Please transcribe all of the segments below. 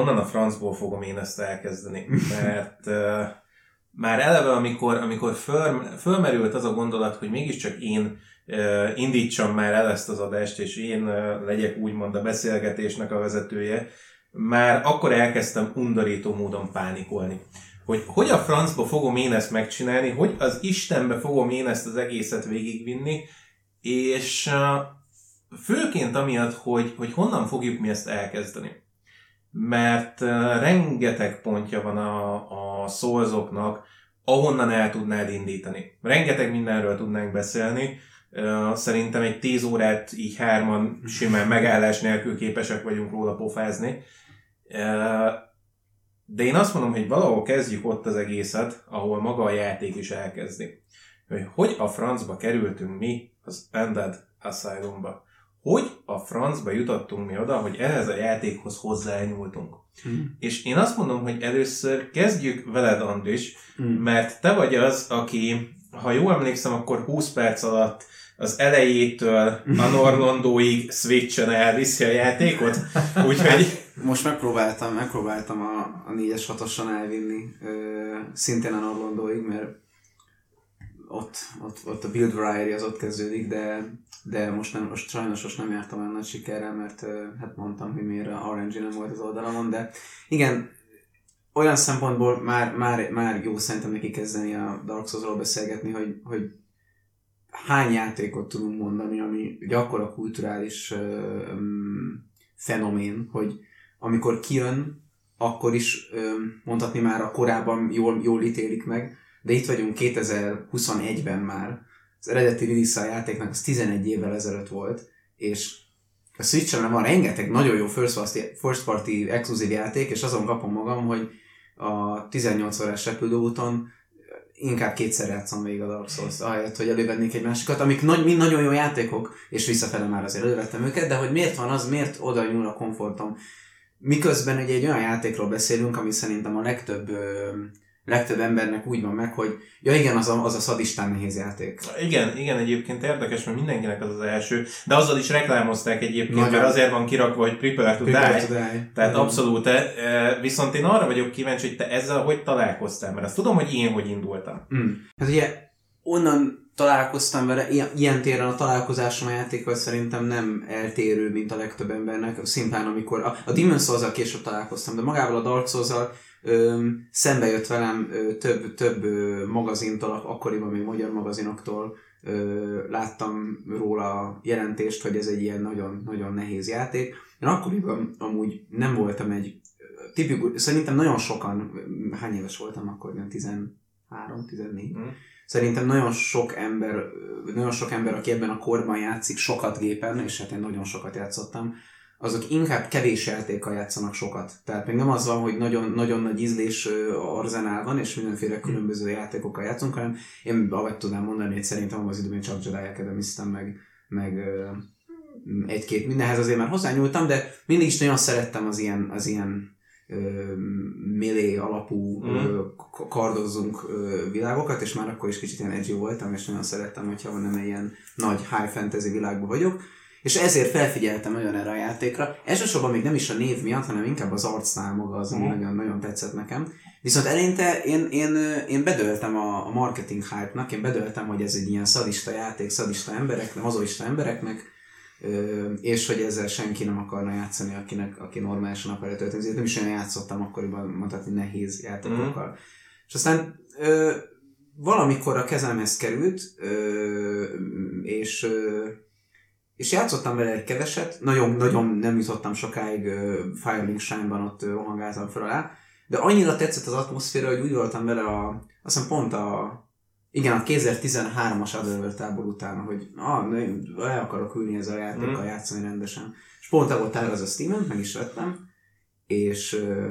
honnan a francból fogom én ezt elkezdeni, mert uh, már eleve, amikor, amikor föl, fölmerült az a gondolat, hogy mégiscsak én uh, indítsam már el ezt az adást, és én uh, legyek úgymond a beszélgetésnek a vezetője, már akkor elkezdtem undorító módon pánikolni. Hogy hogy a francba fogom én ezt megcsinálni, hogy az Istenbe fogom én ezt az egészet végigvinni, és főként amiatt, hogy, hogy honnan fogjuk mi ezt elkezdeni. Mert rengeteg pontja van a, a szózoknak, ahonnan el tudnád indítani. Rengeteg mindenről tudnánk beszélni, Szerintem egy 10 órát így hárman simán megállás nélkül képesek vagyunk róla pofázni. De én azt mondom, hogy valahol kezdjük ott az egészet, ahol maga a játék is elkezdi. Hogy hogy a francba kerültünk mi az Ended Asylumba. Hogy a francba jutottunk mi oda, hogy ehhez a játékhoz hozzányúltunk. Hmm. És én azt mondom, hogy először kezdjük veled, Andris, hmm. mert te vagy az, aki, ha jól emlékszem, akkor 20 perc alatt az elejétől a Norlandóig switchen elviszi a játékot, úgyhogy... Most megpróbáltam, megpróbáltam a, a 4-es 6 elvinni, ö, szintén a Norlandóig, mert ott, ott, ott a Build Variety az ott kezdődik, de, de most, nem, most sajnos most nem jártam olyan nagy sikerrel, mert hát mondtam, hogy miért a RNG nem volt az oldalamon, de igen, olyan szempontból már, már, már jó szerintem neki kezdeni a Dark Souls-ról beszélgetni, hogy, hogy hány játékot tudunk mondani, ami egy akkora kulturális um, fenomén, hogy amikor kijön, akkor um, mondhatni már a korábban jól, jól ítélik meg, de itt vagyunk 2021-ben már, az eredeti release játéknak az 11 évvel ezelőtt volt, és a Switch-en van rengeteg nagyon jó first party, first party exkluzív játék, és azon kapom magam, hogy a 18 órás repülőúton inkább kétszer játszom végig a Dark Souls, ahelyett, hogy elővennék egy másikat, amik nagy, mind nagyon jó játékok, és visszafele már azért elővettem őket, de hogy miért van az, miért oda nyúl a komfortom. Miközben ugye egy olyan játékról beszélünk, ami szerintem a legtöbb ö, legtöbb embernek úgy van meg, hogy ja igen, az a, az a szadistán nehéz játék. Igen, igen, egyébként érdekes, mert mindenkinek az az első, de azzal is reklámozták egyébként, Nagyon. mert azért van kirakva, hogy prepare to prepare die. To die. Tehát Igen. abszolút, viszont én arra vagyok kíváncsi, hogy te ezzel hogy találkoztál, mert azt tudom, hogy én hogy indultam. Mm. Hát ugye onnan találkoztam vele, ilyen, ilyen téren a találkozásom a játékkal szerintem nem eltérő, mint a legtöbb embernek, szimplán amikor a, a Demon's souls később találkoztam, de magával a Dark souls ö, szembe jött velem ö, több, több ö, magazintól, akkoriban még magyar magazinoktól ö, láttam róla jelentést, hogy ez egy ilyen nagyon, nagyon nehéz játék. Én akkoriban amúgy nem voltam egy tipikus, szerintem nagyon sokan, hány éves voltam akkor, 13, 14, mm. Szerintem nagyon sok ember, nagyon sok ember, aki ebben a korban játszik, sokat gépen, és hát én nagyon sokat játszottam, azok inkább kevés játékkal játszanak sokat. Tehát még nem az van, hogy nagyon, nagyon nagy ízlés arzenál van, és mindenféle hm. különböző játékokkal játszunk, hanem én ahogy tudnám mondani, hogy szerintem az időben csak Jedi academy meg, meg egy-két mindenhez azért már hozzányúltam, de mindig is nagyon szerettem az ilyen, az ilyen melee alapú mm. kardozunk világokat, és már akkor is kicsit ilyen edgy voltam, és nagyon szerettem, hogyha nem ilyen nagy high fantasy világban vagyok és ezért felfigyeltem nagyon erre a játékra. Elsősorban még nem is a név miatt, hanem inkább az arcnál maga az, ami mm. nagyon, nagyon tetszett nekem. Viszont eleinte én, én, én bedöltem a, a marketing hype-nak, én bedöltem, hogy ez egy ilyen szadista játék, szadista embereknek, mazoista embereknek, és hogy ezzel senki nem akarna játszani, akinek, aki normálisan akarja tölteni. Nem is olyan játszottam akkoriban, mondhatni nehéz játékokkal. Mm. És aztán ö, valamikor a kezemhez került, ö, és ö, és játszottam vele egy keveset, nagyon, nagyon nem jutottam sokáig uh, Firelink Shine-ban, ott uh, rohangáltam fel alá, de annyira tetszett az atmoszféra, hogy úgy voltam vele a, azt hiszem pont a, igen, a 2013-as Otherworld tábor után, hogy ah, le akarok ülni ezzel a játékkal, mm. játszani rendesen. És pont el volt az a Steam-en, meg is vettem, és uh,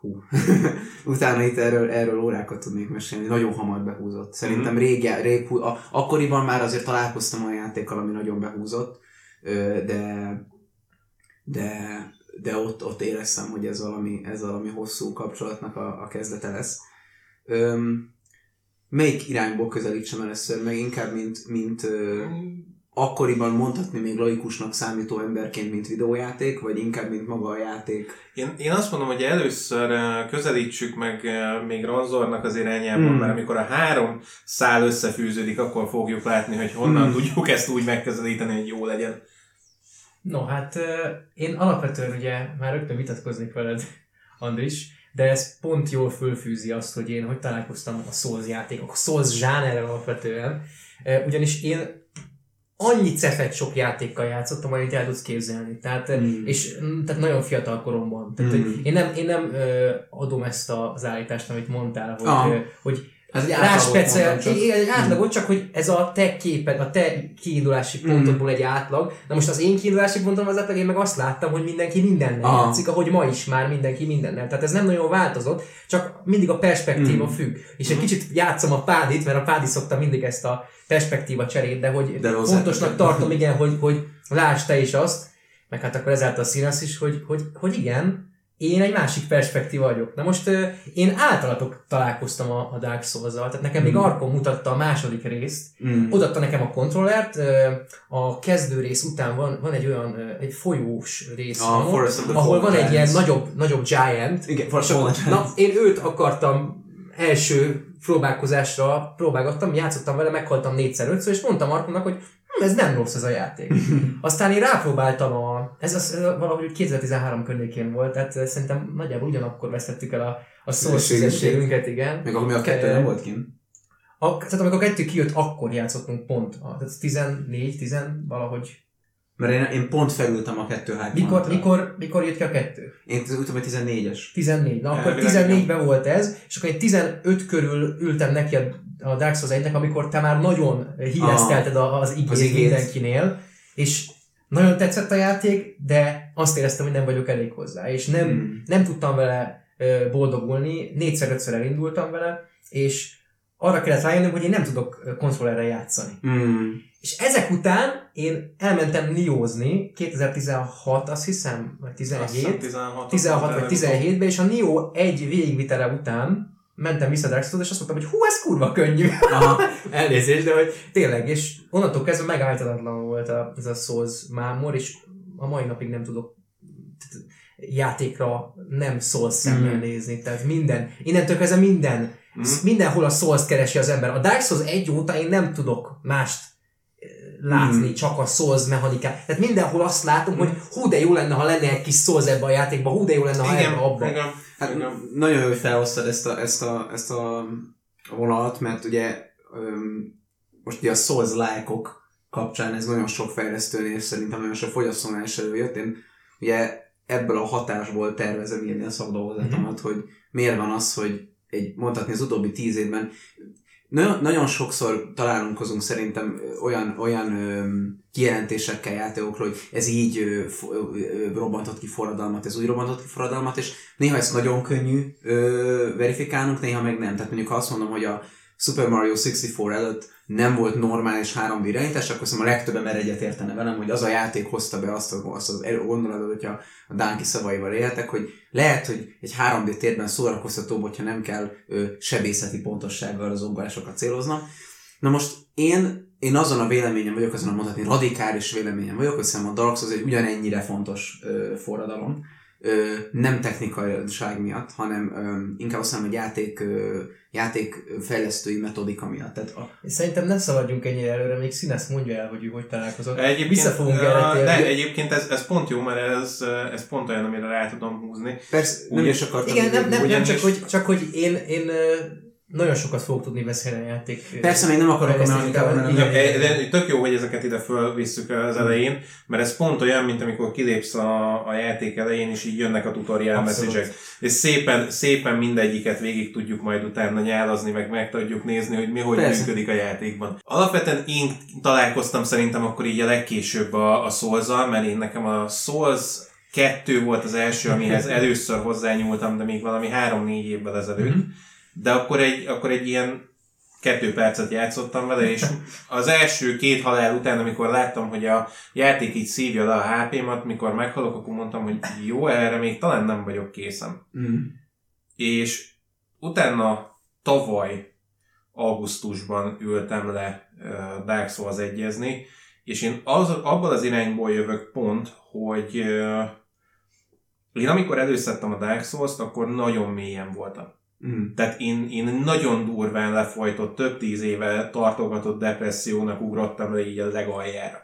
hú, utána itt erről, erről órákat tudnék mesélni, nagyon hamar behúzott. Szerintem mm-hmm. rég, rég a, akkoriban már azért találkoztam olyan játékkal, ami nagyon behúzott, de, de, de ott, ott éreztem, hogy ez valami, ez valami hosszú kapcsolatnak a, a kezdete lesz. Öm, melyik irányból közelítsem először meg, inkább mint, mint ö, akkoriban mondhatni még laikusnak számító emberként, mint videójáték, vagy inkább, mint maga a játék? Én, én azt mondom, hogy először közelítsük meg még Ranzornak az irányában, mm. mert amikor a három szál összefűződik, akkor fogjuk látni, hogy honnan mm. tudjuk ezt úgy megközelíteni, hogy jó legyen. No, hát én alapvetően ugye már rögtön vitatkoznék veled, Andris, de ez pont jól fölfűzi azt, hogy én hogy találkoztam a Souls játékok, a Souls zsánerrel alapvetően. Ugyanis én annyi cefet sok játékkal játszottam, amit el tudsz képzelni. Tehát, mm. és, tehát nagyon fiatal koromban. Tehát, mm. én nem, én nem ö, adom ezt az állítást, amit mondtál, hogy, ah. ö, hogy ez egy ráspecel, igen, egy átlagot, csak hogy ez a te képed, a te kiindulási pontodból egy átlag. Na most az én kiindulási pontom az átlag, én meg azt láttam, hogy mindenki mindennel Aha. játszik, ahogy ma is már mindenki mindennel. Tehát ez nem nagyon változott, csak mindig a perspektíva mm. függ. És egy mm. kicsit játszom a pádit, mert a pádi szokta mindig ezt a perspektíva cserét, de hogy de fontosnak tartom, igen, hogy, hogy lásd te is azt, meg hát akkor ezáltal színasz is, hogy, hogy, hogy igen, én egy másik perspektíva vagyok. Na most én általatok találkoztam a, a Dark souls tehát nekem mm. még Arkon mutatta a második részt, mm. odatta nekem a kontrollert, a kezdő rész után van, van egy olyan, egy folyós rész, a van, ahol van egy ilyen nagyobb, nagyobb giant. Igen, Na, én őt akartam első próbálkozásra próbálgattam, játszottam vele, meghaltam négyszer, ötször, és mondtam Arkonnak, hogy hm, ez nem rossz ez a játék. Aztán én rápróbáltam a, ez, az, valahogy 2013 környékén volt, tehát szerintem nagyjából ugyanakkor vesztettük el a, a szószüzességünket, igen. Még akkor mi a kettő nem volt kint? A, tehát amikor a kettő kijött, akkor játszottunk pont. A, tehát 14, 10 valahogy mert én, én pont felültem a kettő hype mikor, mikor, mikor jött ki a kettő? Én úgy tudom, hogy 14-es. 14. Na akkor 14-ben volt ez, és akkor én 15 körül ültem neki a, a Dark Souls 1 amikor te már nagyon híreztelted ah, az igét, az igét mindenkinél, és nagyon tetszett a játék, de azt éreztem, hogy nem vagyok elég hozzá, és nem, hmm. nem tudtam vele boldogulni, négyszer-ötször elindultam vele, és arra kellett rájönnöm, hogy én nem tudok konzolerre játszani. Mm. És ezek után én elmentem Niózni, 2016 azt hiszem, vagy 17, 16, 16 vagy 17-ben, és a Nio egy végigvitele után mentem vissza Souls, és azt mondtam, hogy hú, ez kurva könnyű. Aha, elnézést, de hogy tényleg, és onnantól kezdve megállítatlan volt a, ez a Souls mámor, és a mai napig nem tudok játékra nem Souls szemmel mm. nézni. Tehát minden, innentől kezdve minden Mm. Mindenhol a souls keresi az ember. A Dark Souls egy óta én nem tudok mást látni, mm. csak a Souls mechanikát. Tehát mindenhol azt látom, hogy hú de jó lenne, ha lenne egy kis Souls ebbe a játékba, hú de jó lenne, ha igen, ebbe abba. Igen. Hát, igen. Nagyon jó, hogy felhoztad ezt a, ezt a, ezt a vonalat, mert ugye öm, most ugye a Souls lájkok kapcsán ez nagyon sok fejlesztőnél és szerintem nagyon sok fogyasztónál is előjött. Én ugye ebből a hatásból tervezem írni a szakdolgozatomat, mm-hmm. hogy miért van az, hogy egy, mondhatni az utóbbi tíz évben nagyon, nagyon sokszor találkozunk szerintem olyan, olyan ö, kijelentésekkel játékokról, hogy ez így ö, ö, robbantott ki forradalmat, ez úgy robbantott ki forradalmat, és néha ezt nagyon könnyű ö, verifikálnunk, néha meg nem. Tehát mondjuk ha azt mondom, hogy a Super Mario 64 előtt nem volt normális 3D irányítás, akkor szerintem a legtöbb ember egyet értene velem, hogy az a játék hozta be azt, azt az gondolatot, hogyha a Dánki szavaival éltek, hogy lehet, hogy egy 3D térben szórakoztatóbb, hogyha nem kell ö, sebészeti pontossággal az ugrásokat céloznom. Na most én, én azon a véleményem vagyok, azon a mondhatni radikális véleményem vagyok, hogy szerintem a Dark Souls egy ugyanennyire fontos ö, forradalom, ö, nem technikaiság miatt, hanem ö, inkább azt mondom, hogy játék, ö, játékfejlesztői metodika miatt. Tehát a... Szerintem ne szaladjunk ennyire előre, még színes mondja el, hogy ő hogy találkozott. Egyébként, Vissza fogunk erre De egyébként ez, ez pont jó, mert ez, ez pont olyan, amire rá tudom húzni. Persze, nem is akartam. Igen, nem, nem, nem, csak, hogy, csak hogy én, én nagyon sokat fogok tudni beszélni a játék. Persze, még nem akarok a. De tök jó, hogy ezeket ide fölvisszük az elején, mert ez pont olyan, mint amikor kilépsz a, a játék elején, és így jönnek a tutorial message És szépen, szépen mindegyiket végig tudjuk majd utána nyálazni, meg meg tudjuk nézni, hogy mi hogy Persze. működik a játékban. Alapvetően én találkoztam szerintem akkor így a legkésőbb a, a souls mert én nekem a Souls kettő volt az első, amihez először hozzányúltam, de még valami három-négy évvel ezelőtt. Mm-hmm de akkor egy, akkor egy ilyen kettő percet játszottam vele, és az első két halál után, amikor láttam, hogy a játék így szívja le a HP-mat, mikor meghalok, akkor mondtam, hogy jó, erre még talán nem vagyok készen. Mm. És utána tavaly augusztusban ültem le Dark Souls egyezni, És én az, abban az irányból jövök pont, hogy uh, én amikor előszedtem a Dark souls akkor nagyon mélyen voltam. Mm. Tehát én, én nagyon durván lefolytott, több tíz éve tartogatott depressziónak ugrottam le így a legaljára.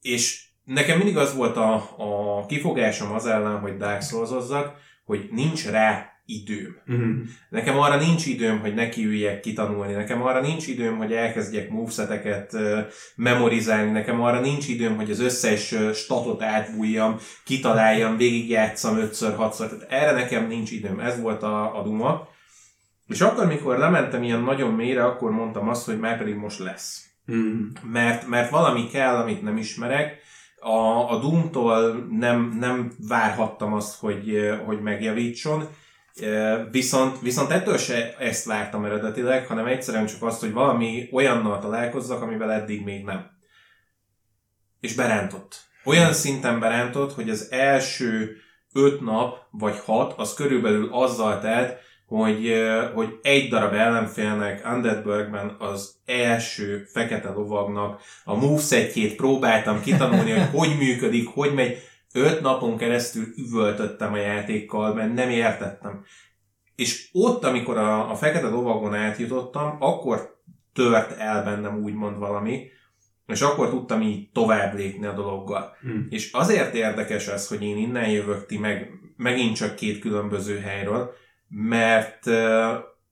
És nekem mindig az volt a, a kifogásom az ellen, hogy Dark souls hogy nincs rá időm. Mm. Nekem arra nincs időm, hogy nekiüljek kitanulni, nekem arra nincs időm, hogy elkezdjek moveseteket uh, memorizálni, nekem arra nincs időm, hogy az összes uh, statot átbújjam, kitaláljam, végigjátszam ötször, hatszor, tehát erre nekem nincs időm, ez volt a, a duma. És akkor, mikor lementem ilyen nagyon mélyre, akkor mondtam azt, hogy már pedig most lesz. Mm. Mert, mert valami kell, amit nem ismerek, a, a Doom-tól nem, nem várhattam azt, hogy, hogy megjavítson, Viszont, viszont ettől se ezt vártam eredetileg, hanem egyszerűen csak azt, hogy valami olyannal találkozzak, amivel eddig még nem. És berántott. Olyan szinten berántott, hogy az első öt nap vagy hat, az körülbelül azzal telt, hogy, hogy egy darab ellenfélnek Undeadburgben az első fekete lovagnak a movesetjét próbáltam kitanulni, hogy hogy működik, hogy megy, öt napon keresztül üvöltöttem a játékkal, mert nem értettem. És ott, amikor a, a fekete lovagon átjutottam, akkor tört el bennem úgymond valami, és akkor tudtam így tovább lépni a dologgal. Hmm. És azért érdekes ez, hogy én innen jövök, ti meg megint csak két különböző helyről, mert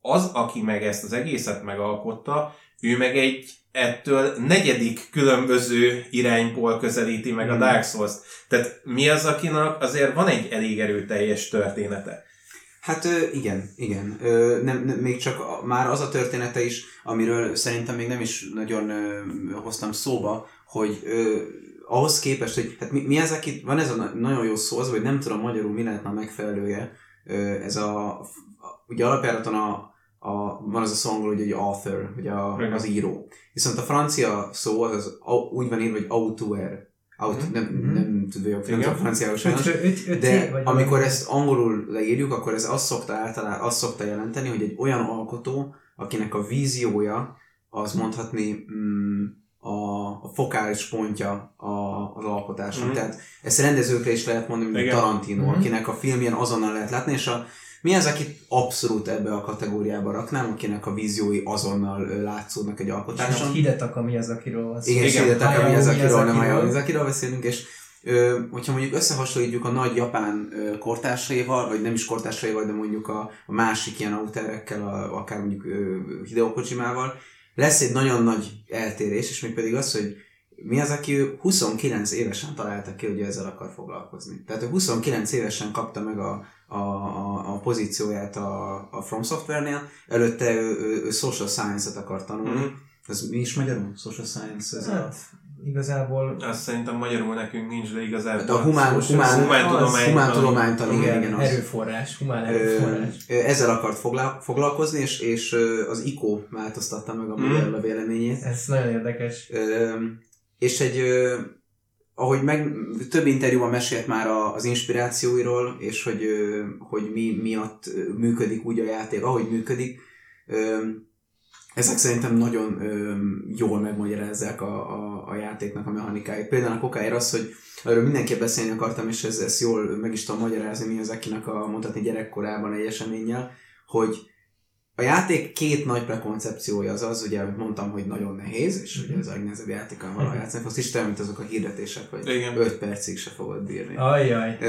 az, aki meg ezt az egészet megalkotta, ő meg egy ettől negyedik különböző irányból közelíti meg a Hmm. Dark Souls-t. Tehát mi az, akinek azért van egy elég erőteljes története. Hát igen, igen. Nem, nem, még csak a, már az a története is, amiről szerintem még nem is nagyon hoztam szóba, hogy ahhoz képest, hogy hát mi, mi ez, aki, van ez a na- nagyon jó szó, az, hogy nem tudom magyarul mi lehetne a megfelelője, ez a, a ugye alapjáraton a, a, van az a szó angol, hogy egy author, hogy a, az író. Viszont a francia szó az, az úgy van írva, hogy auteur. Aut, Mhm. nem, Mhm. nem tudja, hogy Igen. franciául sajnos. De amikor ezt angolul leírjuk, akkor ez azt szokta általában azt szokta jelenteni, hogy egy olyan alkotó, akinek a víziója az mondhatni mm, a, a fokális pontja a, az alkotáson. Mhm. Tehát ezt rendezőkre is lehet mondani, mint Igen. Tarantino, Mhm. akinek a filmjén azonnal lehet látni, és a, mi az, akit abszolút ebbe a kategóriába raknám, akinek a víziói azonnal látszódnak egy alkotáson. Hidetak, ami az, akiről van szó. Igen, és tehát Hayao Miyazakiról, nem Miyazakiról. Hayao Miyazakiról beszélünk, és ö, hogyha mondjuk összehasonlítjuk a nagy japán ö, kortársaival, vagy nem is kortársaival, de mondjuk a, a másik ilyen auterekkel, a, akár mondjuk ö, Hideo Kojimával, lesz egy nagyon nagy eltérés, és még pedig az, hogy mi az, aki ő 29 évesen találta ki, hogy ezzel akar foglalkozni. Tehát ő 29 évesen kapta meg a, a, a, a pozícióját a, a From Software-nél, előtte ő, ő, ő social science-et akar tanulni. Mhm. Ez mi is magyarul? Social science? Ez a... Hát, igazából Azt szerintem magyarul nekünk nincs, de igazából... De a humán, humán, humán tudomány. humán tudománytan, igen, igen, igen, az. erőforrás, humán erőforrás. ö, ezzel akart foglá- foglalkozni, és, és az ICO változtatta meg a Mm. modell a véleményét. Ez nagyon érdekes. Ö, és egy, ö, ahogy meg több interjúban mesélt már az inspirációiról, és hogy, hogy mi miatt működik úgy a játék, ahogy működik, ezek szerintem nagyon jól megmagyarázzák a, a, a játéknak a mechanikáit. Például a kokáért az, hogy erről mindenképp beszélni akartam, és ez, ezt jól meg is tudom magyarázni, mi az, akinek a mondhatni gyerekkorában egy eseménnyel, hogy a játék két nagy prekoncepciója az az, ugye, amit mondtam, hogy nagyon nehéz, és ugye ez a legnehezebb játékkal való Mhm. játszani, azt Isten, mint azok a hirdetések, hogy Igen. 5 percig se fogod bírni. Ajjaj. Ö,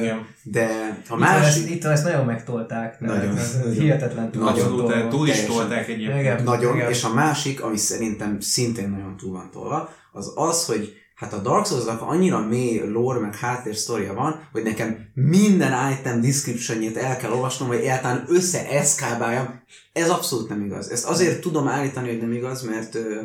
Igen. de a Itt, másik... ezt, itt ezt nagyon megtolták. Nagyon. ez Nagyon. Hihetetlen túl. Nagyon. Tolva. túl is tolták egyébként. Igen. Nagyon, Igen. és a másik, ami szerintem szintén nagyon túl van tolva, az az, hogy hát a Dark Souls-nak annyira mély lore meg háttérsztoria van, hogy nekem minden item descriptionjét el kell olvasnom, hogy egyáltalán összeeszkábáljam. Ez abszolút nem igaz. Ezt azért tudom állítani, hogy nem igaz, mert ö,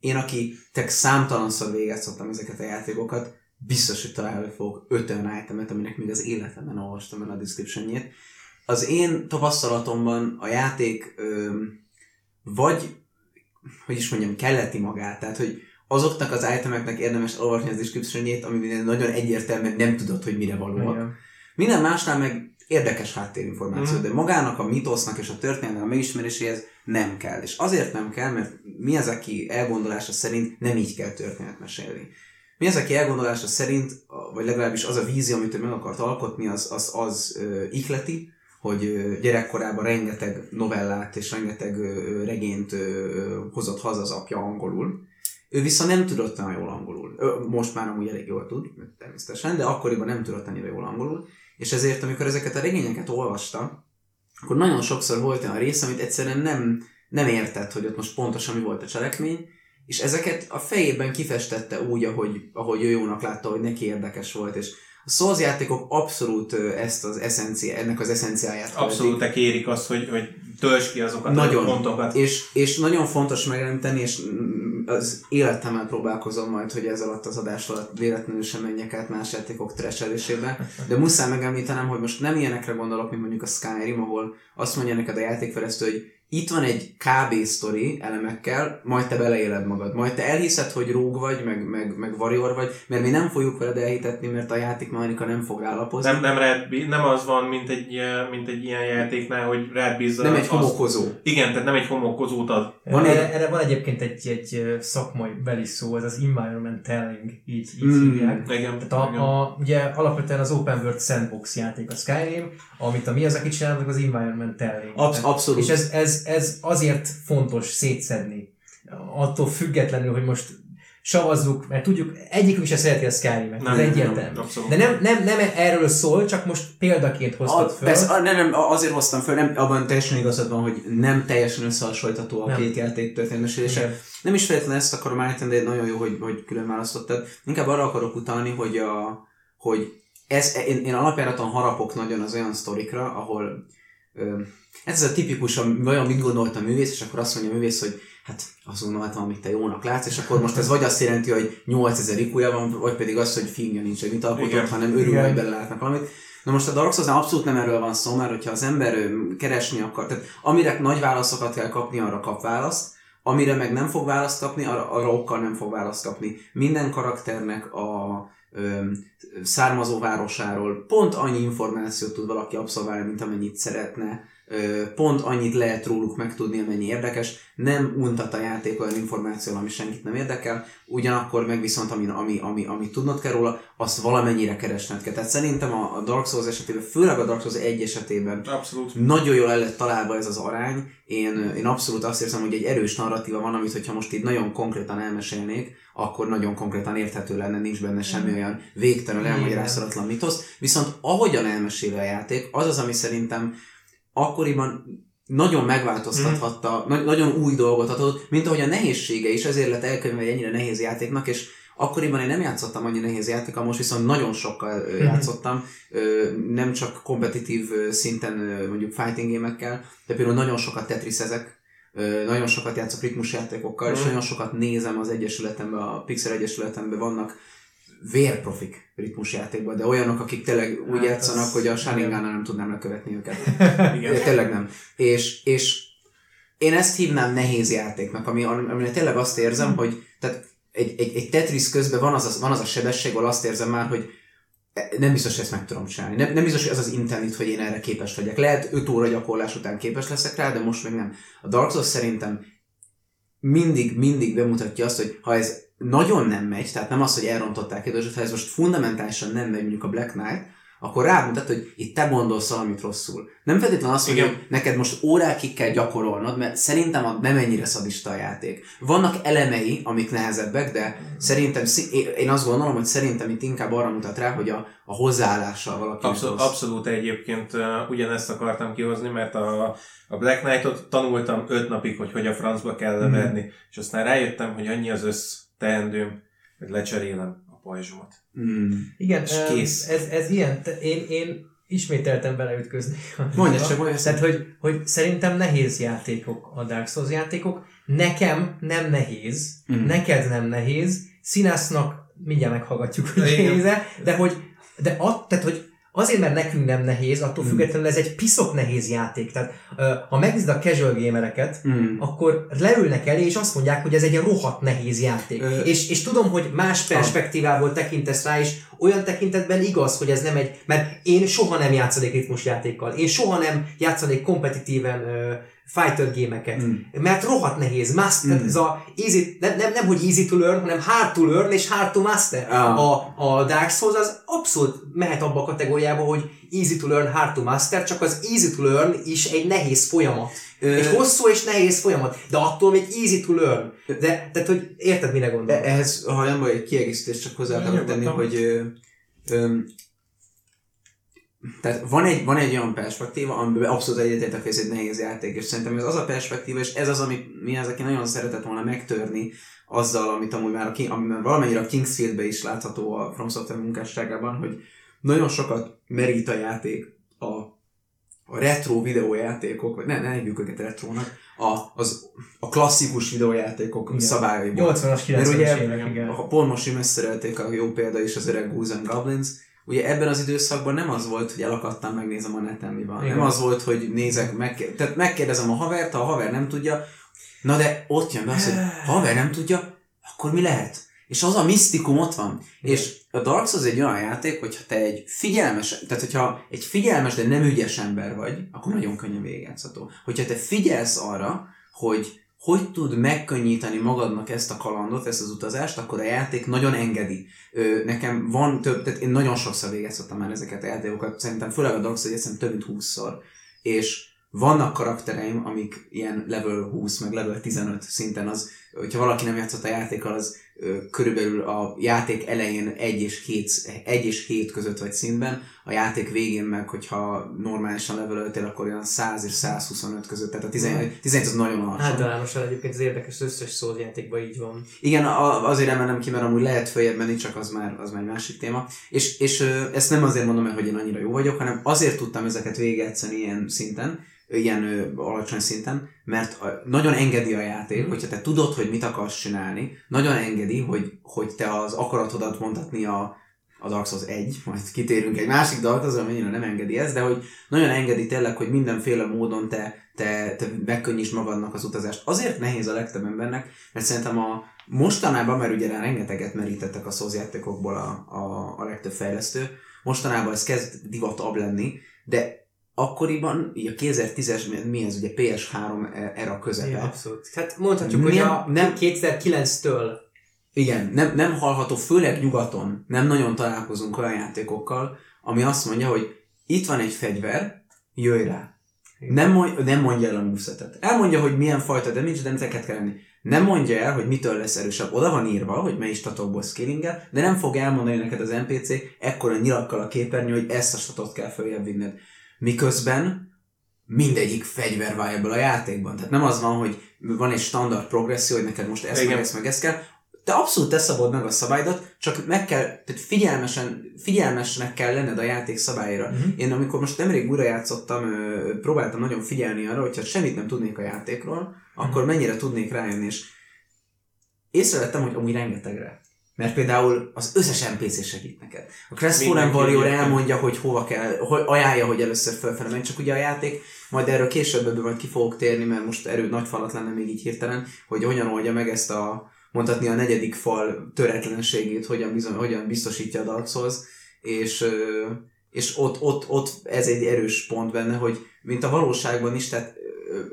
én, aki tek számtalanszor végigszoktam ezeket a játékokat, biztos, hogy találni fogok öt olyan itemet, aminek még az életemben olvastam el a descriptionjét. Az én tapasztalatomban a játék ö, vagy, hogy is mondjam, keleti magát, tehát, hogy azoknak az itemeknek érdemes elolvasni az descriptionjét, ami nagyon egyértelműen nem tudod, hogy mire valóak. Igen. Minden másnál meg érdekes háttérinformáció, Mhm. de magának a mitosznak és a történelmek a megismeréséhez nem kell. És azért nem kell, mert mi az, aki elgondolása szerint nem így kell történet mesélni. Mi az, aki elgondolása szerint, vagy legalábbis az a vízió, amit ő meg akart alkotni, az, az, az ö, ihleti, hogy ö, gyerekkorában rengeteg novellát és rengeteg ö, regényt ö, hozott haza az apja angolul. Ő viszont nem tudott olyan jól angolul. Ö, Most már amúgy elég jól tud, természetesen, de akkoriban nem tudott annyira jól angolul. És ezért, amikor ezeket a regényeket olvasta, akkor nagyon sokszor volt olyan rész, amit egyszerűen nem, nem értett, hogy ott most pontosan mi volt a cselekmény, és ezeket a fejében kifestette úgy, ahogy, ahogy ő jónak látta, hogy neki érdekes volt, és a Souls játékok abszolút ezt az eszencia, ennek az eszenciáját. Abszolút kérik azt, hogy, hogy tölts ki azokat Nagyon. a pontokat. És, és nagyon fontos megrendíteni, és az életemmel próbálkozom majd, hogy ez alatt az adás alatt véletlenül sem menjek át más játékok treselésébe, de muszáj megemlítenem, hogy most nem ilyenekre gondolok, mint mondjuk a Skyrim, ahol azt mondja neked a játékfejlesztő, hogy itt van egy KB sztori elemekkel, majd te beleéled magad. Majd te elhiszed, hogy róg vagy, meg, meg, meg warrior vagy, mert mi nem fogjuk veled elhitetni, mert a játékmechanika nem fog rálapozni. Nem, nem, rád, nem az van, mint egy, mint egy ilyen játéknál, hogy rád bízza nem egy azt- homokozó. Igen, tehát nem egy homokozót ad. Van Van egy- erre, erre van egyébként egy, egy szakmai beli szó, ez az environment telling, így, így Mm. hívják. Igen, Tehát igen. a, a, ugye alapvetően az Open World Sandbox játék a Skyrim, amit a Miyazaki csinálnak az environment telling. Absz- abszolút. És ez, ez, ez azért fontos szétszedni. Attól függetlenül, hogy most savazzuk, mert tudjuk, egyikünk se szereti a Skyrim-et, ez Nem, egyértelmű. nem. De nem, nem, nem erről szól, csak most példaként hoztad A, föl. persze, a, nem, nem, azért hoztam föl, nem, abban teljesen igazad van, hogy nem teljesen összehasonlítható a Nem. két játék történetmesélése. Nem is feltétlenül ezt akarom állítani, de nagyon jó, hogy, hogy külön választottad. Inkább arra akarok utalni, hogy, a, hogy ez, én, én alapjáraton harapok nagyon az olyan sztorikra, ahol ö, ez az a tipikus, am- olyan mit gondolt a művész, és akkor azt mondja a művész, hogy hát azt gondoltam, amit te jónak látsz, és akkor most ez vagy azt jelenti, hogy 8000 ikuja van, vagy pedig az, hogy filmje nincs, hogy mit alkotott, Igen. hanem örül, hogy belelátnak valamit. Na most a Dark souls abszolút nem erről van szó, mert hogyha az ember keresni akar, tehát amire nagy válaszokat kell kapni, arra kap választ, amire meg nem fog választ kapni, arra, arra okkal nem fog választ kapni. Minden karakternek a ö, származó városáról pont annyi információt tud valaki abszolválni, mint amennyit szeretne, pont annyit lehet róluk megtudni, amennyi érdekes, nem untat a játék olyan információ, ami senkit nem érdekel, ugyanakkor meg viszont ami, ami, ami, amit tudnod kell róla, azt valamennyire keresned kell. Tehát szerintem a, a Dark Souls esetében, főleg a Dark Souls 1 esetében Abszolút. nagyon jól el lett találva ez az arány. Én, én abszolút azt érzem, hogy egy erős narratíva van, amit hogyha most így nagyon konkrétan elmesélnék, akkor nagyon konkrétan érthető lenne, nincs benne semmi olyan végtelen, elmagyarázhatatlan mitosz. Viszont ahogyan elmesél a játék, az az, ami szerintem akkoriban nagyon megváltoztathatta, na- nagyon új dolgot adott, mint ahogy a nehézsége is, ezért lett elkönyvelve ennyire nehéz játéknak, és akkoriban én nem játszottam annyi nehéz játékkal, most viszont nagyon sokkal ö, játszottam, nem csak kompetitív szinten mondjuk fighting gémekkel, de például nagyon sokat tetrisezek, nagyon sokat játszok ritmusjátékokkal, és Mhm. nagyon sokat nézem az Egyesületemben, a Pixel Egyesületemben vannak vérprofik ritmusjátékban, de olyanok, akik tényleg úgy Hát játszanak, az- hogy a sharingan nem tudnám lekövetni őket. Igen. Tényleg nem. És, és én ezt hívnám nehéz játéknak, ami, amire tényleg azt érzem, hogy tehát egy, egy, egy Tetris közben van az, a, van az a sebesség, ahol azt érzem már, hogy nem biztos, hogy ezt meg tudom csinálni. Nem, nem biztos, hogy az az internet, hogy én erre képes legyek. Lehet 5 óra gyakorlás után képes leszek rá, de most még nem. A Dark Souls szerintem mindig, mindig bemutatja azt, hogy ha ez nagyon nem megy, tehát nem az, hogy elrontották időt, ha ez most fundamentálisan nem megy, mondjuk a Black Knight, akkor rámutat, hogy itt te gondolsz valamit rosszul. Nem feltétlenül azt mondja, hogy neked most órákig kell gyakorolnod, mert szerintem a- nem ennyire szadista a játék. Vannak elemei, amik nehezebbek, de szerintem, én- azt gondolom, hogy szerintem itt inkább arra mutat rá, hogy a, a hozzáállással valaki rossz. abszolút egyébként ugyanezt akartam kihozni, mert a, a Black Knight-ot tanultam öt napig, hogy hogy a francba kell leverni, és aztán rájöttem, hogy annyi az össz teendőm, hogy lecserélem a pajzsomat. Mm. Igen, És kész. Ez, ez ilyen, te- én, én ismételten beleütközni. Mondja csak, mondja Tehát, hogy, hogy szerintem nehéz játékok a Dark Souls játékok. Nekem nem nehéz, Mhm. neked nem nehéz, Színásznak mindjárt meghallgatjuk, hogy nehéz de hogy, de att, tehát, hogy azért, mert nekünk nem nehéz, attól függetlenül ez egy piszok nehéz játék. Tehát ö, ha megnézed a casual gamereket, Mm. akkor leülnek elé, és azt mondják, hogy ez egy rohadt nehéz játék. Ö- és, és tudom, hogy más perspektívából tekintesz rá, és olyan tekintetben igaz, hogy ez nem egy, mert én soha nem játszanék ritmus játékkal, én soha nem játszanék kompetitíven uh, fighter gémeket, Mm. mert rohadt nehéz. Master, Mm. ez a easy, nem, nem, nem, hogy easy to learn, hanem hard to learn és hard to master. Ah. A, a Dark Souls az abszolút mehet abba a kategóriába, hogy easy to learn, hard to master, csak az easy to learn is egy nehéz folyamat. Ö- Egy hosszú és nehéz folyamat, de attól még easy to learn. De, tehát, hogy érted, mire gondolok? Ehhez, ha nem baj, egy kiegészítést csak hozzá akarok tenni, hogy ö, ö, tehát van egy, van egy olyan perspektíva, amiben abszolút egyetértek, ez egy nehéz játék, és szerintem ez az a perspektíva, és ez az, amit mi az, aki nagyon szeretett volna megtörni azzal, amit amúgy már a King, amiben valamennyire a Kingsfieldbe is látható a From Software munkásságában, hogy nagyon sokat merít a játék a, a retro videójátékok, vagy ne, ne hívjuk őket retrónak, a, az, a klasszikus videójátékok Igen. szabályaiból. 80-as, Mert 90-es ugye, évek, igen. ha pont most összerelték a jó példa is az öreg Ghouls and Goblins, ugye ebben az időszakban nem az volt, hogy elakadtam, megnézem a neten mi van. Igen. Nem az volt, hogy nézek, meg, tehát megkérdezem a havert, ha a haver nem tudja, na de ott jön be az, hogy ha a haver nem tudja, akkor mi lehet? És az a misztikum ott van. És a Dark Souls egy olyan játék, hogyha te egy figyelmes, tehát hogyha egy figyelmes, de nem ügyes ember vagy, akkor nagyon könnyen végigjátszható. Hogyha te figyelsz arra, hogy hogy tud megkönnyíteni magadnak ezt a kalandot, ezt az utazást, akkor a játék nagyon engedi. Ö, nekem van több, tehát én nagyon sokszor végeztem már ezeket a játékokat, szerintem főleg a Dark Souls több mint 20-szor, és vannak karaktereim, amik ilyen level 20, meg level 15 szinten az, hogyha valaki nem játszott a játékkal, az körülbelül a játék elején 1 és 7, 1 és 7 között vagy szintben, a játék végén meg, hogyha normálisan levelöltél, akkor olyan 100 és 125 között, tehát a 11, 11 az nagyon alacsony. Általánosan egyébként az érdekes, összes Souls játékban így van. Igen, azért emelem ki, mert amúgy lehet följebb menni, csak az már, az már egy másik téma. És, és ezt nem azért mondom hogy én annyira jó vagyok, hanem azért tudtam ezeket végigjátszani ilyen szinten, ilyen ö, alacsony szinten, mert a, nagyon engedi a játék, hogyha te tudod, hogy mit akarsz csinálni, nagyon engedi, hogy, hogy te az akaratodat mondhatni a, a Dark Souls 1, majd kitérünk egy másik Dark Souls, amennyire nem engedi ez, de hogy nagyon engedi tényleg, hogy mindenféle módon te, te, te megkönnyíts magadnak az utazást. Azért nehéz a legtöbb embernek, mert szerintem a mostanában, mert ugye rengeteget merítettek a Souls játékokból a, a, a legtöbb fejlesztő, mostanában ez kezd divatabb lenni, de akkoriban, a 2010-es, mi ez ugye PS3 era közepe. Igen, abszolút. Hát mondhatjuk, hogy Nem- a nem- 2009-től Igen, nem, nem hallható, főleg nyugaton, nem nagyon találkozunk olyan játékokkal, ami azt mondja, hogy itt van egy fegyver, jöjj rá. Nem, mond, nem mondja el a movesetet. Elmondja, hogy milyen fajta damage, de ezeket kell lenni. Nem mondja el, hogy mitől lesz erősebb. Oda van írva, hogy mely statokból skillingel, de nem fog elmondani neked az NPC ekkora nyilakkal a képernyő, hogy ezt a statot kell följebb vinned. Miközben mindegyik fegyver viable a játékban. Tehát nem az van, hogy van egy standard progresszió, hogy neked most ezt Igen. meg ezt meg ezt kell. Te abszolút te szabod meg a szabályodat, csak meg kell, tehát figyelmesen, figyelmesnek kell lenned a játék szabályra. Mhm. Én amikor most nemrég újra játszottam, próbáltam nagyon figyelni arra, hogyha semmit nem tudnék a játékról, akkor mennyire tudnék rájönni, és észrevettem, hogy amúgy rengetegre. Mert például az összes NPC segít neked. A Crestfallen Warrior elmondja, hogy hova kell, hogy ajánlja, hogy először felfelé menj, csak ugye a játék, majd erről később ebből majd ki fogok térni, mert most erő nagy falat lenne még így hirtelen, hogy hogyan oldja meg ezt a mondhatni a negyedik fal töretlenségét, hogyan, bizony, hogyan biztosítja a Dark Souls, és, és ott, ott, ott ez egy erős pont benne, hogy mint a valóságban is, tehát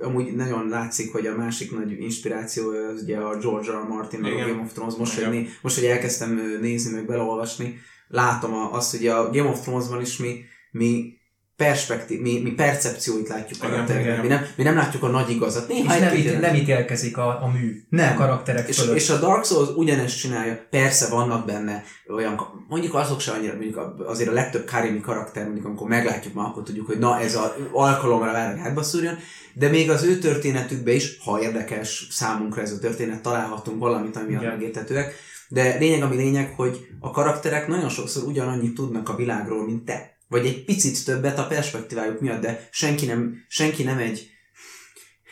amúgy nagyon látszik, hogy a másik nagy inspiráció az ugye a George R. Martin, meg a. Game of Thrones, most, hogy, Igen. né, most, hogy elkezdtem nézni, meg beleolvasni, látom azt, hogy a Game of Thrones-ban is mi, mi perspektív, mi, mi percepcióit látjuk Igen, karakterekben. igen. Mi nem, mi nem látjuk a nagy igazat. És Néha nem, egyít, nem ítélkezik a, a mű Nem. a karakterek és, fölött. és a Dark Souls ugyanezt csinálja. Persze vannak benne olyan, mondjuk azok se annyira, mondjuk a- azért a legtöbb Karimi karakter, mondjuk amikor meglátjuk már, akkor tudjuk, hogy na ez az alkalomra vár, hogy hátba szúrjon, de még az ő történetükbe is, ha érdekes számunkra ez a történet, találhatunk valamit, ami Igen. megérthetőek. De lényeg, ami lényeg, hogy a karakterek nagyon sokszor ugyanannyit tudnak a világról, mint te. Vagy egy picit többet a perspektívájuk miatt, de senki nem, senki nem egy,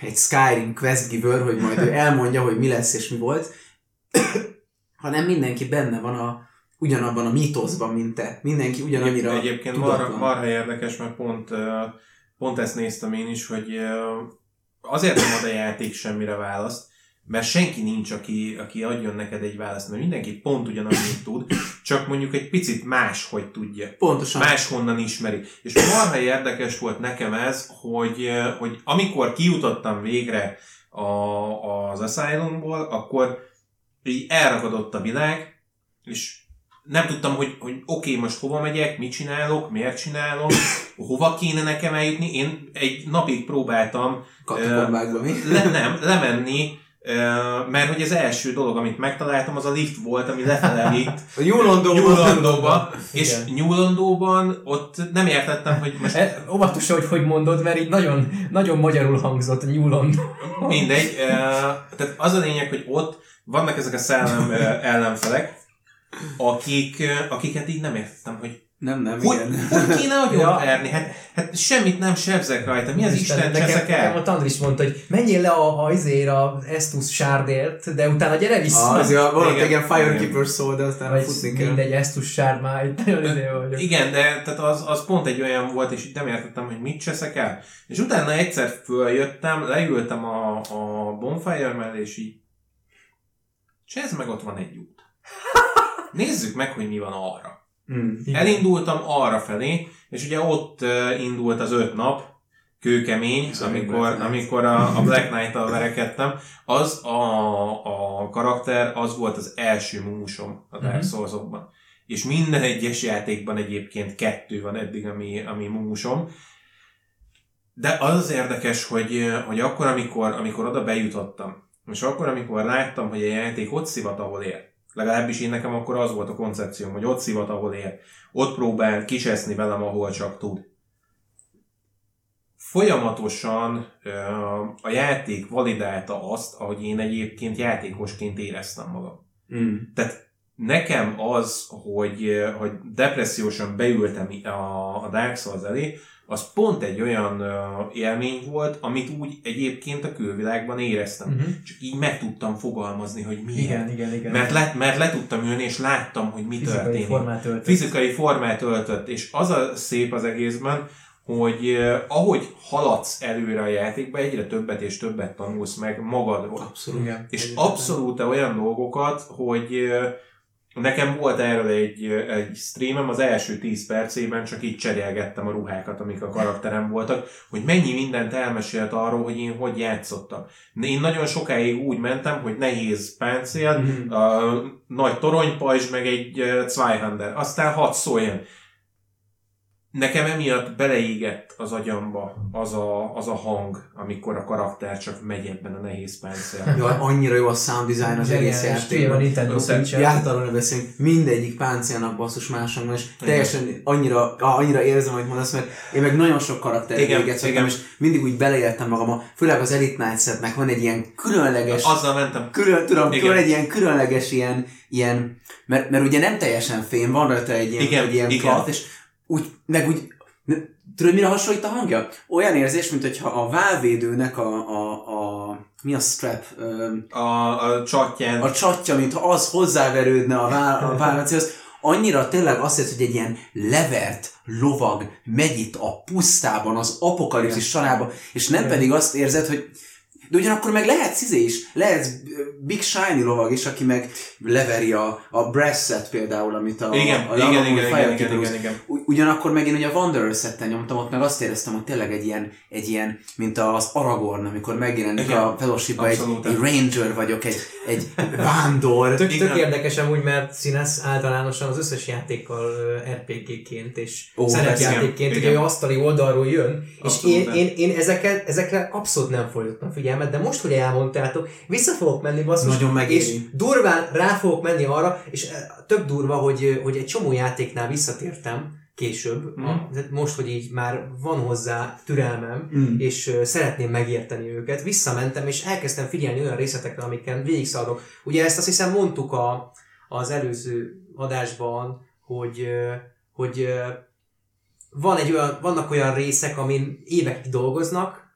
egy Skyrim quest giver, hogy majd ő elmondja, hogy mi lesz és mi volt, hanem mindenki benne van a, ugyanabban a mítoszban, mint te. Mindenki ugyanannyira Egyébként marha, marha érdekes, mert pont, pont ezt néztem én is, hogy azért nem ad a játék semmire választ, mert senki nincs, aki, aki adjon neked egy választ, mert mindenki pont ugyanannyit tud, csak mondjuk egy picit más, hogy tudja. Pontosan. máshonnan ismeri. És marha érdekes volt nekem ez, hogy, hogy amikor kijutottam végre a, az Asylumból, akkor így elragadott a világ, és nem tudtam, hogy, hogy oké, okay, most hova megyek, mit csinálok, miért csinálom, hova kéne nekem eljutni. Én egy napig próbáltam mi? le, nem, lemenni, mert hogy az első dolog, amit megtaláltam, az a lift volt, ami lefele vitt A Londonba, és Londonban ott nem értettem, hogy most E, óvatosan, hogy hogy mondod, mert így nagyon, nagyon magyarul hangzott London. mindegy. eh, Tehát az a lényeg, hogy ott vannak ezek a szellem ellenfelek, akik, akiket így nem értettem, hogy Nem, nem, hogy, igen. hogy kéne agyon Ja. verni? Hát, hát semmit nem sebzek rajta. Mi az Isten nekem, cseszek nekem el? a Tandris mondta, hogy menjél le a, a, izér, a Estus sárdért, de utána gyere vissza. Az, ja, volt Igen. egy ilyen Igen. Firekeeper szó, de aztán Vagy futni kell. mindegy Estus sárd már, itt izé vagyok. Igen, de tehát az, az pont egy olyan volt, és így nem értettem, hogy mit cseszek el. És utána egyszer följöttem, leültem a, a bonfire mellé, és így csesz meg, ott van egy út. Nézzük meg, hogy mi van arra. Mm. Igen. Elindultam arra felé, és ugye ott indult az öt nap, kőkemény, Sorry, amikor, amikor a, a Black Knight-tal verekedtem, az a, a karakter, az volt az első músom a Dark Mhm. Souls-okban. És minden egyes játékban egyébként kettő van eddig, ami, ami músom. De az az érdekes, hogy, hogy akkor, amikor, amikor oda bejutottam, és akkor, amikor láttam, hogy a játék ott szivat, ahol ér, legalábbis én nekem akkor az volt a koncepcióm, hogy ott szivat, ahol ér, ott próbál kiseszni velem, ahol csak tud. Folyamatosan a játék validálta azt, ahogy én egyébként játékosként éreztem magam. Mm. Tehát nekem az, hogy, hogy depressziósan beültem a, a Dark Souls elé, az pont egy olyan élmény volt, amit úgy egyébként a külvilágban éreztem. Uh-huh. Csak így meg tudtam fogalmazni, hogy miért. Igen, igen, igen. Mert, le, mert le tudtam ülni, és láttam, hogy mi Fizikai történik. formát öltött. Fizikai formát öltött, és az a szép az egészben, hogy eh, ahogy haladsz előre a játékba, egyre többet és többet tanulsz meg magadról. Abszolút. Igen. És abszolút olyan dolgokat, hogy eh, nekem volt erről egy, egy streamem, az első 10 percében csak így cserélgettem a ruhákat, amik a karakterem voltak, hogy mennyi mindent elmesélt arról, hogy én hogy játszottam. Én nagyon sokáig úgy mentem, hogy nehéz páncél, Mhm. a nagy toronypajzs, meg egy Zweihander. Aztán hat szóljon. Nekem emiatt beleégett az agyamba az a, az a hang, amikor a karakter csak megy ebben a nehéz páncél. Jó, annyira jó a sound design az egész Igen, a játékban. Játéktalanul ne beszélünk, mindegyik páncélnak basszus más hangon, és teljesen annyira, ah, annyira érzem, amit mondasz, mert én meg nagyon sok karakter Igen, igen. szoktam, és mindig úgy beleéltem magam, főleg az Elite Knight setnek van egy ilyen különleges, Azzal mentem. külön, tudom, Igen. van egy ilyen különleges ilyen, ilyen mert, mert ugye nem teljesen fém, van rajta egy ilyen, Igen, egy ilyen igen. klat, és úgy, meg úgy, tudod mire hasonlít a hangja? Olyan érzés, mint hogyha a válvédőnek a, a, a mi a strap? A, a csatján. a csatja, mintha az hozzáverődne a, vál, a vállalcéhoz, annyira tényleg azt jelenti, hogy egy ilyen levert lovag megy itt a pusztában, az apokalipszis sarába, és nem pedig azt érzed, hogy de ugyanakkor meg lehet izé is, lehet Big Shiny lovag is, aki meg leveri a, a Brasset például, amit a, igen, a, a igen, igen, igen, igen, igen, igen, igen. Ugy- Ugyanakkor meg én ugye a Wanderer szetten nyomtam, ott meg azt éreztem, hogy tényleg egy ilyen, egy ilyen mint az Aragorn, amikor megjelenik Igen, a fellowship egy, egy ranger vagyok, egy, egy vándor. Tök, tök érdekes amúgy, mert színesz általánosan az összes játékkal RPG-ként és Ó, oh, szerepjátékként, ugye asztali oldalról jön, Abszolút, és én, én, én ezekre, ezekre abszolút nem fordítottam figyelmet, de most, hogy elmondtátok, vissza fogok menni basszus, Nagyon megéri. és durván rá fogok menni arra, és eh, tök durva, hogy, hogy egy csomó játéknál visszatértem később, Mhm. a, most, hogy így már van hozzá türelmem, Mm. és ö, szeretném megérteni őket. Visszamentem, és elkezdtem figyelni olyan részletekre, amiken végigszaladok. Ugye ezt azt hiszem mondtuk a, az előző adásban, hogy, ö, hogy ö, van egy olyan, vannak olyan részek, amin évekig dolgoznak,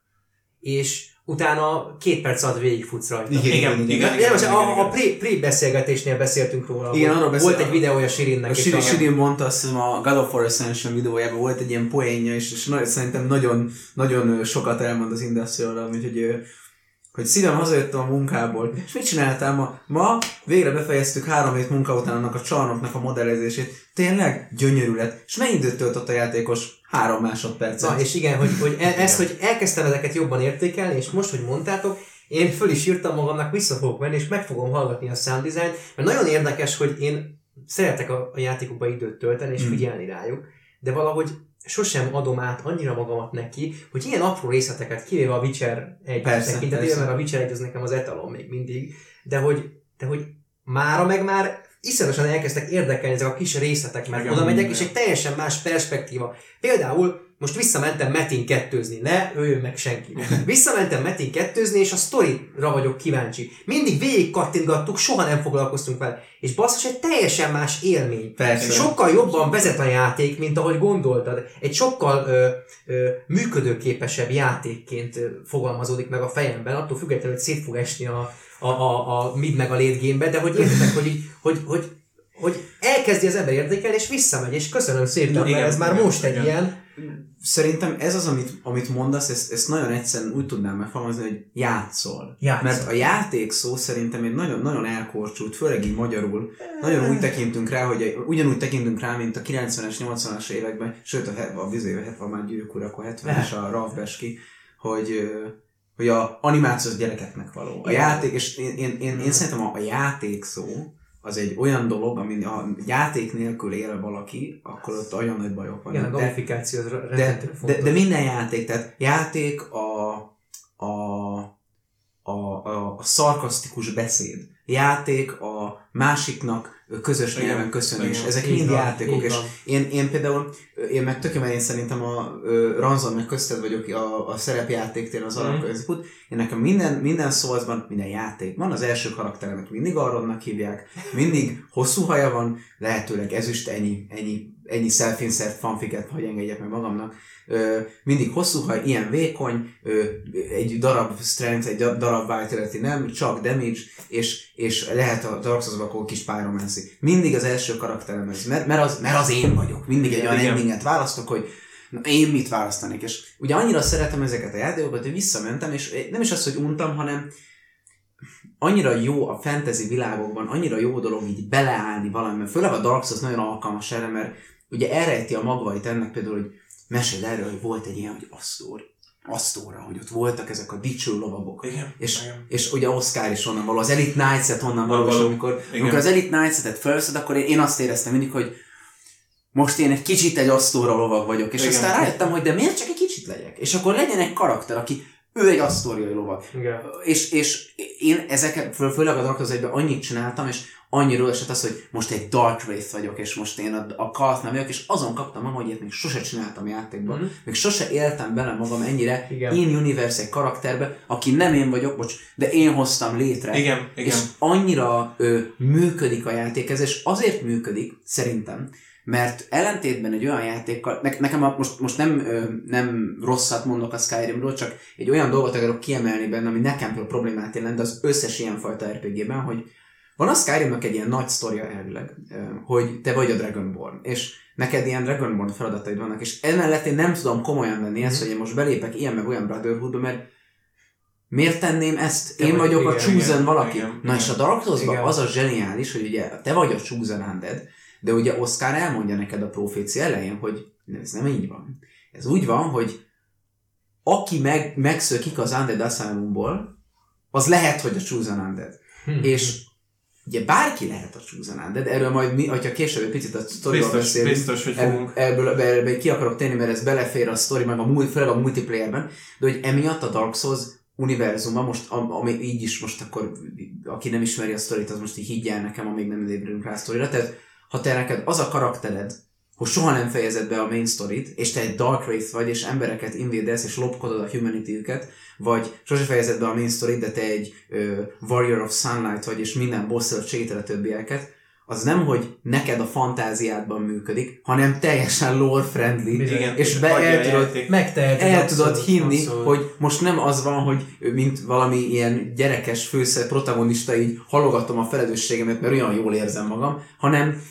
és utána két perc alatt végigfutsz rajta. Igen, igen, igen. Igen, most igen, a, a igen. pre, pre beszélgetésnél beszéltünk róla. Igen, arról beszél- Volt egy videója Sirinnek. A és Siri, a- Siri mondta azt hiszem a God of War Ascension videójában volt egy ilyen poénja, és, és nagyon, szerintem nagyon, nagyon sokat elmond az industrial úgyhogy hogy szívem hazajöttem a munkából, és mit csináltál ma? Ma végre befejeztük három hét munka után annak a csarnoknak a modellezését. Tényleg? Gyönyörű lett. És mennyi időt töltött a játékos? Három másodpercet. Na, és igen, hogy, hogy e, ez, hogy elkezdtem ezeket jobban értékelni, és most, hogy mondtátok, én föl is írtam magamnak, vissza fogok menni, és meg fogom hallgatni a sound design, mert nagyon érdekes, hogy én szeretek a, a játékokba időt tölteni, és Mm. figyelni rájuk, de valahogy sosem adom át annyira magamat neki, hogy ilyen apró részleteket, kivéve a Witcher egy tekintetében, mert a Witcher egy az nekem az etalon még mindig, de hogy, de hogy mára meg már iszonyatosan elkezdtek érdekelni ezek a kis részletek, mert Igen, oda megyek, és egy teljesen más perspektíva. Például most visszamentem Metin kettőzni, ne öljön meg senki. Visszamentem Metin kettőzni, és a sztorira vagyok kíváncsi. Mindig végig kattintgattuk, soha nem foglalkoztunk vele. És basszus, egy teljesen más élmény. Persze. Sokkal jobban vezet a játék, mint ahogy gondoltad. Egy sokkal ö, ö, működőképesebb játékként fogalmazódik meg a fejemben, attól függetlenül, hogy szét fog esni a, a, a, a mid meg a late game de hogy értitek, hogy, hogy, hogy, hogy elkezdi az ember érdekelni, és visszamegy, és köszönöm szépen, mert ez már igen, most egy igen. ilyen, Szerintem ez az, amit, amit mondasz, ezt, ezt nagyon egyszerűen úgy tudnám megfogalmazni, hogy játszol. Játszol. Mert a játék szó szerintem egy nagyon-nagyon elkorcsult, főleg így magyarul. Nagyon úgy tekintünk rá, hogy ugyanúgy tekintünk rá, mint a 90-es, 80-as években, sőt a, a vizé, 70 már gyűrűk ura, akkor 70-es a Ralph Beski, hogy, hogy a animáció az gyerekeknek való. A játék, és én, én, én, én szerintem a, a játék szó, az egy olyan dolog, ami a játék nélkül él valaki, akkor ott olyan nagy bajok vannak. igen, a De- gamifikáció az de, de, fontos. de minden játék, tehát játék a, a, a, a, a szarkasztikus beszéd, játék a másiknak közös nyelven köszönés, igen. ezek mind van, játékok, és én, én például, én meg tökéletesen én szerintem a ö, Ranzon meg közted vagyok a, a szerepjátéktér az Mhm. alapközépút, én nekem minden, minden szózban, minden játék van, az első karakteremet mindig Aronnak hívják, mindig hosszú haja van, lehetőleg ezüst, ennyi, ennyi, ennyi self-insert fanfiket, hogy engedjek meg magamnak, mindig hosszú haj, ilyen vékony, egy darab strength, egy da- darab vitality nem, csak damage, és, és lehet a Dark akkor kis pyromancy. Mindig az első karakterem ez, mert, mert, az, mert az én vagyok. Mindig egy olyan Igen. endinget választok, hogy na, én mit választanék. És ugye annyira szeretem ezeket a játékokat, hogy visszamentem, és nem is az, hogy untam, hanem annyira jó a fantasy világokban, annyira jó dolog így beleállni valamiben, főleg a Dark Souls nagyon alkalmas erre, mert ugye elrejti a magvait ennek például, hogy mesél erről, hogy volt egy ilyen, hogy Asztór, Asztóra, hogy ott voltak ezek a dicső lovagok. Igen, És, igen. és ugye Oscar is onnan való, az Elite Knights-et onnan való, és amikor, Igen. amikor az Elite Knights-et felveszed, akkor én, én azt éreztem mindig, hogy most én egy kicsit egy asztóra lovag vagyok, és Igen. aztán rájöttem, hogy de miért csak egy kicsit legyek? És akkor legyen egy karakter, aki ő egy asztóriai lovag. Igen. És, és én ezeket, fő, főleg a 1 annyit csináltam, és annyira esett az, hogy most egy Dark Wraith vagyok, és most én a, a nem vagyok, és azon kaptam magam, hogy ilyet még sose csináltam játékban. Mhm. Még sose éltem bele magam ennyire Igen. in-universe egy karakterbe, aki nem én vagyok, bocs, de én hoztam létre. Igen, igen. És annyira ö, működik a játék ez, és azért működik, szerintem, mert ellentétben egy olyan játékkal, ne, nekem a, most, most nem, ö, nem rosszat mondok a Skyrimről, csak egy olyan dolgot akarok kiemelni benne, ami nekem problémát jelent, de az összes ilyenfajta RPG-ben, hogy van a Skyrimnek egy ilyen nagy sztoria elvileg, hogy te vagy a Dragonborn, és neked ilyen Dragonborn feladataid vannak, és emellett én nem tudom komolyan venni ezt, hogy én most belépek ilyen meg olyan Brotherhoodba, mert miért tenném ezt? Te Én vagy- vagyok a igen, chosen igen, valaki. igen, Na és a igen. Dark Igen. az a zseniális, hogy ugye te vagy a chosen undead, de ugye Oscar elmondja neked a profécia elején, hogy ez nem így van. Ez úgy van, hogy aki meg, megszökik az Undead Asylumból, az lehet, hogy a chosen undead. Hm. És ugye bárki lehet a chosen undead, erről majd mi, hogyha később egy picit a sztoriról beszélünk, biztos, hogy fogunk. ebből, ebből, ebből ki akarok tenni, mert ez belefér a sztori, meg a, főleg a multiplayerben, de hogy emiatt a Dark Souls univerzuma, most, am- ami így is most akkor, aki nem ismeri a sztorit, az most így higgyen nekem, amíg nem ébredünk rá a sztorira, tehát ha te neked az a karaktered, hogy soha nem fejezed be a main storyt, és te egy Dark Wraith vagy, és embereket invédesz, és lopkodod a humanity-üket, vagy sose fejezed be a main storyt, de te egy ö, Warrior of Sunlight vagy, és minden bosszal a többieket, az nem, hogy neked a fantáziádban működik, hanem teljesen lore-friendly, Igen, és be el tudod. Megteheted el abszolút, tudod hinni, abszolút. hogy most nem az van, hogy mint valami ilyen gyerekes főszer protagonista így halogatom a felelősségemet, mert olyan jól érzem magam, hanem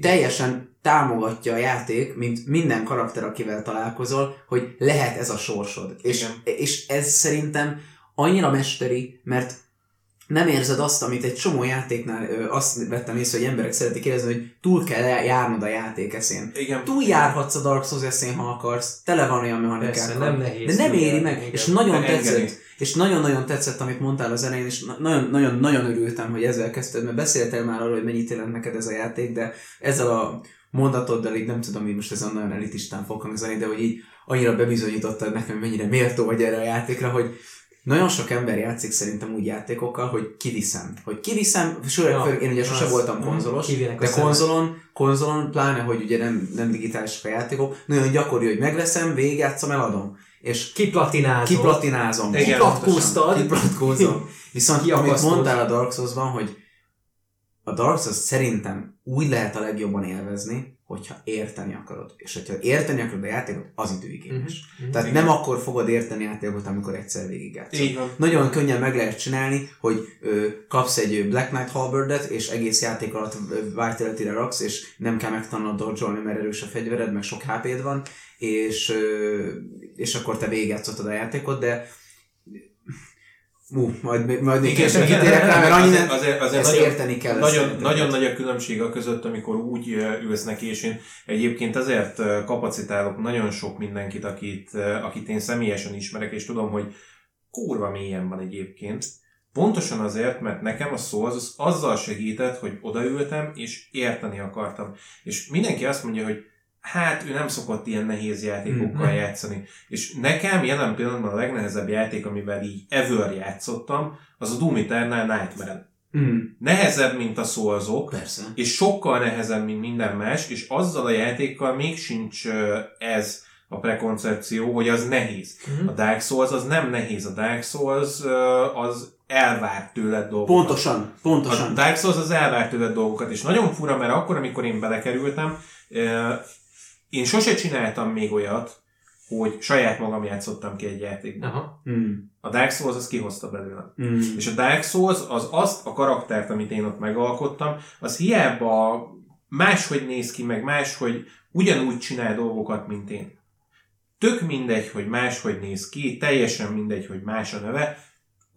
teljesen támogatja a játék, mint minden karakter, akivel találkozol, hogy lehet ez a sorsod. És, Igen. és ez szerintem annyira mesteri, mert nem érzed azt, amit egy csomó játéknál ö, azt vettem észre, hogy emberek szeretik érezni, hogy túl kell járnod a játék eszén. Igen. Túl járhatsz a Dark Souls eszén, ha akarsz, tele van olyan mechanikákkal. Persze, nem nehéz. De nem éri meg, igen. és nagyon De engedi. tetszett, és nagyon-nagyon tetszett, amit mondtál az elején, és nagyon-nagyon örültem, hogy ezzel kezdted, mert beszéltél már arról, hogy mennyit jelent neked ez a játék, de ezzel a mondatoddal így nem tudom, hogy most ez nagyon elitistán fog hangzani, de hogy így annyira bebizonyítottad nekem, mennyire méltó vagy erre a játékra, hogy nagyon sok ember játszik szerintem úgy játékokkal, hogy kiviszem. Hogy kiviszem, sőt, Ja, én ugye sose az- voltam mhm, konzolos, de konzolon, konzolon, pláne, hogy ugye nem, nem digitálisak a játékok, nagyon gyakori, hogy megveszem, végigjátszom, eladom. És kiplatinázom. Igen. Kiplatkóztad. Kiplatkózom. Viszont amit mondtál a Dark Souls-ban, hogy a Dark Souls szerintem úgy lehet a legjobban élvezni, hogyha érteni akarod. És hogyha érteni akarod a játékot, az időigényes. Mhm. Tehát Igen. nem akkor fogod érteni a játékot, amikor egyszer végigjátszol. Így van. Nagyon könnyen meg lehet csinálni, hogy ö, kapsz egy Black Knight Halberdet, és egész játék alatt ö, Vitality-re raksz, és nem kell megtanulnod dodge mert erős a fegyvered, meg sok HP-d van, és, ö, és akkor te végigjátszottad a játékot, de Ú, majd, majd még később kitérek rá, mert annyi azért- azért- azért ezt nagyon- érteni kell. Nagyon, nagyon nagy a különbség a között, amikor úgy ülsz neki, és én egyébként azért kapacitálok nagyon sok mindenkit, akit, akit én személyesen ismerek, és tudom, hogy kurva mélyen van egyébként. Pontosan azért, mert nekem a szó az, az azzal segített, hogy odaültem, és érteni akartam. És mindenki azt mondja, hogy hát ő nem szokott ilyen nehéz játékokkal Mhm. játszani. És nekem jelen pillanatban a legnehezebb játék, amivel így ever játszottam, az a Doom Eternal Nightmare. Mm, Nehezebb, mint a persze. és sokkal nehezebb, mint minden más, és azzal a játékkal még sincs ez a prekoncepció, hogy az nehéz. Mhm. A Dark Souls az nem nehéz, a Dark Souls az elvár tőled dolgokat. Pontosan, A pontosan. Dark Souls az elvár tőled dolgokat, és nagyon fura, mert akkor, amikor én belekerültem, én sose csináltam még olyat, hogy saját magam játszottam ki egy játékban. Aha. Mm, A Dark Souls az kihozta belőlem. mm, És a Dark Souls az azt a karaktert, amit én ott megalkottam, az hiába máshogy néz ki, meg máshogy ugyanúgy csinál dolgokat, mint én. Tök mindegy, hogy máshogy néz ki, teljesen mindegy, hogy más a neve,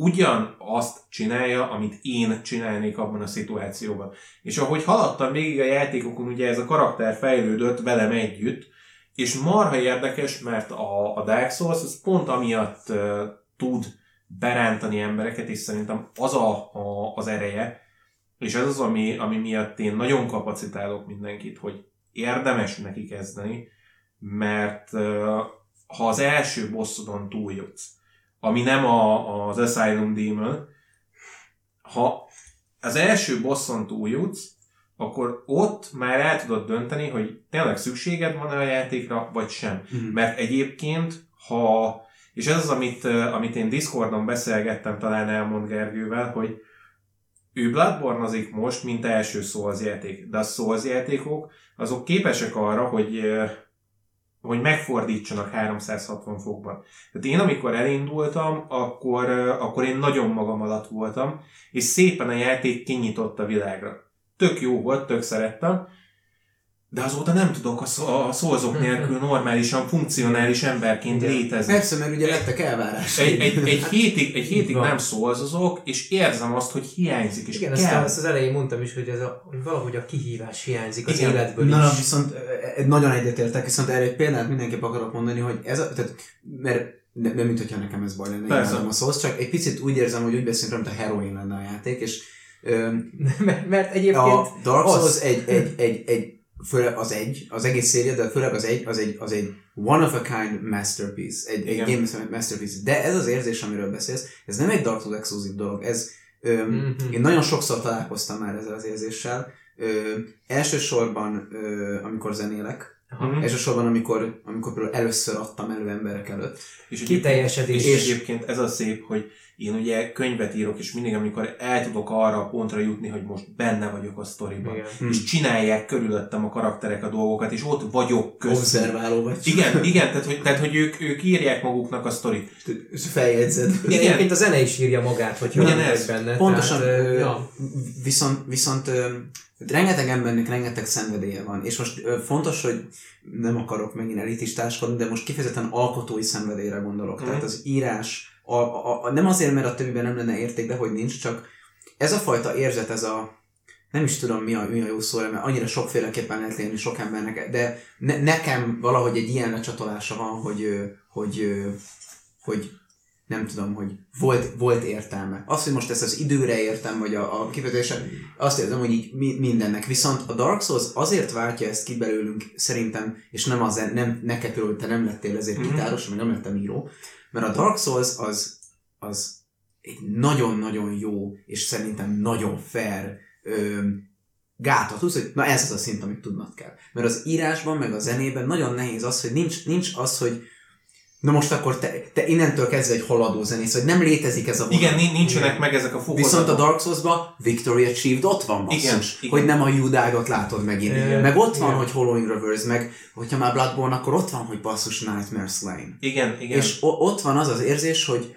ugyan azt csinálja, amit én csinálnék abban a szituációban. És ahogy haladtam végig a játékokon, ugye ez a karakter fejlődött velem együtt, és marha érdekes, mert a, a Dark Souls az pont amiatt uh, tud berántani embereket, és szerintem az a, a, az ereje, és ez az, ami, ami miatt én nagyon kapacitálok mindenkit, hogy érdemes neki kezdeni, mert uh, ha az első bosszodon túljutsz, ami nem a, az Asylum Demon, ha az első bosszon túljutsz, akkor ott már el tudod dönteni, hogy tényleg szükséged van a játékra, vagy sem. mm. Mert egyébként, ha, és ez az, amit, eh, amit én Discordon beszélgettem, talán elmond Gergővel, hogy ő Bloodborne-azik most, mint első Souls játék, de a Souls játékok, azok képesek arra, hogy, eh, hogy megfordítsanak 360 fokban. Tehát én, amikor elindultam, akkor, akkor én nagyon magam alatt voltam, és szépen a játék kinyitott a világra. Tök jó volt, tök szerettem, de azóta nem tudok a, szó- a szózók nélkül normálisan, funkcionális emberként Igen. létezni. Persze, mert ugye lettek elvárásai. Egy, egy, egy hétig, egy hétig nem szólzozok, és érzem azt, hogy hiányzik, és Igen, ezt, kell. ezt az elején mondtam is, hogy, ez a, hogy valahogy a kihívás hiányzik az Igen. életből Na, is. na, viszont nagyon egyetértek, viszont erre egy példát mindenképp akarok mondani, hogy ez a, tehát, mert nem, nem mint hogyha nekem ez baj lenne, Persze. a szósz, csak egy picit úgy érzem, hogy úgy beszélünk, mint a heroin lenne a játék, és ö, mert, mert egyébként a Dark az. Souls egy, egy, egy, egy főleg az egy, az egész széria, de főleg az egy, az egy, az egy one of a kind masterpiece, egy, egy game masterpiece. De ez az érzés, amiről beszélsz, ez nem egy Dark Souls exkluzív dolog, ez ö, Mhm. én nagyon sokszor találkoztam már ezzel az érzéssel. Ö, elsősorban, ö, amikor zenélek, Aha. Mhm. Elsősorban, amikor, amikor például először adtam elő emberek előtt. És Kiteljesedés. És egyébként ez a szép, hogy én ugye könyvet írok, és mindig, amikor el tudok arra a pontra jutni, hogy most benne vagyok a sztoriban, Igen. és csinálják körülöttem a karakterek a dolgokat, és ott vagyok köztük. Obszerváló vagy. Igen, igen, tehát hogy, tehát, hogy ők, ők írják maguknak a sztorit. És feljegyzed. Igen, Igen. egyébként a zene is írja magát, hogyha nem Ugyanez. benne. Pontosan, Tehát, ö, ja. viszont, viszont ö, rengeteg embernek rengeteg szenvedélye van, és most ö, fontos, hogy nem akarok megint elitistáskodni, de most kifejezetten alkotói szenvedélyre gondolok. Mhm. Tehát az írás, a, a, a, nem azért, mert a többiben nem lenne érték, de hogy nincs, csak ez a fajta érzet, ez a nem is tudom mi a, mi a jó szó, mert annyira sokféleképpen lehet lenni sok embernek, de ne, nekem valahogy egy ilyen lecsatolása van, hogy, hogy, hogy nem tudom, hogy volt, volt értelme. Az, hogy most ezt az időre értem, vagy a, a kifejezése, azt érzem, hogy így mi, mindennek. Viszont a Dark Souls azért váltja ezt ki belőlünk, szerintem, és nem az, nem, neked te nem lettél ezért Mhm. gitáros, meg nem lettem író, mert a Dark Souls az, az egy nagyon-nagyon jó, és szerintem nagyon fair ö, gátat húz, hogy na ez az a szint, amit tudnod kell. Mert az írásban, meg a zenében nagyon nehéz az, hogy nincs, nincs az, hogy na most akkor te, te innentől kezdve egy haladó zenész, vagy nem létezik ez a vonal. Igen, nin- nincsenek meg ezek a fokozatok. Viszont a Dark Souls-ban Victory Achieved ott van basszus, Igen, igen. hogy nem a Judágot látod megint. Igen, Meg ott van, igen. hogy Hollowing Reverse, meg hogyha már Bloodborne, akkor ott van, hogy basszus Nightmare Slain. Igen, igen. És o- ott van az az érzés, hogy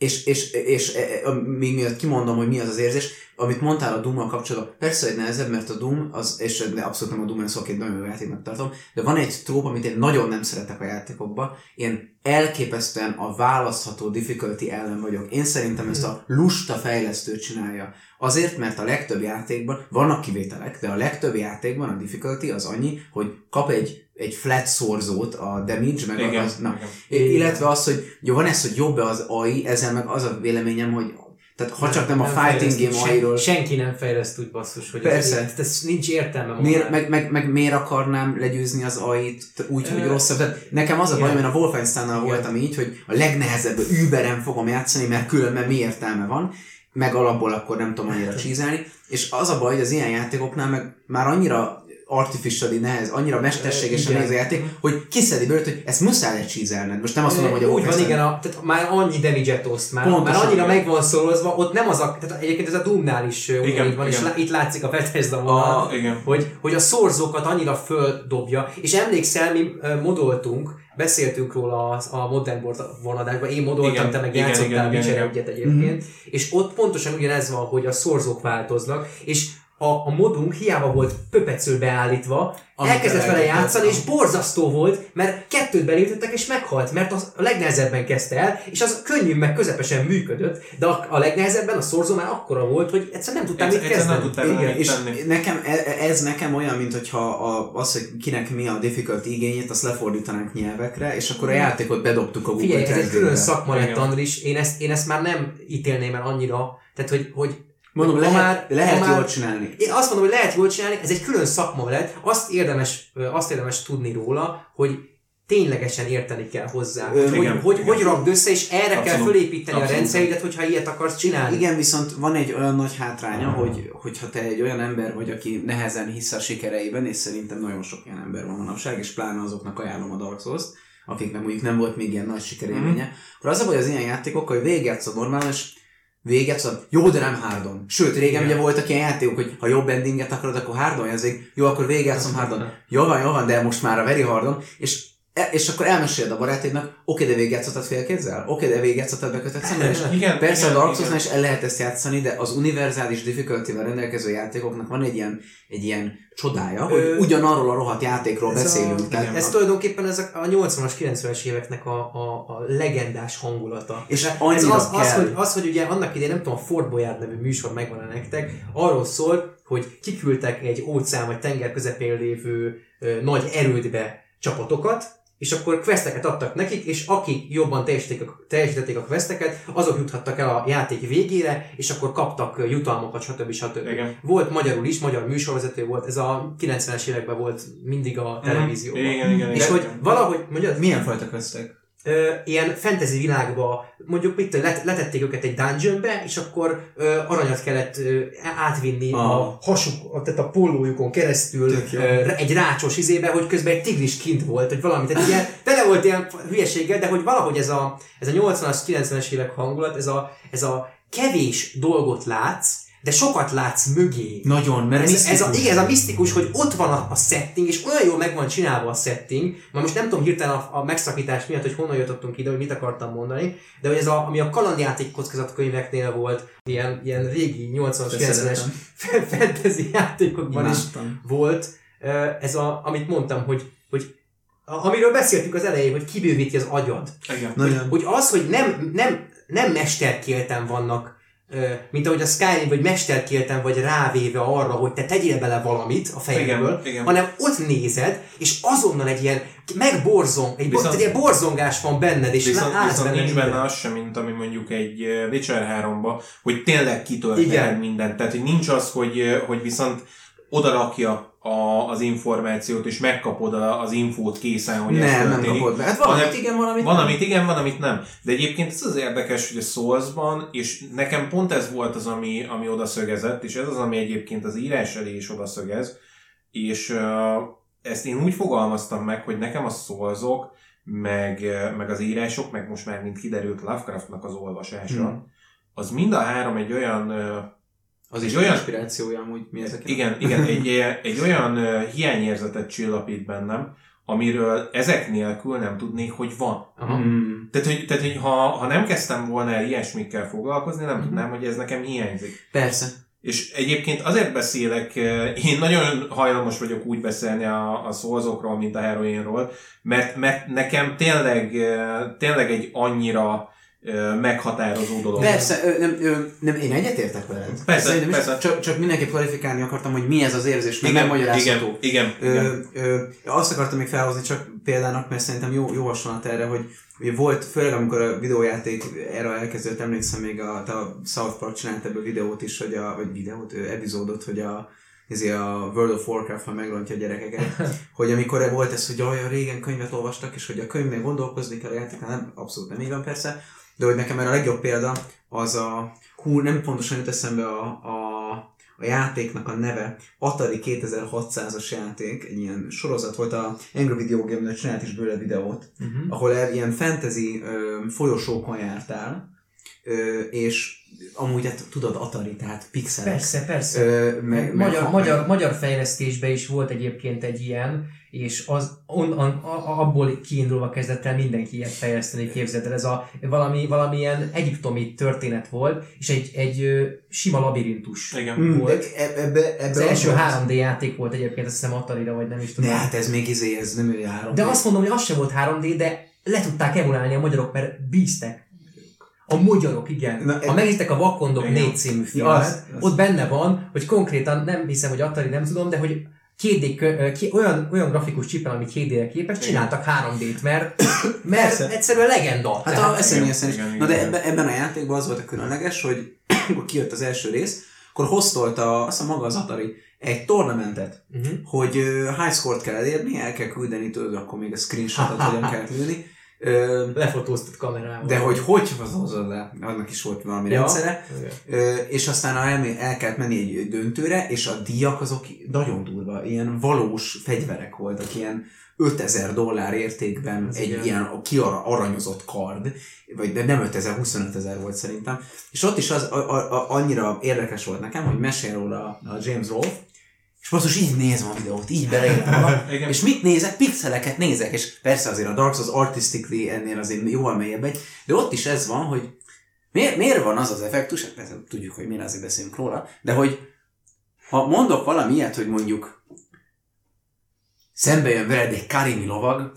és, és, és, e, e, még miatt kimondom, hogy mi az az érzés, amit mondtál a Doom-mal kapcsolatban, persze, hogy nehezebb, mert a Doom, az, és de abszolút nem a Doom, szóval két nagyon jó játéknak tartom, de van egy tróp, amit én nagyon nem szeretek a játékokban, én elképesztően a választható difficulty ellen vagyok. Én szerintem ezt a lusta fejlesztő csinálja. Azért, mert a legtöbb játékban, vannak kivételek, de a legtöbb játékban a difficulty az annyi, hogy kap egy, egy flat szorzót a damage, meg igen, az, na, igen. Illetve az, hogy jó, van ez, hogy jobb-e az AI, ezzel meg az a véleményem, hogy tehát ha csak nem a fighting game sen- AI-ról, Senki nem fejleszt úgy basszus, hogy Persze. Ez, ez nincs értelme miért, meg, meg, meg, miért akarnám legyőzni az AI-t úgy, hogy rosszabb. Tehát nekem az a igen. baj, mert a Wolfenstein-nal Igen. voltam így, hogy a legnehezebb überen fogom játszani, mert különben mi értelme van, meg alapból akkor nem tudom annyira csízelni. És az a baj, hogy az ilyen játékoknál meg már annyira artificially nehez, annyira mesterségesen igen. nehéz a játék, hogy kiszedi belőle, hogy ezt muszáj lecsízelned. Most nem azt mondom, hogy a Úgy van, igen, a, tehát már annyi damage-et oszt már, Pontosan, már annyira igen. meg van szorozva, ott nem az a, tehát egyébként ez a Doomnál is Igen, ugyanígy van, és igen. lá, itt látszik a Bethesda vonal, A- igen. hogy, hogy a szorzókat annyira földobja, és emlékszel, mi modoltunk, beszéltünk róla a, a Modern Board vonadásban, én modoltam, Igen, te meg igen, játszottál igen, igen, Witcher egyet egyébként, és ott pontosan ugyanez van, hogy a szorzók változnak, és a, a modunk hiába volt pöpecül beállítva, Amit elkezdett vele játszani, és borzasztó volt, mert kettőt beléptettek, és meghalt, mert az a legnehezebben kezdte el, és az könnyű, meg közepesen működött, de a, a legnehezebben a szorzó már akkora volt, hogy egyszerűen nem tudtam Egyszer- mit nem kezdeni. tudtál vele Igen, és tenni. nekem, e- ez nekem olyan, mint hogyha a, az, hogy kinek mi a difficult igényét, azt lefordítanánk nyelvekre, és akkor a játékot bedobtuk a Google Figyelj, ez egy külön szakma lett. Andris, én ezt, én ezt már nem ítélném el annyira, tehát hogy, hogy Mondom, lehet, már- lehet már- jól csinálni. Én azt mondom, hogy lehet jól csinálni, ez egy külön szakma lett, azt érdemes, azt érdemes tudni róla, hogy ténylegesen érteni kell hozzá. Ö, hogy, igen, hogy, igen. hogy rakd össze, és erre kell Abszolút. fölépíteni a Abszolút. rendszeridet, hogyha ilyet akarsz csinálni. Igen, viszont van egy olyan nagy hátránya, hogy, hogyha te egy olyan ember vagy, aki nehezen hisz a sikereiben, és szerintem nagyon sok ilyen ember van manapság, és pláne azoknak ajánlom a Dark akiknek mondjuk nem volt még ilyen nagy sikerélménye, Mhm. akkor az a baj az ilyen játékokkal, hogy végigjátszod normál, és végigjátszod, jó, de nem hardon. Sőt, régen Igen. ugye voltak ilyen játékok, hogy ha jobb endinget akarod, akkor hardon ezek, jó, akkor végigjátszom hardon. Jó van, jó van, de most már a very hardon, és és akkor elmeséled a barátidnak, oké, de végigjátszottad félkézzel? Oké, de végigjátszottad bekötött szemmel? És Igen, Persze igen, a Dark igen. souls is el lehet ezt játszani, de az univerzális difficulty-vel rendelkező játékoknak van egy ilyen, egy ilyen csodája, hogy Ö, ugyanarról a rohadt játékról ez beszélünk. A, tehát ez a- tulajdonképpen ez a, a 80-as, 90-es éveknek a, a, a legendás hangulata. És ez az, az, kell. hogy, az, hogy ugye annak idején, nem tudom, a Fort Boyard nevű műsor megvan nektek, arról szól, hogy kiküldtek egy óceán vagy tenger közepén lévő ö, nagy erődbe csapatokat, és akkor questeket adtak nekik, és akik jobban teljesítették a, teljesítették a questeket, azok juthattak el a játék végére, és akkor kaptak jutalmakat, stb. stb. Igen. Volt magyarul is, magyar műsorvezető volt, ez a 90-es években volt mindig a televízióban. Igen, igen, És igen. hogy valahogy, mondjad, Milyen fajta questek? Ö, ilyen fantasy világba, mondjuk mit tudom, let, letették őket egy dungeonbe, és akkor ö, aranyat kellett ö, átvinni Ah. a hasuk, tehát a pólójukon keresztül ö, egy rácsos izébe, hogy közben egy tigris kint volt, vagy valami. Tehát ilyen, tele volt ilyen hülyeséggel, de hogy valahogy ez a, ez a 80-as, 90-es évek hangulat, ez a, ez a kevés dolgot látsz, de sokat látsz mögé. Nagyon, mert Ez, ez, a, misztikus. igen, ez a misztikus, hogy ott van a, a setting, és olyan jól meg van csinálva a setting, már most nem tudom hirtelen a, a megszakítás miatt, hogy honnan jutottunk ide, hogy mit akartam mondani, de hogy ez a, ami a kalandjáték kockázatkönyveknél volt, ilyen, ilyen régi 80-as, 90-es Szeretem. fantasy játékokban is Imádtam. volt, ö, ez a, amit mondtam, hogy, hogy amiről beszéltünk az elején, hogy kibővíti az agyad. Igen. Nagyon. Hogy az, hogy nem, nem, nem mesterkélten vannak, mint ahogy a Skyrim, vagy mesterkélten vagy rávéve arra, hogy te tegyél bele valamit a fejedből, Igen, igen. hanem ott nézed, és azonnal egy ilyen megborzong, egy, Viszont- egy ilyen borzongás van benned, és Viszont, állsz viszont nincs minden. benne az sem, mint ami mondjuk egy Witcher 3-ba, hogy tényleg kitölt Igen. el mindent. Tehát, hogy nincs az, hogy, hogy viszont odarakja a, az információt, és megkapod a, az infót készen, hogy ez Nem, nem történik. kapod be. Hát valamit Hanem- igen, valamit Van, nem. amit igen, van, amit nem. De egyébként ez az érdekes, hogy a Soulsban, és nekem pont ez volt az, ami, ami odaszögezett, és ez az, ami egyébként az írás elé is odaszögez, és uh, ezt én úgy fogalmaztam meg, hogy nekem a Soulsok, meg, meg az írások, meg most már mint kiderült Lovecraftnak az olvasása, Hmm. az mind a három egy olyan uh, Az Egy is olyan- inspirációja amúgy mi ezek. igen, igen egy, egy olyan ö, hiányérzetet csillapít bennem, amiről ezek nélkül nem tudnék, hogy van. Aha. Hmm. Tehát, hogy, tehát, hogy ha, ha nem kezdtem volna el ilyesmikkel foglalkozni, nem Mhm. tudnám, hogy ez nekem hiányzik. Persze. És egyébként azért beszélek, én nagyon hajlamos vagyok úgy beszélni a, a szózokról, mint a heroinról, mert, mert nekem tényleg, tényleg egy annyira meghatározó dolog. Persze, ö, nem, ö, nem, én egyetértek veled. Persze, Szerintem persze. Csak, csak mindenképp kvalifikálni akartam, hogy mi ez az érzés, nem igen, magyarázható. igen, igen, igen. Ö, ö, azt akartam még felhozni csak példának, mert szerintem jó, jó hasonlat erre, hogy ugye volt, főleg amikor a videójáték erre elkezdődött, emlékszem még a, a South Park csinált ebből videót is, hogy a, vagy videót, ö, epizódot, hogy a, ezért a World of Warcraft már megrontja a gyerekeket, hogy amikor volt ez, hogy olyan régen könyvet olvastak, és hogy a könyvnél gondolkozni kell a játéknál, nem, abszolút nem így van persze, de hogy nekem erre a legjobb példa az a, hú, nem pontosan jut eszembe a, a, a játéknak a neve, Atari 2600-as játék, egy ilyen sorozat volt, a Angry Video Game-nől csinált is bőle videót, Mhm. ahol ilyen fantasy ö, folyosókon jártál, ö, és amúgy hát tudod Atari, tehát pixelek. Persze, persze. Ö, meg, magyar, meg, magyar, magyar fejlesztésben is volt egyébként egy ilyen, és az on, on, a, abból kiindulva kezdett el mindenki ilyet fejleszteni, képzeld el. Ez a valami, valamilyen egyiptomi történet volt, és egy, egy ö, sima labirintus igen. Mm, volt. de e- ebbe, ebbe Az első volt- 3D játék volt egyébként, azt hiszem Atari-ra, vagy nem is tudom. De hát ez még izé, ez nem ő három. De azt mondom, hogy az sem volt 3D, de le tudták emulálni a magyarok, mert bíztek. A magyarok, igen. Na, ha megnéztek a Vakondok Igen. 4 című Ja, filmet, azt- azt- ott benne van, hogy konkrétan nem hiszem, hogy Atari nem tudom, de hogy 2D, kö- ki, olyan, olyan grafikus csipen, ami 2D-re képes, csináltak 3D-t, mert, mert Persze. egyszerűen legenda. Hát Tehát- a is. igen, Na de ebben, ebben a játékban az volt a különleges, hogy amikor kijött az első rész, akkor hoztolta azt hiszem maga az Atari egy tornamentet, Mhm. hogy high score-t kell elérni, el kell küldeni, tudod, akkor még a screenshotot hogyan kell küldeni. Ö, Lefotóztat kamerával. de hogy hogy hozod le, annak is volt valami Ja. rendszere. Ö, és aztán el, el kellett menni egy döntőre, és a díjak azok nagyon durva, ilyen valós fegyverek voltak, ilyen 5000 dollár értékben Ez egy igen. ilyen kiaranyozott kard, vagy de nem 5000, 25 ezer volt szerintem. És ott is az a, a, a, annyira érdekes volt nekem, hogy mesél róla a James Rolfe, és most így nézem a videót, így magam, Igen. és mit nézek? Pixeleket nézek, és persze azért a Dark Souls artistically ennél azért jóval mélyebb egy, de ott is ez van, hogy miért, miért van az az effektus, hát persze tudjuk, hogy miért azért beszélünk róla, de hogy ha mondok valami ilyet, hogy mondjuk szembe jön veled egy Karimi lovag,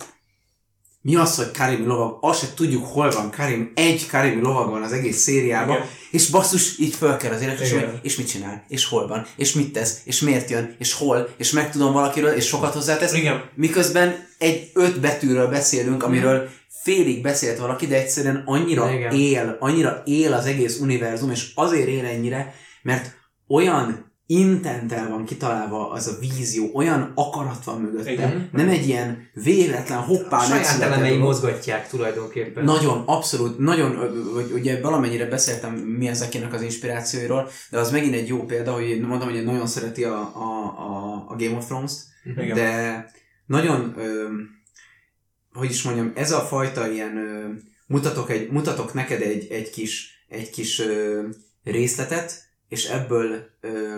mi az, hogy Karimi lovag? Azt se tudjuk, hol van Karim. Egy Karimi lovag van az egész szériában, Igen. és basszus, így föl kell az életre, és, Igen. hogy- és mit csinál, és hol van, és mit tesz, és miért jön, és hol, és megtudom valakiről, és sokat hozzátesz. Igen. Miközben egy öt betűről beszélünk, amiről félig beszélt valaki, de egyszerűen annyira Igen. él, annyira él az egész univerzum, és azért él ennyire, mert olyan intentel van kitalálva az a vízió, olyan akarat van mögötte, Igen. nem egy ilyen véletlen hoppá A saját elemei mozgatják tulajdonképpen. Nagyon, abszolút, nagyon, ugye valamennyire beszéltem mi ezeknek az inspirációiról, de az megint egy jó példa, hogy mondom, hogy nagyon szereti a, a, a, a Game of Thrones-t, Igen. de nagyon, ö, hogy is mondjam, ez a fajta ilyen, ö, mutatok, egy, mutatok neked egy, egy kis, egy kis ö, részletet, és ebből ö,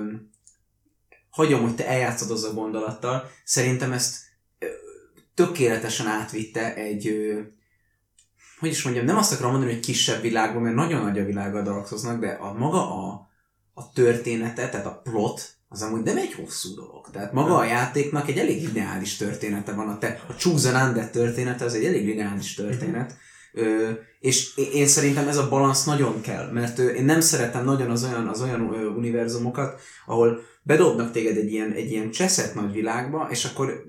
hagyom, hogy te eljátszod az a gondolattal. Szerintem ezt ö, tökéletesen átvitte egy, ö, hogy is mondjam, nem azt akarom mondani, hogy kisebb világban, mert nagyon nagy a világ a Dark de a maga a, a története, tehát a plot, az amúgy nem egy hosszú dolog. Tehát maga a játéknak egy elég lineáris története van. A, te, a Choose Undead története az egy elég lineáris történet. Ö, és én- szerintem ez a balansz nagyon kell, mert ö, én nem szeretem nagyon az olyan, az olyan ö, univerzumokat, ahol bedobnak téged egy ilyen, egy ilyen cseszett nagy világba, és akkor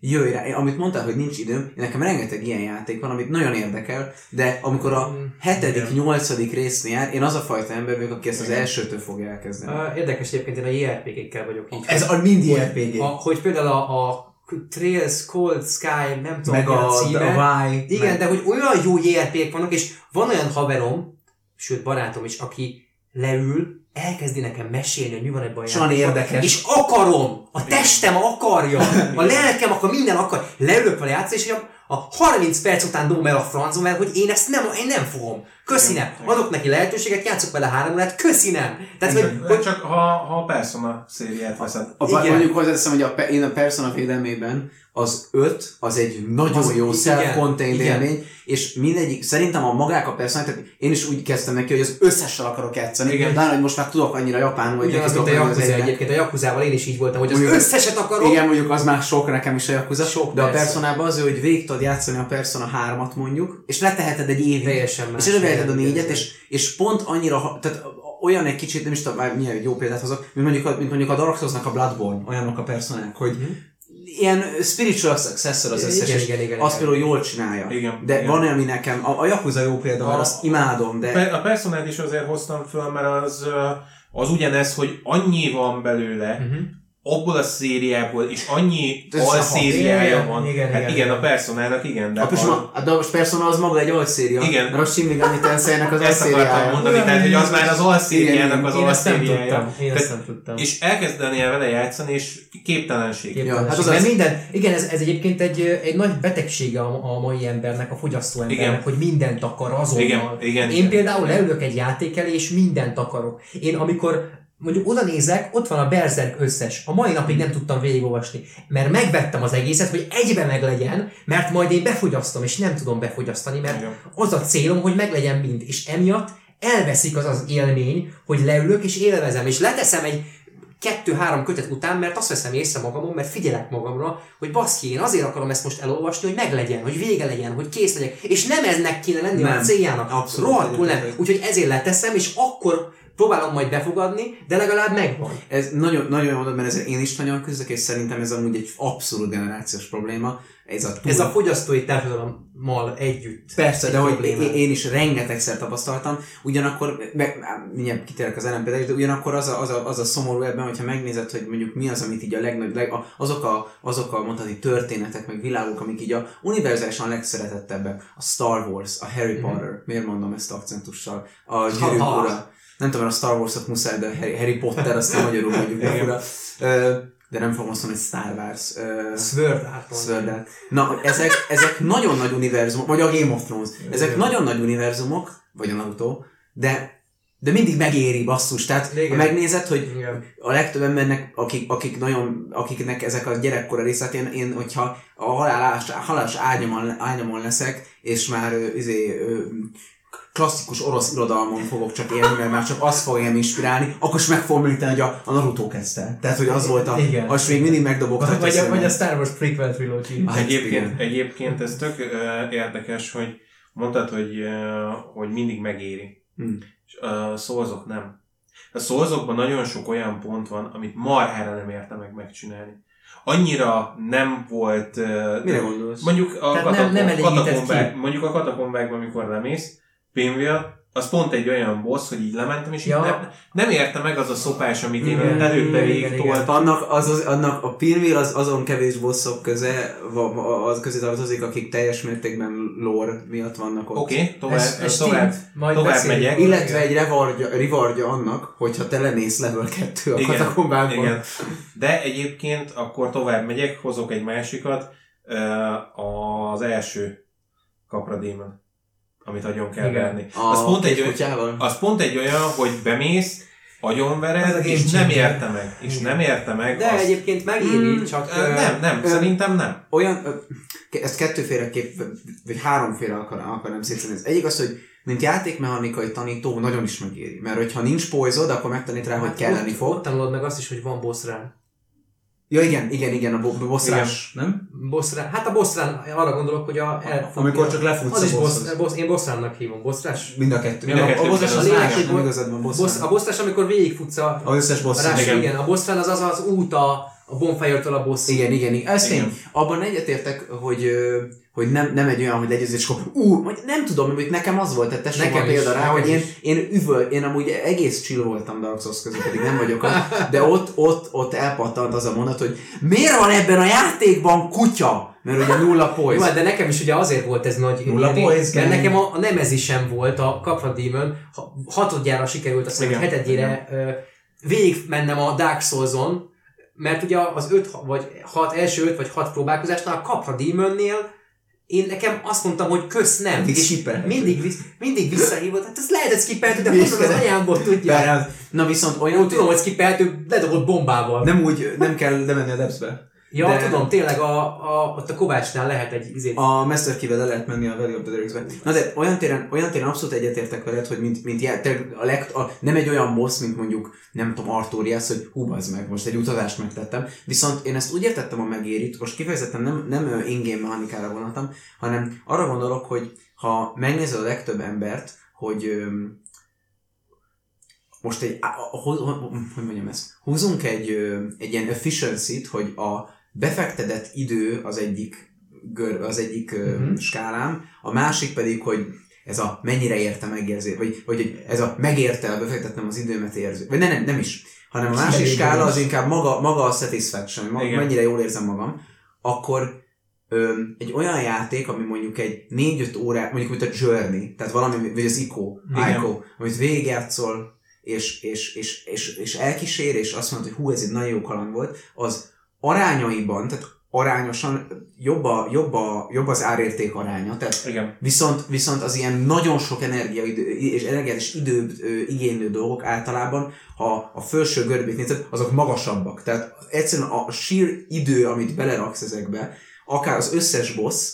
jöjj rá. Amit mondtál, hogy nincs időm, nekem rengeteg ilyen játék van, amit nagyon érdekel, de amikor a hetedik, Igen. nyolcadik résznél jár, én az a fajta ember vagyok, aki ezt az Igen. elsőtől fogja elkezdeni. Érdekes egyébként, én a JRPG-kkel vagyok így. Ez a mindig RPG. A, hogy például a, a Trails, Cold Sky, nem tudom meg a a, címe. a Y. Igen, meg, de hogy olyan jó JRPG-k vannak, és van olyan haverom, sőt barátom is, aki leül, elkezdi nekem mesélni, hogy mi van ebben a játékban, érdekes. És akarom! A testem akarja! A lelkem akar, minden akar. Leülök vele játszani, és a, a 30 perc után dobom el a francom, mert hogy én ezt nem, én nem fogom. Köszi Igen. nem. Adok neki lehetőséget, játszok vele három órát, köszi nem. Tehát, hogy, Csak, hogy csak ha, ha a Persona szériát veszed. a, igen. mondjuk hozzáteszem, hogy a, én a Persona védelmében az 5 az egy nagyon Az- jó self-contained élmény, és mindegyik, szerintem a magák a Persona, tehát én is úgy kezdtem neki, hogy az összessel akarok játszani, Igen. de hogy most már tudok annyira japánul, hogy ugyanaz, mint a Yakuza egyébként. A Yakuzával én is így voltam, hogy az Mondjuk- összeset akarok. Igen, mondjuk az már sok nekem is a Yakuza, Sok, de a persze. Personában az, hogy végig tudod játszani a Persona 3-at mondjuk, és leteheted egy évig, Teljesen és előveheted a négyet, és, és pont annyira, tehát olyan egy kicsit, nem is tudom, milyen jó példát hozok, mint mondjuk a, mint mondjuk a Dark Souls-nak a Bloodborne, olyanok a personák, hogy ilyen spiritual successor az összes, Igen, és igen, igen, azt igen. például jól csinálja. Igen, De igen. van ami nekem, a, a Yakuza jó példa, mert azt imádom, de A Personát is azért hoztam föl, mert az, az ugyanez, hogy annyi van belőle, Mhm. Abból a szériából, és annyi a alszériája van. igen, hát igen, igen, igen. a Personának igen, de a, Persona, a, de most Persona az maga egy alszéria, Igen. mert a Shin Megami Tensei-nek az ezt akartam mondani, tehát hogy az már az alszériának az alszériája. Én ezt nem tudtam. És elkezdenél vele játszani, és képtelenség. Ja, hát az az- minden, igen, ez, ez egyébként egy, egy nagy betegsége a, a mai embernek, a fogyasztó embernek, Igen. hogy mindent akar azonnal. Igen, igen, Én igen. például leülök egy játék elé, és mindent akarok. Én amikor mondjuk oda nézek, ott van a Berserk összes. A mai napig nem tudtam végigolvasni, mert megvettem az egészet, hogy egybe meglegyen, mert majd én befogyasztom, és nem tudom befogyasztani, mert Igen. az a célom, hogy meglegyen mind, és emiatt elveszik az az élmény, hogy leülök és élvezem, és leteszem egy kettő-három kötet után, mert azt veszem észre magamon, mert figyelek magamra, hogy baszki, én azért akarom ezt most elolvasni, hogy meglegyen, hogy vége legyen, hogy kész legyek. És nem eznek kéne lenni Nem. a céljának. Abszolút Rohadtul nem. Úgyhogy ezért leteszem, és akkor próbálom majd befogadni, de legalább megvan. Ez nagyon, nagyon jól mondod, mert ezzel én is nagyon küzdök, és szerintem ez amúgy egy abszolút generációs probléma. Ez a, túl... Ez a fogyasztói társadalommal együtt. Persze, de hogy én, én is rengetegszer tapasztaltam, ugyanakkor, meg, mindjárt kitérek az ellenpéldára is, de ugyanakkor az a, az, a, az a szomorú ebben, hogyha megnézed, hogy mondjuk mi az, amit így a legnagyobb, leg, azok, a, azok a mondhatni történetek, meg világok, amik így a univerzálisan legszeretettebbek, a Star Wars, a Harry Potter, miért mondom ezt akcentussal, a Gyűrűk ura, nem tudom, a Star Wars-ot muszáj, de Harry, Harry Potter, azt magyarul mondjuk meg ura. Ö, de nem fogom azt mondani, hogy Star Wars. Ö, Sword Art Sword Art. Na, ezek, ezek nagyon nagy univerzumok, vagy a Game of Thrones, ezek nagyon nagy univerzumok, vagy a Naruto, de, de mindig megéri basszus. Tehát ha megnézed, hogy Igen. a legtöbb embernek, akik, akik nagyon, akiknek ezek a gyerekkora részlet, én, én hogyha a halálás, halálos ágyamon, ágyamon leszek, és már izé, klasszikus orosz irodalmon fogok csak élni, mert már csak az fog engem inspirálni, akkor is meg fogom említeni, hogy a, a Naruto kezdte. Tehát, hogy az volt a, Igen. az még mindig megdobogtatja Vagy, a, vagy a Star Wars prequel trilogy. Hát Egyébként, igen. egyébként ez tök érdekes, hogy mondtad, hogy, hogy mindig megéri. Hmm. És a szózok nem. A szózokban nagyon sok olyan pont van, amit marhára nem érte meg megcsinálni. Annyira nem volt... Mire gondolsz? Mondjuk a, Tehát nem- katakom, nem elégített katakombák, mondjuk a katakombákban, amikor lemész, Pinville, az pont egy olyan boss, hogy így lementem, és Ja. így nem, nem érte meg az a szopás, amit én Igen, előtte végig toltam. Annak, az, az, annak a Pinwheel az azon kevés bosszok köze, az közé tartozik, akik teljes mértékben lore miatt vannak ott. Oké, okay, tovább, Ez- ez tovább, majd tovább beszélünk. megyek. Illetve egy rewardja, rewardja annak, hogyha te lemész level 2 a Igen, katakombákban. Igen. De egyébként akkor tovább megyek, hozok egy másikat. Az első Capra Demon, amit agyon kell Igen. verni. A Az pont, egy, kutyával? az pont egy olyan, hogy bemész, a agyonvered, és nem érte meg. És nem érte meg De azt. egyébként megéri, Mm, csak... Ö, Nem, nem, ö, szerintem nem. olyan, ö, ezt kettőféleképp, vagy háromféle akar, akarnám szétszedni. Az egyik az, hogy mint játékmechanikai tanító nagyon is megéri. Mert hogyha nincs poizod, akkor megtanít rá, hogy hát kelleni ott, fog. Ott tanulod meg azt is, hogy van boss rá. Ja igen, igen, igen, a bo- bosszrás, nem? Boss rá. Hát a boss rá, arra gondolok, hogy a... El, Amikor csak lefutsz Az a is boss, bosshoz. boss, én boss rának hívom, boss rás. Mind a kettő. Mind a kettő a bosszrás az más, A nem igazad van Boss, bosszrás. a boss rás, amikor végigfutsz a... Az összes a bosszrás. rás, igen. igen. A boss rán az az az út a, a bonfire-től a boss. Igen, igen, igen. Ez Igen. tény. Abban egyetértek, hogy, ö, hogy nem, nem egy olyan, hogy legyőzés, és akkor ú, vagy nem tudom, hogy nekem az volt, tehát Nekem példa rá, hogy én, én üvöl, én amúgy egész chill voltam Dark Souls között, pedig nem vagyok ott, de ott, ott, ott elpattant az a mondat, hogy miért van ebben a játékban kutya? Mert ugye nulla poise. de nekem is ugye azért volt ez nagy Nulla points, mert nekem a, a Nemezi sem volt a Capra Demon, ha, hatodjára sikerült, azt hiszem, hetedjére végig mennem a Dark Souls-on, mert ugye az öt vagy hat, első öt vagy hat próbálkozásnál a Capra Demonnél én nekem azt mondtam, hogy kösz nem. Mindig és skippelhető. mindig, visz- mindig visszahívott, hát ez lehetett skippelhető, de honnan az anyámból tudja. Bár, na viszont olyan, Jó, tudom, hogy skippelhető, ledobott bombával. nem úgy, nem kell lemenni a depthbe. Ja, de- tudom, tényleg a, a, ott a Kovácsnál lehet egy izét. A Master Key-vel le lehet menni a Valley of the Druids-be. Na de olyan téren, olyan téren abszolút egyetértek veled, hogy mint, mint jel, a legt, a, nem egy olyan boss, mint mondjuk, nem tudom, Arturias, hogy hú, az meg, most egy utazást megtettem. Viszont én ezt úgy értettem a megérit, most kifejezetten nem, nem in-game mechanikára vonaltam, hanem arra gondolok, hogy ha megnézed a legtöbb embert, hogy öm, most egy, a, a, hogy, hogy mondjam ezt, húzunk egy, ö, egy ilyen efficiency-t, hogy a befektetett idő az egyik gör, az egyik uh-huh. Mhm. skálám, a másik pedig, hogy ez a mennyire érte megérzé, vagy, vagy ez a megérte befektetnem az időmet érző, vagy ne, nem, nem is, hanem a másik skála az inkább maga, maga a satisfaction, maga, Igen. mennyire jól érzem magam, akkor öm, egy olyan játék, ami mondjuk egy 4-5 órá, mondjuk mint a Journey, tehát valami, vagy az ICO, Igen. ICO, amit végigjátszol, és, és, és, és, és elkísér, és azt mondod, hogy hú, ez egy nagyon jó kaland volt, az arányaiban, tehát arányosan jobb, a, jobb, a, jobb az árérték aránya, tehát Igen. Viszont, viszont az ilyen nagyon sok energia idő, és energiát és időt ö, igénylő dolgok általában, ha a felső görbét nézed, azok magasabbak. Tehát egyszerűen a sheer idő, amit beleraksz ezekbe, akár az összes boss,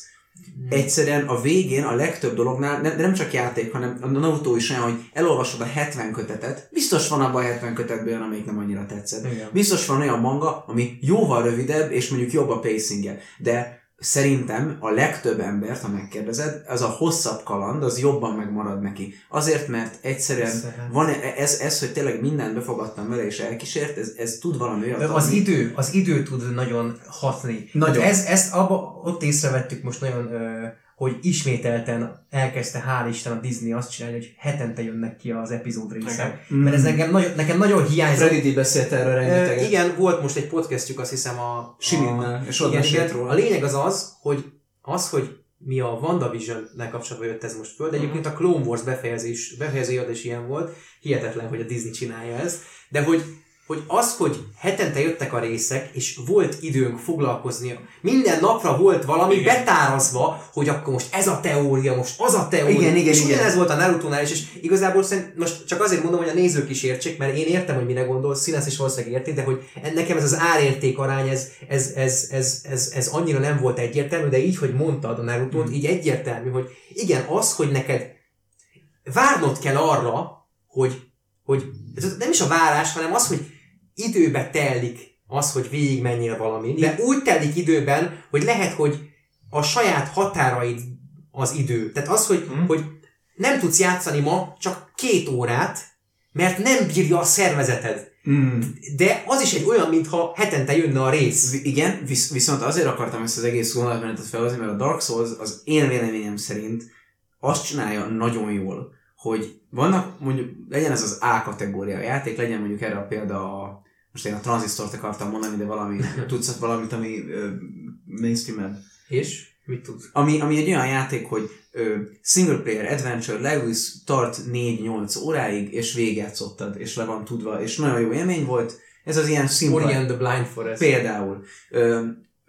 egyszerűen a végén a legtöbb dolognál, nem, de nem csak játék, hanem a Naruto is olyan, hogy elolvasod a 70 kötetet, biztos van abban a 70 kötetben olyan, amelyik nem annyira tetszett. Igen. Biztos van olyan manga, ami jóval rövidebb, és mondjuk jobb a pacingje. De szerintem a legtöbb embert, ha megkérdezed, az a hosszabb kaland, az jobban megmarad neki. Azért, mert egyszerűen Persze. van e- ez, ez, hogy tényleg mindent befogadtam vele és elkísért, ez, ez tud valami olyat De az adni. idő, az idő tud nagyon hatni. Nagyon. Ez, ezt abba, ott észrevettük most nagyon, ö, hogy ismételten elkezdte, hál' Isten a Disney azt csinálni, hogy hetente jönnek ki az epizód részek. Igen. Mert ez nekem nagyon, nekem nagyon hiányzott. Freddy D beszélt erről rengeteget. igen, volt most egy podcastjuk, azt hiszem a... Siminnel, és ott igen, mesélt igen. róla. A lényeg az az, hogy az, hogy mi a WandaVision-nel kapcsolatban jött ez most föl, de egyébként a Clone Wars befejezés, befejező is ilyen volt, hihetetlen, hogy a Disney csinálja ezt, de hogy hogy az, hogy hetente jöttek a részek, és volt időnk foglalkozni, minden napra volt valami Igen. betárazva, hogy akkor most ez a teória, most az a teória. Igen, igen, és igen. ugyanez volt a Naruto-nál is, és igazából szerint, most csak azért mondom, hogy a nézők is értsék, mert én értem, hogy mire gondolsz, Színász is valószínűleg érti, de hogy nekem ez az árérték arány, ez, ez, ez, ez, ez, ez, annyira nem volt egyértelmű, de így, hogy mondtad a naruto Hmm. így egyértelmű, hogy igen, az, hogy neked várnod kell arra, hogy, hogy ez nem is a várás, hanem az, hogy időbe telik az, hogy végigmenjél valamin, de úgy telik időben, hogy lehet, hogy a saját határaid az idő. Tehát az, hogy, Mhm. hogy nem tudsz játszani ma csak két órát, mert nem bírja a szervezeted. Mm. De az is egy olyan, mintha hetente jönne a rész. Vi- Igen, visz, viszont azért akartam ezt az egész gondolatmenetet felhozni, mert a Dark Souls az én véleményem szerint azt csinálja nagyon jól, hogy vannak mondjuk, legyen ez az A kategória a játék, legyen mondjuk erre a példa a, most én a tranzisztort akartam mondani, de valami, tudsz valamit, ami ö, mainstream És? Mit tudsz? ami, ami egy olyan játék, hogy ö, single player adventure, leülsz, tart 4-8 óráig, és végigjátszottad, és le van tudva, és nagyon jó élmény volt. Ez az ilyen szimpla... Ori and the Blind Forest. Például. Ö,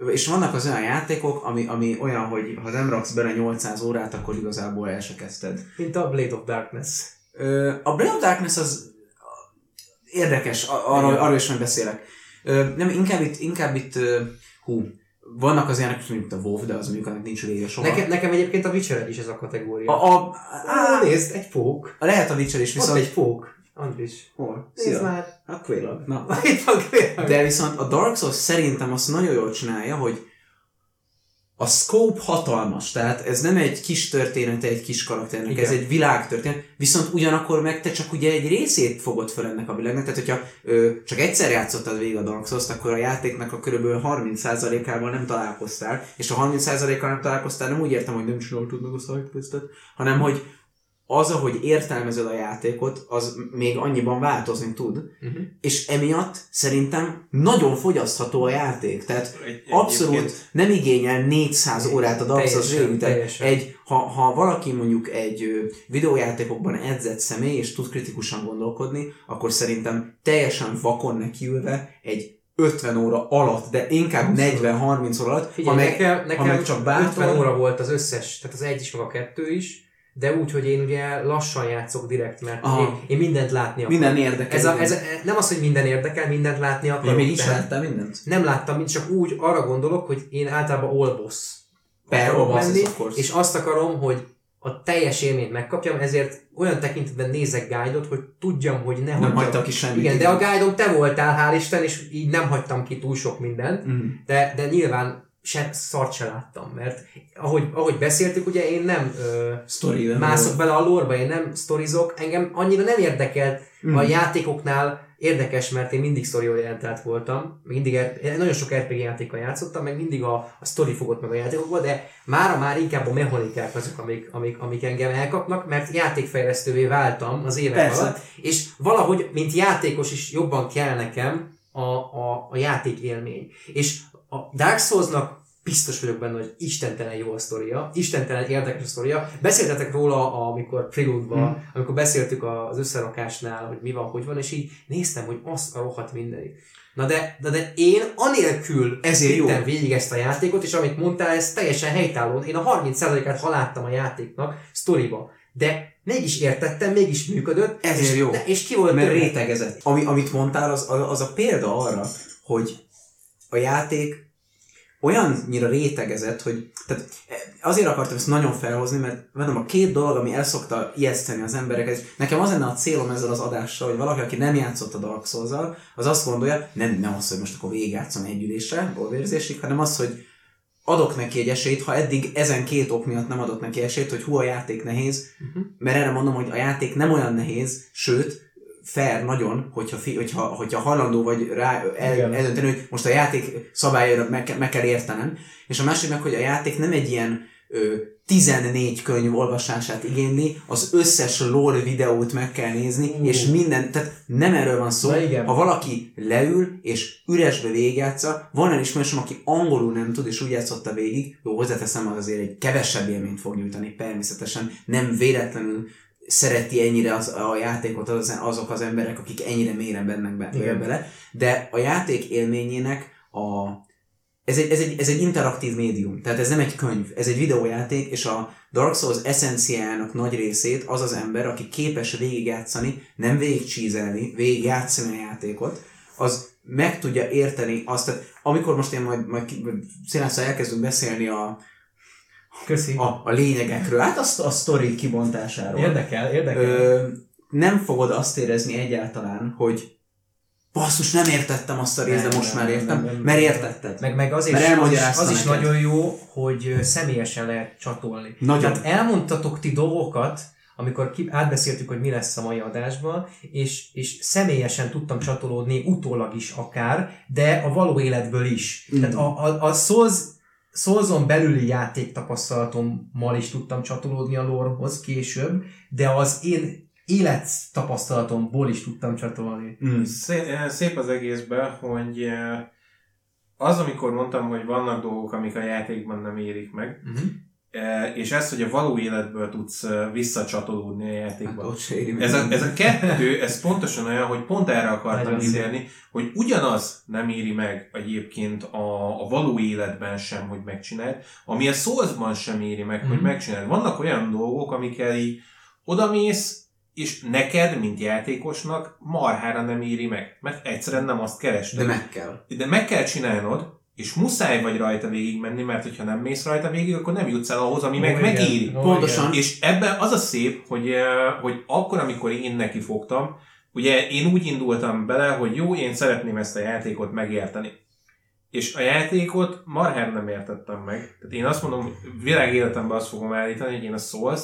és vannak az olyan játékok, ami, ami olyan, hogy ha nem raksz bele 800 órát, akkor igazából el se kezdted. Mint a Blade of Darkness. Ö, a Blade of Darkness az érdekes, a- arról, arról is majd beszélek. Nem, inkább itt, inkább itt hú, vannak az ilyenek, mint a WoW, de az mondjuk annak nincs vége soha. Nekem, nekem egyébként a Witcher is ez a kategória. a, a, Á, á, nézd, egy fók. lehet a Witcher is, Viszont viszont... egy fók. Andris. Hol? Nézd Szia. már. A Quailag. Na. Itt van kérem. De viszont a Dark Souls szerintem azt nagyon jól csinálja, hogy a scope hatalmas, tehát ez nem egy kis történet egy kis karakternek, Igen. ez egy világtörténet, viszont ugyanakkor meg te csak ugye egy részét fogod fel ennek a világnak, tehát hogyha ö, csak egyszer játszottad végig a Dark Souls-t, akkor a játéknak a kb. 30%-ával nem találkoztál, és a 30%-kal nem találkoztál, nem úgy értem, hogy nem csináltad meg a sidequestet, hanem hogy az, ahogy értelmezed a játékot, az még annyiban változni tud, Uh-huh. és emiatt szerintem nagyon fogyasztható a játék. Tehát Egy- abszolút egyébként- nem igényel 400 órát a teljesen. Egy, ha, ha valaki mondjuk egy videójátékokban edzett személy, és tud kritikusan gondolkodni, akkor szerintem teljesen vakon nekiülve egy 50 óra alatt, de inkább 40-30 óra alatt, Figyelj, ha meg, nekem, nekem ha meg csak bátor, 50 óra volt az összes, tehát az egy is, meg a kettő is, de úgy, hogy én ugye lassan játszok direkt, mert Aha. én, én mindent látni akarok. minden érdekel. Ez, a, ez a, nem az, hogy minden érdekel, mindent látni akarok. még is láttál mindent? Nem láttam, mint csak úgy arra gondolok, hogy én általában Per, akarok menni, és azt akarom, hogy a teljes élményt megkapjam, ezért olyan tekintetben nézek guide-ot, hogy tudjam, hogy ne Nem hagytak ki semmit. Igen, de a guide te voltál, hál' Isten, és így nem hagytam ki túl sok mindent, Mm. de, de nyilván se, szart se láttam, mert ahogy, ahogy beszéltük, ugye én nem ö, Story, nem mászok bele a lore én nem sztorizok, engem annyira nem érdekelt Mm. a játékoknál érdekes, mert én mindig story orientált voltam, mindig er, nagyon sok RPG játékkal játszottam, meg mindig a, a story fogott meg a játékokba, de mára már inkább a mechanikák azok, amik, amik, amik engem elkapnak, mert játékfejlesztővé váltam az évek Persze. alatt, és valahogy, mint játékos is jobban kell nekem a, a, a játék élmény. És a Dark Souls-nak biztos vagyok benne, hogy istentelen jó a sztoria, istentelen érdekes a sztoria. Beszéltetek róla, amikor Prelude-ban, Mhm. mm. amikor beszéltük az összerakásnál, hogy mi van, hogy van, és így néztem, hogy az a rohadt mindenit. Na de, de, de én anélkül Ezért jó. végig ezt a játékot, és amit mondtál, ez teljesen helytálló. Én a 30%-át haláttam a játéknak sztoriba. De mégis értettem, mégis működött. Ezért és, jó. De, és ki volt mert rétegezett. Ami, amit mondtál, az, az a példa arra, hogy a játék olyannyira rétegezett, hogy tehát azért akartam ezt nagyon felhozni, mert mondom, a két dolog, ami el szokta ijeszteni az embereket, nekem az lenne a célom ezzel az adással, hogy valaki, aki nem játszott a Dark souls az azt gondolja, nem, nem az, hogy most akkor végigjátszom egy ülésre, bolvérzésig, hanem az, hogy adok neki egy esélyt, ha eddig ezen két ok miatt nem adott neki esélyt, hogy hú a játék nehéz, Mhm. mert erre mondom, hogy a játék nem olyan nehéz, sőt, fair nagyon, hogyha, fi, hogyha, hogyha hajlandó vagy rá el, eldönteni, hogy most a játék szabályára meg, meg kell értenem. És a másik meg, hogy a játék nem egy ilyen ö, 14 könyv olvasását igényli, az összes lore videót meg kell nézni, Ú. és minden, tehát nem erről van szó. Na igen. Ha valaki leül, és üresbe végigjátsza, van olyan ismerősöm, aki angolul nem tud, és úgy játszotta végig, jó, hozzáteszem, az azért egy kevesebb élményt fog nyújtani, természetesen nem véletlenül szereti ennyire az, a játékot az, azok az emberek, akik ennyire mélyre bennek be, Igen. bele, de a játék élményének a ez egy, ez, egy, ez egy interaktív médium, tehát ez nem egy könyv, ez egy videójáték, és a Dark Souls eszenciájának nagy részét az az ember, aki képes végigjátszani, nem végigcsízelni, végigjátszani a játékot, az meg tudja érteni azt, tehát amikor most én majd, majd Szilásszal elkezdünk beszélni a, Köszi. a, a lényegekről, hát azt a sztori kibontásáról. Érdekel, érdekel. Ö, nem fogod azt érezni egyáltalán, hogy basszus, nem értettem azt a részt, de Nem, most nem, már nem, értem, nem, nem. mert értetted. Meg, meg az is, az is, az is nagyon jó, hogy személyesen lehet csatolni. Nagyon. Tehát elmondtatok ti dolgokat, amikor ki, átbeszéltük, hogy mi lesz a mai adásban, és, és személyesen tudtam csatolódni utólag is akár, de a való életből is. Mm. Tehát a, a, a Souls, Soulson belüli játék tapasztalatommal is tudtam csatolódni a lore-hoz később, de az én élettapasztalatomból is tudtam csatolni. Mm. Szé- Szép az egészben, hogy eh, az, amikor mondtam, hogy vannak dolgok, amik a játékban nem érik meg, Uh-huh. Eh, és ez, hogy a való életből tudsz eh, visszacsatolódni a Hát éri meg. Ez a, ez a kettő, ez pontosan olyan, hogy pont erre akartam ítélni, hogy ugyanaz nem éri meg egyébként a, a való életben sem, hogy megcsináld, ami a Soulsban sem éri meg, hogy Mhm. megcsináld. Vannak olyan dolgok, amikkel így odamész, és neked, mint játékosnak marhára nem éri meg, mert egyszerűen nem azt kerested. De meg kell. De meg kell csinálnod, és muszáj vagy rajta végig menni, mert hogyha nem mész rajta végig, akkor nem jutsz el ahhoz, ami Ó, meg igen. megéri. Ó, Pontosan. igen. És ebben az a szép, hogy, eh, hogy akkor, amikor én neki fogtam, ugye én úgy indultam bele, hogy jó, én szeretném ezt a játékot megérteni. És a játékot marhán nem értettem meg. Tehát én azt mondom, világ életemben azt fogom állítani, hogy én a souls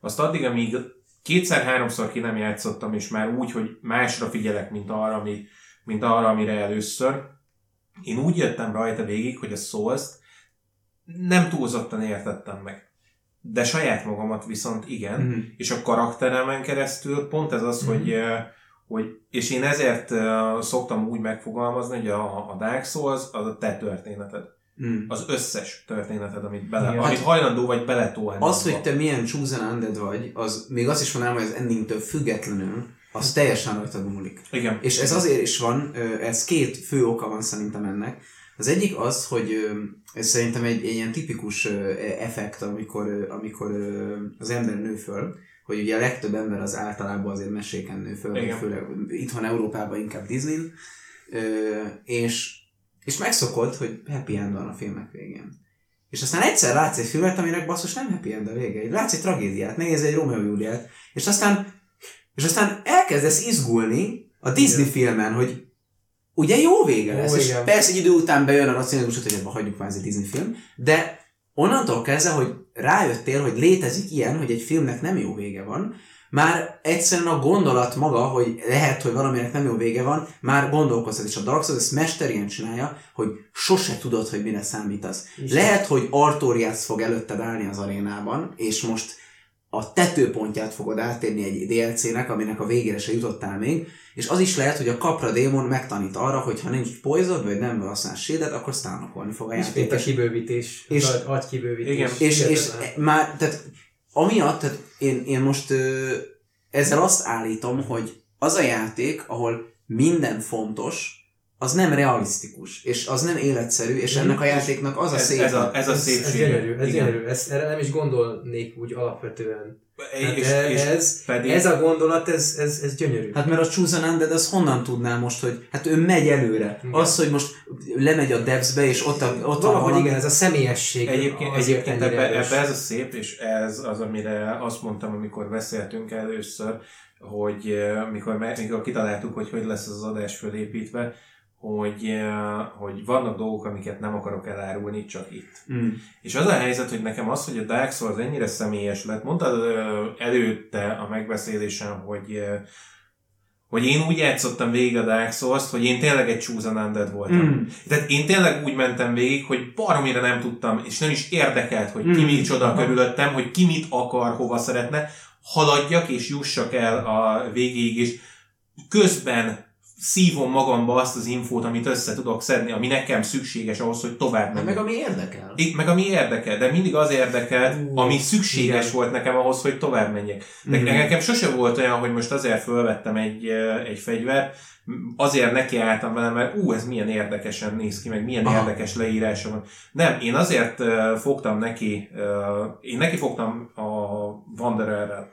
azt addig, amíg kétszer-háromszor ki nem játszottam, és már úgy, hogy másra figyelek, mint arra, ami, mint arra amire először, én úgy jöttem rajta végig, hogy a souls nem túlzottan értettem meg. De saját magamat viszont igen, Mhm. és a karakteremen keresztül pont ez az, Mhm. hogy, eh, hogy és én ezért eh, szoktam úgy megfogalmazni, hogy a, a Dark Souls az a te történeted. Mm. Az összes történeted, amit, bele, Igen. amit Hát- hajlandó vagy beletolni. Az, hogy te milyen chosen undead vagy, az még azt is mondanám, hogy az endingtől függetlenül, az teljesen rajtad múlik. Igen. És ez azért is van, ez két fő oka van szerintem ennek. Az egyik az, hogy ez szerintem egy, egy ilyen tipikus effekt, amikor, amikor az ember nő föl, hogy ugye a legtöbb ember az általában azért meséken nő föl, Igen. főleg itthon Európában inkább Disney, és, és megszokott, hogy happy end van a filmek végén. És aztán egyszer látsz egy filmet, aminek basszus nem happy end a vége. Látsz egy tragédiát, megnéz egy Romeo Juliet, és aztán, és aztán elkezdesz izgulni a Disney Igen. filmen, hogy ugye jó vége Ó, lesz, és igen. persze egy idő után bejön a racionalizmus, hogy ebben hagyjuk már ez egy Disney film, de onnantól kezdve, hogy rájöttél, hogy létezik ilyen, hogy egy filmnek nem jó vége van, már egyszerűen a gondolat maga, hogy lehet, hogy valaminek nem jó vége van, már gondolkoztat, és a Dark Souls ezt mesterien csinálja, hogy sose tudod, hogy mire számítasz. És Lehet, hogy Artorias fog előtted állni az arénában, és most a tetőpontját fogod átérni egy DLC-nek, aminek a végére se jutottál még, és az is lehet, hogy a kapra démon megtanít arra, hogy ha nincs poison, vagy nem használsz shieldet, akkor stánokolni fog a És játék. itt a kibővítés, És- és, agy kibővítés. Igen. És, és Hihetetlen. már, tehát amiatt, tehát én, én most ö, ezzel azt állítom, hogy az a játék, ahol minden fontos, az nem realisztikus, és az nem életszerű, és ennek a játéknak az a ez, szép. ez, a, ez a ez, ez szépség. gyönyörű, ez Igen. gyönyörű. Ez, erre nem is gondolnék úgy alapvetően. Hát És, ez, és ez, pedig- ez a gondolat, ez, ez, ez gyönyörű. Hát mert a Chosen Undead az honnan tudná most, hogy hát ő megy előre. Igen. Az, hogy most lemegy a devsbe, és ott, a, ott van Valahogy valami- igen, ez a személyesség. Egyébként, egyébként ebbe, erős. ebbe ez a szép, és ez az, amire azt mondtam, amikor beszéltünk először, hogy eh, mikor, mikor kitaláltuk, hogy hogy lesz az adás fölépítve, hogy, hogy vannak dolgok, amiket nem akarok elárulni, csak itt. Mm. És az a helyzet, hogy nekem az, hogy a Dark Souls ennyire személyes lett, mondtad előtte a megbeszélésen, hogy hogy én úgy játszottam végig a Dark souls hogy én tényleg egy Chosen Undead voltam. Mm. Tehát én tényleg úgy mentem végig, hogy baromira nem tudtam, és nem is érdekelt, hogy ki Mm. micsoda körülöttem, hogy ki mit akar, hova szeretne, haladjak és jussak el a végéig, és közben szívom magamba azt az infót, amit össze tudok szedni, ami nekem szükséges ahhoz, hogy tovább Hát menjek. meg ami érdekel. Itt meg ami érdekel, de mindig az érdekel, Ú, ami szükséges igen. volt nekem ahhoz, hogy tovább menjek. De Mhm. nekem sose volt olyan, hogy most azért fölvettem egy, egy fegyvert, azért nekiálltam vele, mert ú, ez milyen érdekesen néz ki, meg milyen Aha. érdekes leírása van. Nem, én azért uh, fogtam neki, uh, én neki fogtam a Wandererrel.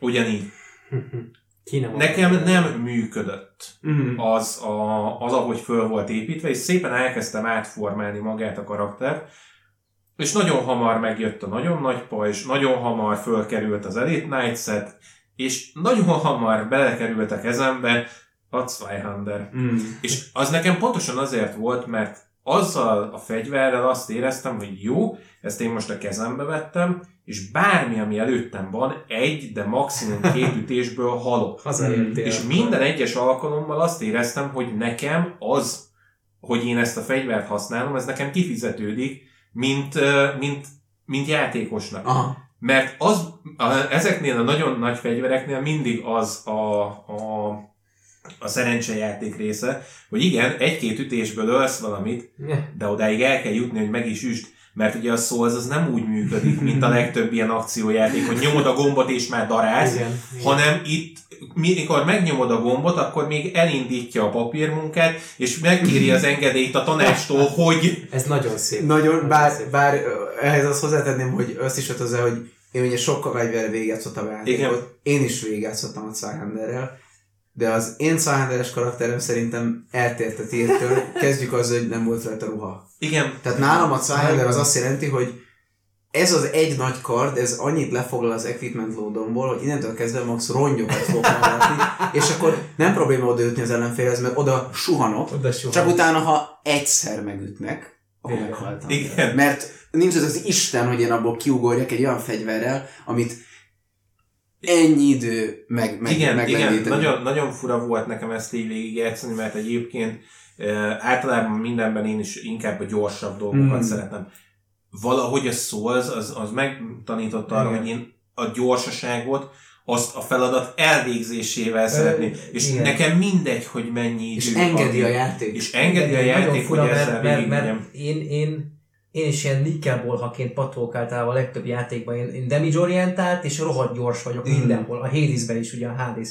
Ugyanígy. Ki nem Nekem nem működött Mm. az, a, az, ahogy föl volt építve, és szépen elkezdtem átformálni magát a karaktert, és nagyon hamar megjött a nagyon nagy pajzs, nagyon hamar fölkerült az Elite Knight set, és nagyon hamar belekerült a kezembe a Zweihander. Mm. És az nekem pontosan azért volt, mert azzal a fegyverrel azt éreztem, hogy jó, ezt én most a kezembe vettem, és bármi, ami előttem van, egy, de maximum két ütésből halok. Hazaértél. És minden egyes alkalommal azt éreztem, hogy nekem az, hogy én ezt a fegyvert használom, ez nekem kifizetődik, mint, mint, mint játékosnak. Aha. Mert az, ezeknél a nagyon nagy fegyvereknél mindig az a, a, a szerencsejáték része, hogy igen, egy-két ütésből ölsz valamit, de odáig el kell jutni, hogy meg is üst. Mert ugye a Souls az nem úgy működik, mint a legtöbb ilyen akciójáték, hogy nyomod a gombot és már darálsz, Igen. hanem itt, mikor megnyomod a gombot, akkor még elindítja a papírmunkát, és megkéri az engedélyt a tanácstól, hogy Ez nagyon szép. Nagyon, bár, bár ö, ehhez azt hozzátenném, hogy azt is hozzá, hogy én ugye sokkal fegyverre végigjátszottam a játékot. Én is végigjátszottam a Zweihanderrel, de az én Zweihanderes karakterem szerintem eltért a tírtől. Kezdjük azzal, hogy nem volt rajta ruha. igen, Tehát nálam a Zweihander az azt jelenti, hogy ez az egy nagy kard, ez annyit lefoglal az equipment loadomból, hogy innentől kezdve max rongyokat fogok hallgatni, és akkor nem probléma odaütni az ellenfélhez, mert oda suhanok, Oda suhan. csak utána, ha egyszer megütnek, akkor meghaltam. Igen. Mert nincs az az Isten, hogy én abból kiugorjak egy olyan fegyverrel, amit ennyi idő meg, meg, igen, igen, meglendíteni. nagyon, nagyon fura volt nekem ezt így végigjátszani, mert egyébként általában mindenben én is inkább a gyorsabb dolgokat Mm. szeretem. Valahogy a Souls az, az megtanította arra, Igen. hogy én a gyorsaságot azt a feladat elvégzésével szeretném. És igen. nekem mindegy, hogy mennyi idő És engedi a játék. És engedi a Igen, játék, hogy mert, ezzel mert, mert végigmegyem. én, én, én is ilyen nikkelbolhaként pattolok általában a legtöbb játékban. Én, én damage orientált és rohadt gyors vagyok Mm. mindenhol. A Hadesben is ugye a Hades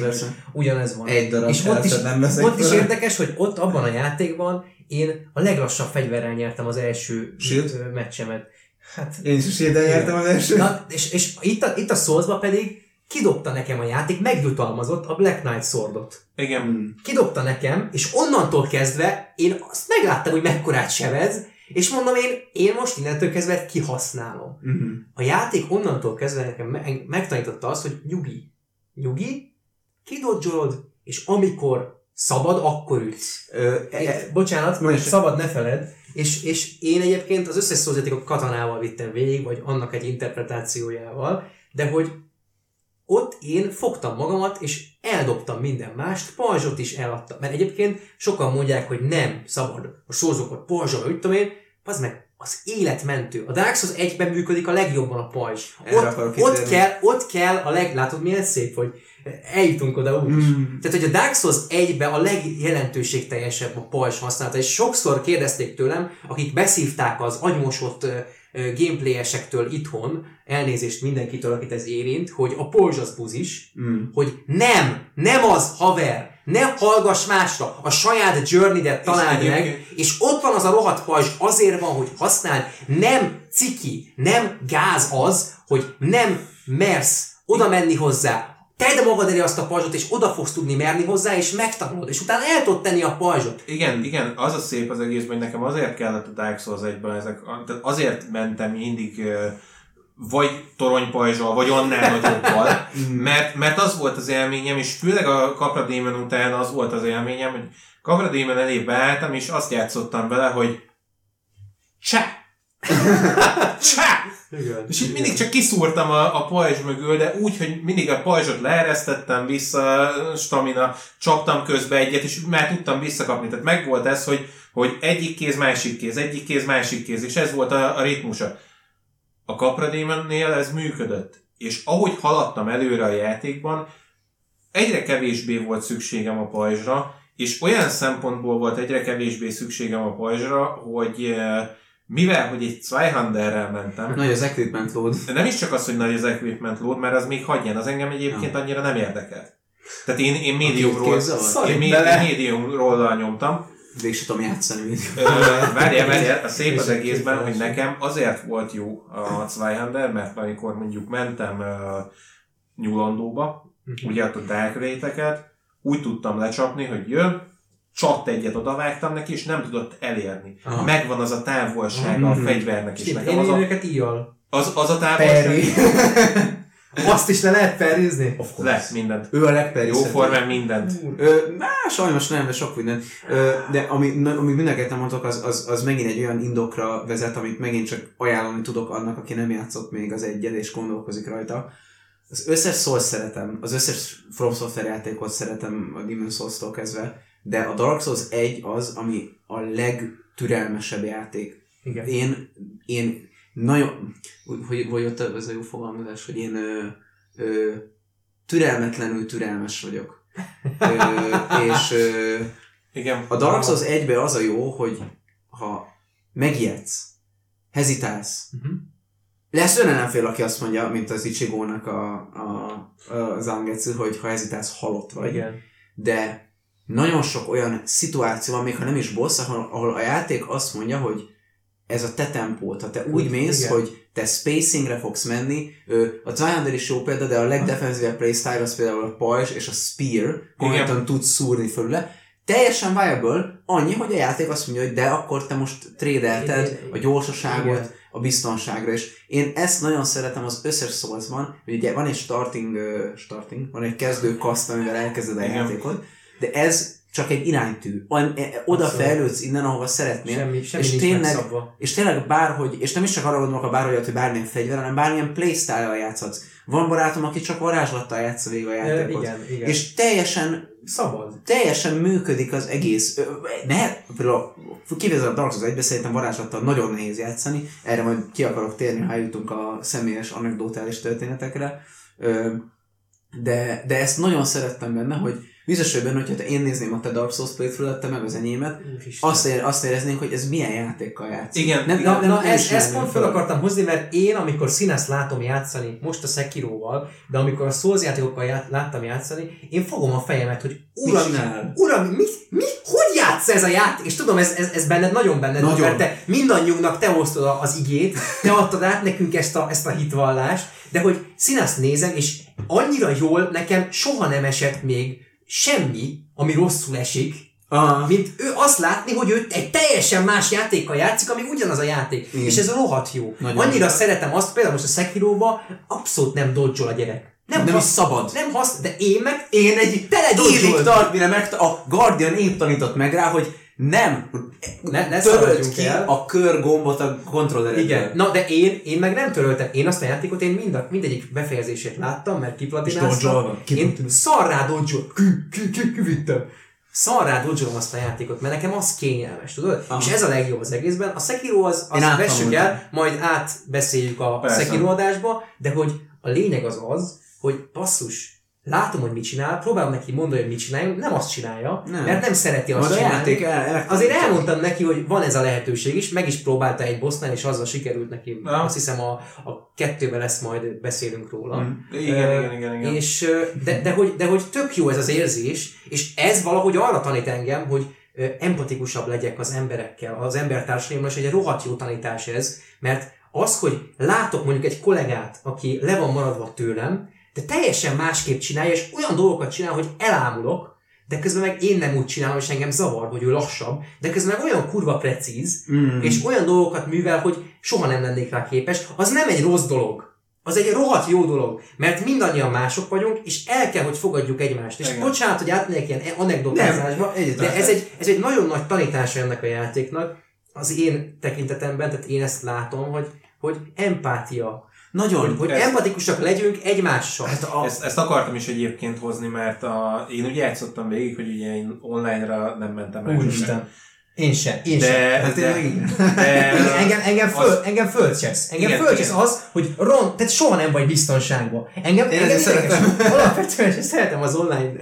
persze. ugyanez van. Egy darab és ott is, nem ott is érdekes, hogy ott abban a játékban én a leglassabb fegyverrel nyertem az első Shield? meccsemet. Hát, Én is a shield nyertem az első. na, és, és itt a, itt a Soulsba pedig kidobta nekem a játék, megjutalmazott a Black Knight Swordot. Igen. Kidobta nekem, és onnantól kezdve én azt megláttam, hogy mekkorát sebez, és mondom én, én most innentől kezdve kihasználom. Mhm. A játék onnantól kezdve nekem me- megtanította azt, hogy nyugi. Nyugi, kidodzsolod, és amikor szabad, akkor ütsz. Ö, e- e- bocsánat, csak. szabad ne feled, és, és én egyébként az összes szózatékot katanával vittem végig, vagy annak egy interpretációjával, de hogy ott én fogtam magamat, és eldobtam minden mást, pajzsot is eladtam. Mert egyébként sokan mondják, hogy nem szabad a sózókat pajzsol, vagy mit tudom én, az meg az életmentő. A Dark Souls 1-ben működik a legjobban a pajzs. Erre Ott, ott, kell, ott kell a leg... Látod milyen szép, hogy eljutunk oda úgy. Mm. Tehát, hogy a Dark Souls 1-ben a legjelentőségteljesebb a pajzs használata, és sokszor kérdezték tőlem, akik beszívták az agymosott gameplayesektől itthon, elnézést mindenkitől, akit ez érint, hogy a pajzs az buzis, Mm. hogy nem, nem az, haver, ne hallgass másra, a saját journey-det találd És meg, egyébként- és ott van az a rohadt pajzs, azért van, hogy használd, nem ciki, nem gáz az, hogy nem mersz oda menni hozzá, tedd magad elé azt a pajzsot, és oda fogsz tudni merni hozzá, és megtanulod, és utána el tudod tenni a pajzsot. Igen, igen, az a szép az egészben, hogy nekem azért kellett a Dark Souls 1 ezek, tehát azért mentem mindig vagy toronypajzsal, vagy annál nagyobbal, mert, mert az volt az élményem, és főleg a Capra Demon után az volt az élményem, hogy Capra Demon elé beálltam, és azt játszottam vele, hogy csá! Csá! Igen. És így mindig csak kiszúrtam a, a pajzs mögül, de úgy, hogy mindig a pajzsot leeresztettem vissza, stamina, csaptam közbe egyet, és már tudtam visszakapni. Tehát megvolt ez, hogy, hogy egyik kéz, másik kéz, egyik kéz, másik kéz, és ez volt a, a ritmusa. A Capra Demonnél ez működött. És ahogy haladtam előre a játékban, egyre kevésbé volt szükségem a pajzsra, és olyan szempontból volt egyre kevésbé szükségem a pajzsra, hogy eh, mivel, hogy egy Zweihanderrel mentem, Nagy az equipment load. de nem is csak az, hogy nagy az equipment load, mert az még hagyján, az engem egyébként annyira nem érdekelt. Tehát én, én médiumról, én, médiumról nyomtam. Végig sem tudom játszani. Várjál, várjál, a szép az egészben, hogy nekem azért volt jó a Zweihander, mert amikor mondjuk mentem uh, nyulandóba, ugye ott a dark úgy tudtam lecsapni, hogy jön, csat egyet odavágtam neki, és nem tudott elérni. Aha. Megvan az a távolsága a Mhm. fegyvernek, és Én, nekem az a, őket íjjal. az, az a távolság... Azt is le lehet perrizni? Of Lesz mindent. Ő a legperry. Jó formán mindent. Ö, má, sajnos nem, de sok minden. Ö, de ami, ami mindenket mondok, az, az, az megint egy olyan indokra vezet, amit megint csak ajánlani tudok annak, aki nem játszott még az egyet, és gondolkozik rajta. Az összes Souls szeretem, az összes From Software játékot szeretem a Demon Souls-tól kezdve, de a Dark Souls 1 az, ami a legtürelmesebb játék. Igen. Én, én nagyon, hogy, hogy ott ez a jó fogalmazás, hogy én ö, ö, türelmetlenül türelmes vagyok. Ö, és ö, Igen. a Dark Souls 1 az a jó, hogy ha megijedsz, hezitálsz, Mhm. lesz olyan ellenfél, aki azt mondja, mint az Ichigónak a, a, a Zangetsu, hogy ha hezitálsz, halott vagy. Igen. De nagyon sok olyan szituáció van, még ha nem is boss, ahol, ahol a játék azt mondja, hogy ez a te tempót, ha te úgy mész, Igen. hogy te spacingre fogsz menni, a Zweihander is jó példa, de a legdefenzívebb playstyle az például a pajzs és a spear, konkrétan tudsz szúrni fölüle, teljesen viable, annyi, hogy a játék azt mondja, hogy de akkor te most tradelted Igen. a gyorsaságot, Igen. a biztonságra, és én ezt nagyon szeretem az összes Soulsban, hogy ugye van egy starting, starting van egy kezdő kaszt, amivel elkezded a Igen. játékot, de ez csak egy iránytű. An- e- Oda fejlődsz innen, ahova szeretnél, Semmi, semmi és nincs tényleg, megszabva. és tényleg bárhogy, és nem is csak arra gondolok a bárhogy, hogy bármilyen fegyver, hanem bármilyen playstyle-al játszhatsz. Van barátom, aki csak varázslattal játsza végig a játékot. igen, igen. És teljesen szabad. teljesen működik az egész. Ne, például kivézel a Dark Souls 1 szerintem varázslattal nagyon nehéz játszani, erre majd ki akarok térni, ha eljutunk a személyes anekdotális történetekre. De, de ezt nagyon szerettem benne, hogy biztos vagy benne, hogyha én nézném a te Dark Souls playthrough te meg az enyémet, Úristen. azt, ér, azt éreznénk, hogy ez milyen játékkal játszik. Igen, nem, igen. nem, nem, Na, nem ezt, pont fel. akartam hozni, mert én, amikor színeszt látom játszani, most a Sekiroval, de amikor a Souls játékokkal ját, láttam játszani, én fogom a fejemet, hogy uram, uram, mi, mi, hogy játsz ez a játék? És tudom, ez, ez, ez benned nagyon benned Nagyon. mert te mindannyiunknak te a- az igét, te adtad át nekünk ezt a, ezt a hitvallást, de hogy színászt nézem, és annyira jól nekem soha nem esett még semmi, ami rosszul esik, Ah, mint ő azt látni, hogy ő egy teljesen más játékkal játszik, ami ugyanaz a játék. Igen. És ez rohadt jó. Nagyon. Annyira szeretem azt, például most a Sekiroba abszolút nem dodge a gyerek. nem, nem is szabad. Nem hasz, de én meg Én egy Tele évig tart, mire meg a Guardian épp tanított meg rá, hogy nem, ne, ne töröld ki el. a kör gombot a kontrolleredből. Igen. Na, de én, én meg nem töröltem. Én azt a játékot, én mind a, mindegyik befejezését láttam, mert kiplatináztam. Én szarrá ki, kivittem. Szarrá dodge azt a játékot, mert nekem az kényelmes, tudod? Aha. És ez a legjobb az egészben. A Sekiro az, azt vessük el, majd átbeszéljük a Persze. Sekiro adásba, de hogy a lényeg az az, hogy basszus, látom, hogy mit csinál, próbálom neki mondani, hogy mit csináljon, nem azt csinálja, Nem. mert nem szereti azt Majd a csinálni. játék el, el, Azért elmondtam neki, hogy van ez a lehetőség is, meg is próbálta egy bossnál, és azzal sikerült neki. Ja. Azt hiszem a, a kettőben lesz majd beszélünk róla. Mm. Igen, Ö, igen, igen, igen. És, de, de, hogy, de hogy tök jó ez az érzés, és ez valahogy arra tanít engem, hogy empatikusabb legyek az emberekkel, az embertársaimmal, és egy rohadt jó tanítás ez, mert az, hogy látok mondjuk egy kollégát, aki le van maradva tőlem, de teljesen másképp csinálja, és olyan dolgokat csinál, hogy elámulok, de közben meg én nem úgy csinálom, és engem zavar, hogy ő lassabb, de közben meg olyan kurva precíz, Mm. és olyan dolgokat művel, hogy soha nem lennék rá képes, az nem egy rossz dolog. Az egy rohadt jó dolog, mert mindannyian mások vagyunk, és el kell, hogy fogadjuk egymást. És Igen. bocsánat, hogy átmegyek ilyen anekdotázásba, de ez egy, ez egy nagyon nagy tanítása ennek a játéknak, az én tekintetemben, tehát én ezt látom, hogy, hogy empátia, Nagyon. hogy, hogy ez- empatikusak legyünk egymással. Hát a, Ezt, ezt akartam is egyébként hozni, mert a, én úgy játszottam végig, hogy ugye én online-ra nem mentem rá. Úristen. Én sem, én sem. De, hát de, igen. de, Engem, engem, föl, az- engem fölcsesz. Engem Igen, fölcsesz igen. az, hogy ron, tehát soha nem vagy biztonságban. Engem, Én engem szeretem. Alapvetően szeretem az online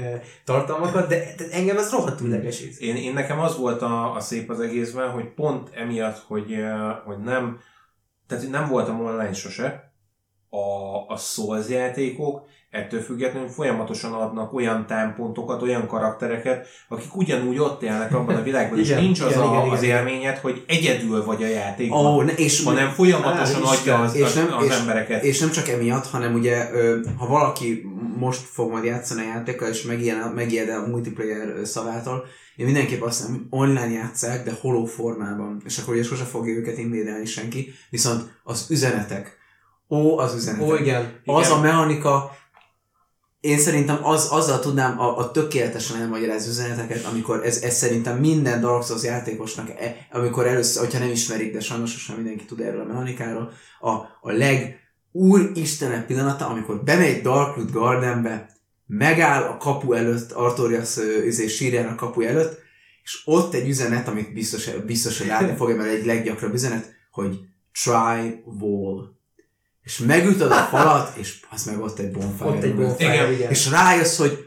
tartalmakat, de, de engem ez rohadtul idegesít. Én, én nekem az volt a, a szép az egészben, hogy pont emiatt, hogy, hogy nem, tehát nem voltam online sose, a, a Souls játékok ettől függetlenül folyamatosan adnak olyan támpontokat, olyan karaktereket, akik ugyanúgy ott élnek abban a világban, és Igen, nincs az, igen, a, igen, az igen. élményed, hogy egyedül vagy a játékban, Ó, ne, és, hanem folyamatosan Á, adja az, és nem- az és- embereket. és nem csak emiatt, hanem ugye, ha valaki most fog majd játszani a játékkal, és megijed, megijed a multiplayer szavától, én mindenképp azt hogy online játszák, de holó formában, és akkor ugye sose fogja őket invédelni senki, viszont az üzenetek, ó, az üzenetek. Ó, igen. az igen. a mechanika, én szerintem az, azzal tudnám a, a tökéletesen elmagyarázni üzeneteket, amikor ez, ez szerintem minden Dark Souls játékosnak, e, amikor először, hogyha nem ismerik, de sajnos sem mindenki tud erről a mechanikáról, a, a leg úristenek pillanata, amikor bemegy Darkwood Gardenbe, megáll a kapu előtt, Artorias izé, sírján a kapu előtt, és ott egy üzenet, amit biztos, biztos hogy látni fogja, mert egy leggyakrabb üzenet, hogy try wall. És megütöd a falat, és az meg ott egy bonfire. Ott egy bonfire, Igen. igen. És rájössz, hogy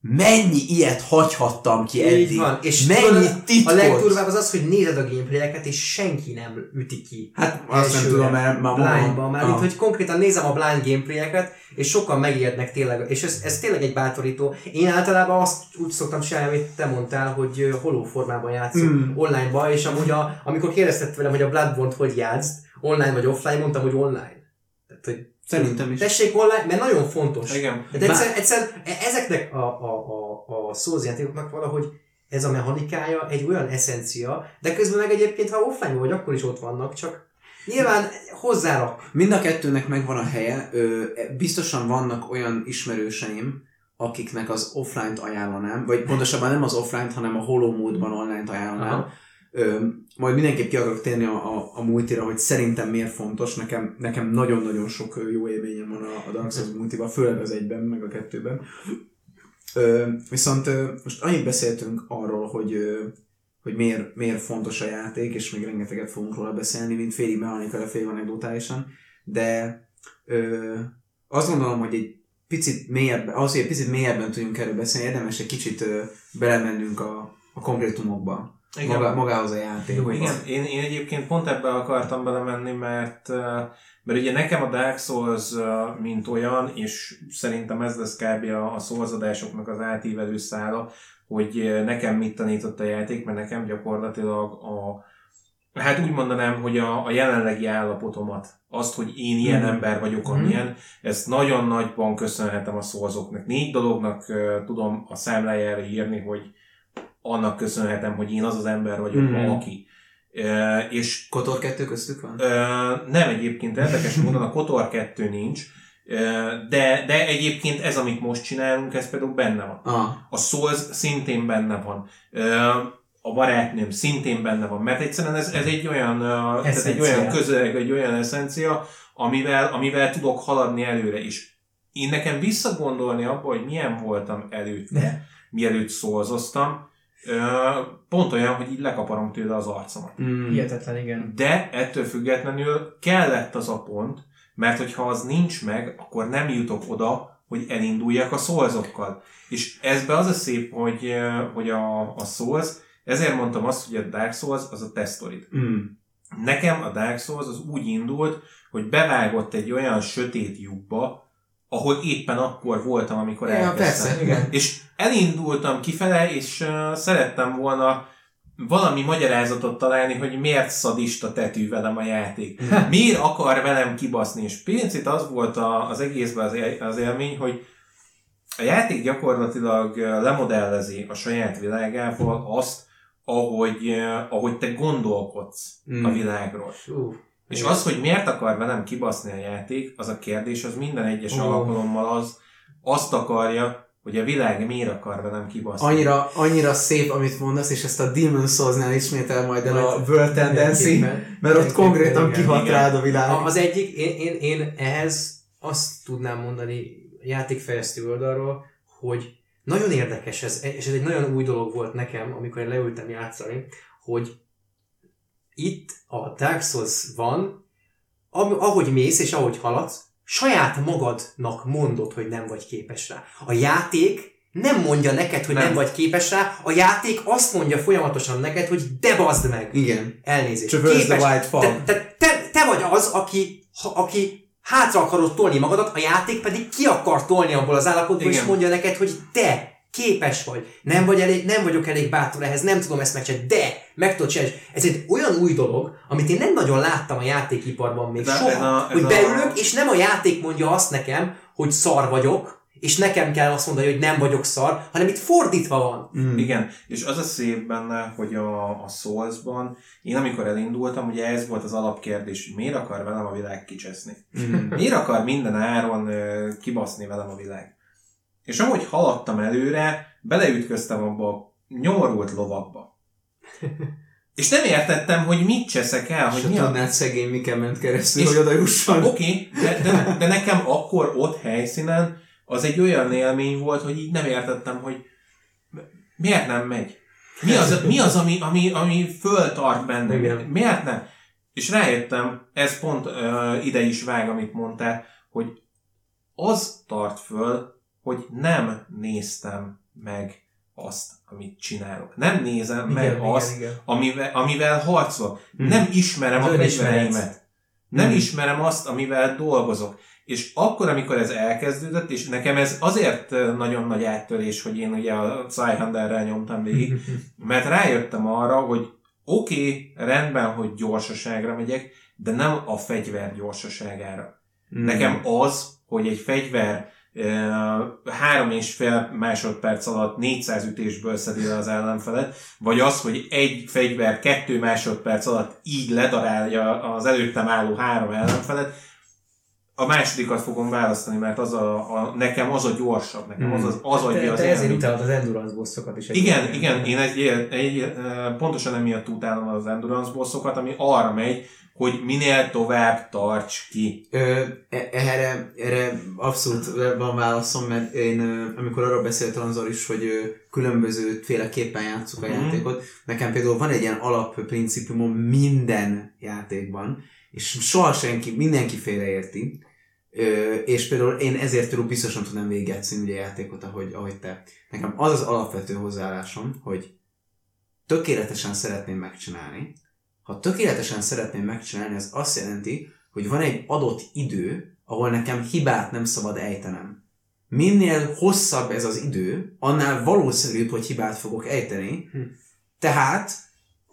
mennyi ilyet hagyhattam ki eddig. Így van. És mennyi titkot. A legdurvább az az, hogy nézed a gameplayeket, és senki nem üti ki. Hát azt nem tudom, mert már Blindban, már Ah. hogy konkrétan nézem a blind gameplayeket, és sokan megijednek tényleg, és ez, ez tényleg egy bátorító. Én általában azt úgy szoktam csinálni, amit te mondtál, hogy holó formában játszok Mm. online-ba, és amúgy a, amikor kérdezted velem, hogy a Bloodborne-t hogy játszd, online vagy offline, mondtam, hogy online. Tehát, hogy Szerintem is. tessék online, mert nagyon fontos. Igen. De egyszer, egyszer e- ezeknek a, a, a, a Souls játékoknak valahogy ez a mechanikája egy olyan eszencia, de közben meg egyébként, ha offline vagy, akkor is ott vannak, csak nyilván hozzárak. Mind a kettőnek megvan a helye. Ö, biztosan vannak olyan ismerőseim, akiknek az offline-t ajánlanám, vagy pontosabban nem az offline-t, hanem a hollow módban online-t ajánlanám. Aha. Ö, majd mindenképp ki akarok térni a, a, a multira, hogy szerintem miért fontos. Nekem, nekem nagyon-nagyon sok jó élményem van a, a Dark Souls multival, főleg az egyben, meg a kettőben. Ö, viszont ö, most annyit beszéltünk arról, hogy ö, hogy miért, miért fontos a játék, és még rengeteget fogunk róla beszélni, mint félig mechanikai, félig anekdotálisan, de ö, azt gondolom, hogy egy picit mélyebben, ahhoz, hogy egy picit mélyebben tudjunk erről beszélni, érdemes egy kicsit ö, belemennünk a, a konkrétumokba, Igen. maga, magához a játékhoz. Igen, én, én egyébként pont ebbe akartam belemenni, mert, mert ugye nekem a Dark Souls mint olyan, és szerintem ez lesz kb. a, a Souls adásoknak az átívelő szála, hogy nekem mit tanított a játék, mert nekem gyakorlatilag a Hát úgy mondanám, hogy a, a jelenlegi állapotomat, azt, hogy én ilyen Mhm. ember vagyok, Mhm. amilyen, ezt nagyon nagyban köszönhetem a szózoknak. Négy dolognak uh, tudom a számlájára írni, hogy annak köszönhetem, hogy én az az ember vagyok, mm. aki. E, és Kotor 2 köztük van? e, nem egyébként érdekes módon a Kotor 2 nincs, e, de, de egyébként ez, amit most csinálunk, ez például benne van. Ah, A Souls szintén benne van. E, a barátnőm szintén benne van, mert egyszerűen ez, ez egy olyan, tehát egy olyan közeg, egy olyan eszencia, amivel, amivel tudok haladni előre is. Én nekem visszagondolni abba, hogy milyen voltam előtte, mielőtt szólzoztam, ö, pont olyan, hogy így lekaparom tőle az arcomat. mm, Hihetetlen, igen. De ettől függetlenül kellett az a pont, mert hogyha az nincs meg, akkor nem jutok oda, hogy elinduljak a szolzokkal. És ezbe az a szép, hogy, hogy a, a Souls, ezért mondtam azt, hogy a Dark Souls az a tesztorid. mm, Nekem a Dark Souls az úgy indult, hogy bevágott egy olyan sötét lyukba, ahol éppen akkor voltam, amikor Ja, elkezdtem. persze, igen. És elindultam kifele, és uh, szerettem volna valami magyarázatot találni, hogy miért szadista tetű velem a játék. Miért akar velem kibaszni? És picit az volt a, az egészben az, él, az élmény, hogy a játék gyakorlatilag lemodellezi a saját világával azt, ahogy, ahogy te gondolkodsz Mm. a világról. Ú, És igen. az, hogy miért akar velem kibaszni a játék, az a kérdés, az minden egyes Ó. alkalommal az, azt akarja, hogy a világ miért akar velem kibaszni. Annyira, annyira szép, amit mondasz, és ezt a Demon Souls-nál ismétel majd el a World Tendency, mert ott konkrétan igen, kihat igen. rád a világ. Az egyik, én, én, én ehhez azt tudnám mondani játékfejlesztő oldalról, hogy nagyon érdekes ez, és ez egy nagyon új dolog volt nekem, amikor én leültem játszani, hogy itt a Dark Souls van, ahogy mész és ahogy haladsz, saját magadnak mondod, hogy nem vagy képes rá. A játék nem mondja neked, hogy nem, Nem. vagy képes rá, a játék azt mondja folyamatosan neked, hogy de bazd meg. Igen. Elnézést. Traverse the white fog. Te, te, te, te vagy az, aki, ha, aki hátra akarod tolni magadat, a játék pedig ki akar tolni abból az állapotból, és mondja neked, hogy te képes vagy. Nem, vagy elég, nem vagyok elég bátor ehhez, nem tudom ezt megcsinálni, de meg tudod csinálni. Ez egy olyan új dolog, amit én nem nagyon láttam a játékiparban még De soha, ez a- ez hogy a- beülök, és nem a játék mondja azt nekem, hogy szar vagyok, és nekem kell azt mondani, hogy nem vagyok szar, hanem itt fordítva van. Mm. Igen, és az a szép benne, hogy a, a Souls-ban, én amikor elindultam, ugye ez volt az alapkérdés, hogy miért akar velem a világ kicseszni? Mm. Miért akar minden áron ö, kibaszni velem a világ? És ahogy haladtam előre, beleütköztem abba a nyomorult lovakba. És nem értettem, hogy mit cseszek el, hogy mi a... szegény miken ment keresztül, És- hogy oda jusson. Oké, okay, de, de, de nekem akkor ott helyszínen az egy olyan élmény volt, hogy így nem értettem, hogy miért nem megy. Mi az, mi az ami, ami, ami föltart bennem? Igen. Miért nem? És rájöttem, ez pont ö, ide is vág, amit mondtál, hogy az tart föl, hogy nem néztem meg azt, amit csinálok. Nem nézem igen, meg igen, azt, igen. Amivel, amivel harcolok. Mhm. Nem ismerem Az a fegyvereimet. Nem Mhm. ismerem azt, amivel dolgozok. És akkor, amikor ez elkezdődött, és nekem ez azért nagyon nagy áttörés, hogy én ugye a Cyhanderrel nyomtam végig, mert rájöttem arra, hogy oké, okay, rendben, hogy gyorsaságra megyek, de nem a fegyver gyorsaságára. Mm. Nekem az, hogy egy fegyver három és fél másodperc alatt 400 ütésből szedi le az ellenfelet, vagy az, hogy egy fegyver kettő másodperc alatt így ledarálja az előttem álló három ellenfelet, a másodikat fogom választani, mert az a, a, nekem az a gyorsabb, nekem az, az, az adja Te, az te ezért utálod az endurance bosszokat is. Igen, igen, én egy, egy, egy, pontosan emiatt utálom az endurance bossokat, ami arra megy, hogy minél tovább tarts ki. Ö, e- erre, erre abszolút van válaszom, mert én amikor arról beszélt Ranzor is, hogy különböző féleképpen játszuk a Mhm. játékot, nekem például van egy ilyen alapprincipumom minden játékban, és soha senki, mindenki félreérti, Ö, és például én ezért például biztosan tudnám végigjátszani ugye a játékot, ahogy, ahogy te. Nekem az az alapvető hozzáállásom, hogy tökéletesen szeretném megcsinálni. Ha tökéletesen szeretném megcsinálni, az azt jelenti, hogy van egy adott idő, ahol nekem hibát nem szabad ejtenem. Minél hosszabb ez az idő, annál valószínűbb, hogy hibát fogok ejteni. Hm. Tehát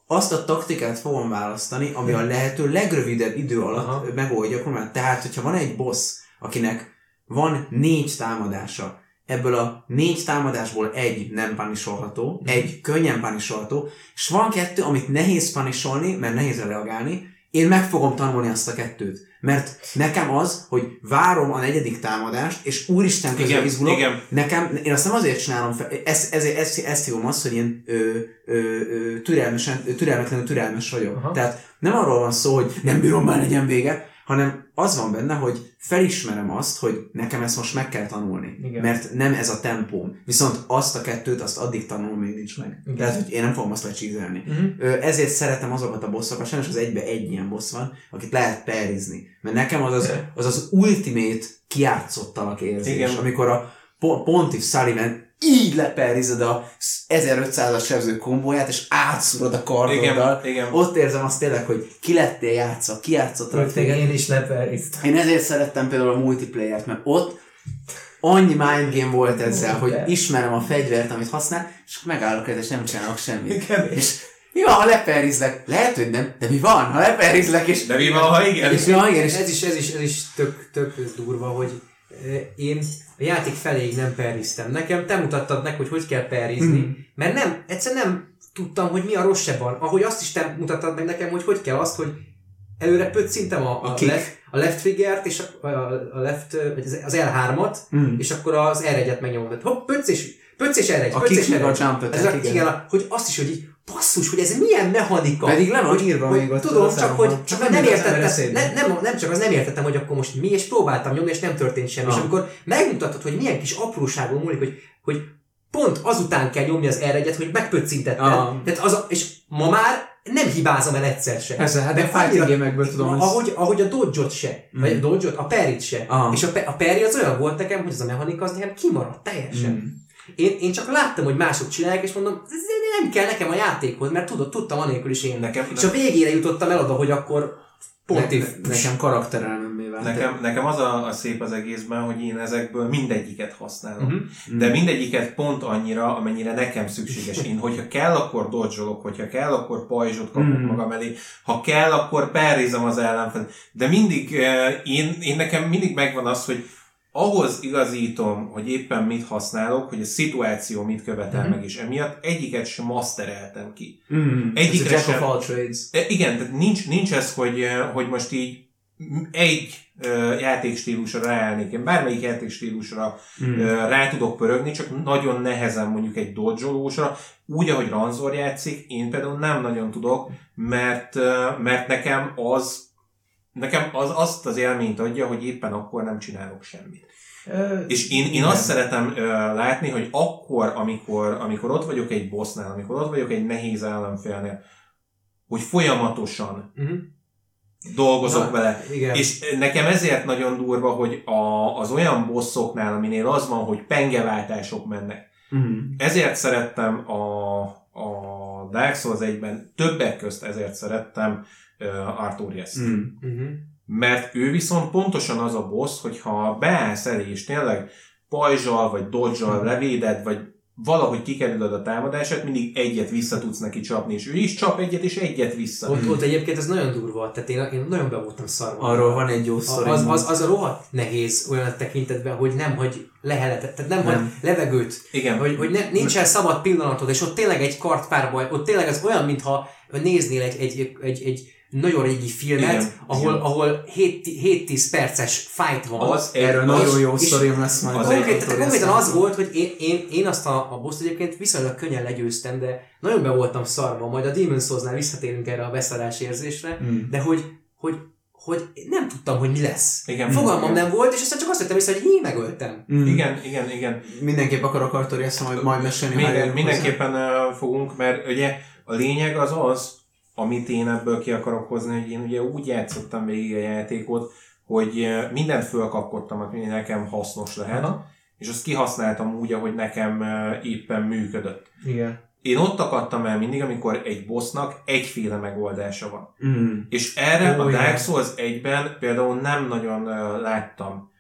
azt a taktikát fogom választani, ami a lehető legrövidebb idő alatt. Aha. megoldja a problémát. Tehát, hogyha van egy boss, akinek van négy támadása, ebből a négy támadásból egy nem panisolható, egy könnyen panisolható, és van kettő, amit nehéz panisolni, mert nehéz reagálni, én meg fogom tanulni azt a kettőt. Mert nekem az, hogy várom a negyedik támadást, és úristen közben Igen, izgulok, igen. nekem, én azt nem azért csinálom fel, ezt, ezért, ezt, ezt hívom azt, hogy én ö, ö, ö, türelmesen, türelmetlenül türelmes vagyok. Aha. Tehát nem arról van szó, hogy nem bírom már legyen vége, hanem az van benne, hogy felismerem azt, hogy nekem ezt most meg kell tanulni. Igen. Mert nem ez a tempóm. Viszont azt a kettőt, azt addig tanulom, még nincs meg. Igen. Tehát, hogy én nem fogom azt lecsízelni. Mhm. Ö, ezért szeretem azokat a bosszokat, sajnos az egybe egy ilyen boss van, akit lehet perizni. Mert nekem az az, az, az ultimate kiátszottalak érzés, Igen. Amikor a Po- Pontiff Sullivan így leperized a 1500-as sebző kombóját, és átszúrod a kardoddal. Igen, igen. Ott érzem azt tényleg, hogy ki lettél játszva, ki Rögtön téged. én is leperiztem. Én ezért szerettem például a multiplayer-t, mert ott annyi mind game volt ezzel, hogy De. ismerem a fegyvert, amit használ, és megállok ezzel, és nem csinálok semmit. Igen. És mi van, ha leperizlek? Lehet, hogy nem, de mi van, ha leperizlek, és... De mi van, ha igen? És, ja, igen, és Ez is, ez is, ez is tök, tök durva, hogy eh, én a játék feléig nem periztem. Nekem te mutattad meg, hogy hogy kell perizni, Mhm. mert nem, egyszerűen nem tudtam, hogy mi a rossz van. Ahogy azt is te mutattad meg nekem, hogy hogy kell azt, hogy előre pöccintem a, A a, left, a left triggert, és a, a, a left, vagy az- az L3-at, Mm. és akkor az R1-et megnyomom. Tehát Hopp, pöcc és, pöcc és R1, A pöcc és meg a R1. jump Ez a, igen. a, hogy azt is, hogy így, basszus, hogy ez milyen mechanika. Pedig le van hogy, írva hogy, még ott Tudom, csak hogy Csak csak nem nem, értettem, ne, nem, nem csak az nem értettem, hogy akkor most mi, és próbáltam nyomni, és nem történt semmi. És Ah. amikor megmutatod, hogy milyen kis apróságon múlik, hogy, hogy pont azután kell nyomni az r hogy megpöccintetted. Ah. Tehát az és ma már nem hibázom el egyszer se. Persze, hát de fighting game-ekből tudom, hogy... ahogy, ahogy a dodge se, Mm. vagy a dodge a perit se. Aha. És a, pe- a peri az olyan volt nekem, hogy az a mechanika az nekem kimaradt teljesen. Mm. Én, én csak láttam, hogy mások csinálják, és mondom, ez nem kell nekem a játékhoz, mert tudod, tudtam anélkül is én. Nekem, És a végére jutottam el oda, hogy akkor pont ne, így- nekem karakterelmemmé vált. Nekem, nekem az a, a szép az egészben, hogy én ezekből mindegyiket használom. Mhm. Uh-huh. De mindegyiket pont annyira, amennyire nekem szükséges. Én, hogyha kell, akkor dodge hogyha kell, akkor pajzsot kapok Mhm. uh-huh. magam elé, ha kell, akkor perrézem az ellenfelet. De mindig, eh, én, én nekem mindig megvan az, hogy ahhoz igazítom, hogy éppen mit használok, hogy a szituáció mit követel Mhm. meg, és emiatt egyiket sem mastereltem ki. Mm. Egyikre Ez sem. all trades. E, Igen, tehát nincs, nincs ez, hogy, eh, hogy most így egy ö, játékstílusra ráállnék. Én bármelyik játékstílusra Mm. rá tudok pörögni, csak nagyon nehezen mondjuk egy dodge úgy, ahogy Ranzor játszik, én például nem nagyon tudok, mert, mert nekem az nekem az azt az élményt adja, hogy éppen akkor nem csinálok semmit. Ö, És én, én igen. azt szeretem ö, látni, hogy akkor, amikor, amikor ott vagyok egy bossnál, amikor ott vagyok egy nehéz ellenfélnél, hogy folyamatosan Mhm. dolgozok Na, vele. igen. És nekem ezért nagyon durva, hogy a, az olyan bosszoknál, aminél az van, hogy pengeváltások mennek. Mm. Ezért szerettem a, a Dark Souls 1-ben, többek közt ezért szerettem uh, Arturias-t. Mm. Uh-huh. Mert ő viszont pontosan az a boss, hogyha beállsz elé, és tényleg pajzsal, vagy dodge levéded, vagy valahogy kikerülöd a támadását, mindig egyet vissza tudsz neki csapni, és ő is csap egyet, és egyet vissza. Ott, ott egyébként ez nagyon durva, tehát én, én nagyon be voltam szarva. Arról van egy jó sztori. az, az, az a rohadt nehéz olyan tekintetben, hogy nem hagy leheletet, tehát nem, Nem. hagy levegőt, Igen. hogy, hogy ne, nincsen szabad pillanatod, és ott tényleg egy kartpárbaj, ott tényleg ez olyan, mintha néznél egy, egy, egy, egy nagyon régi filmet, Igen, ahol, igen. ahol 7-10 perces fight van. Az Erről nagyon jó sztorim lesz majd. az a egy- Konkrét, tehát Arturias konkrétan az volt, hogy én, én, én azt a, a boss egyébként viszonylag könnyen legyőztem, de nagyon be voltam szarva, majd a Demon's Souls-nál visszatérünk erre a beszarás érzésre, Mm. de hogy, hogy, hogy nem tudtam, hogy mi lesz. Igen. Fogalmam Igen. nem volt, és aztán csak azt vettem észre, hogy én megöltem. Mm. Igen, igen, igen. Mindenképp akarok Arturias majd, majd mesélni. Minden, mindenképpen uh, fogunk, mert ugye a lényeg az az, amit én ebből ki akarok hozni, hogy én ugye úgy játszottam végig a játékot, hogy uh, mindent fölkapkodtam, ami nekem hasznos lehet, Aha. és azt kihasználtam úgy, ahogy nekem uh, éppen működött. Igen. Én ott akadtam el mindig, amikor egy bossnak egyféle megoldása van. Mm. És erre Ó, a. Dark Souls 1-ben például nem nagyon uh, láttam.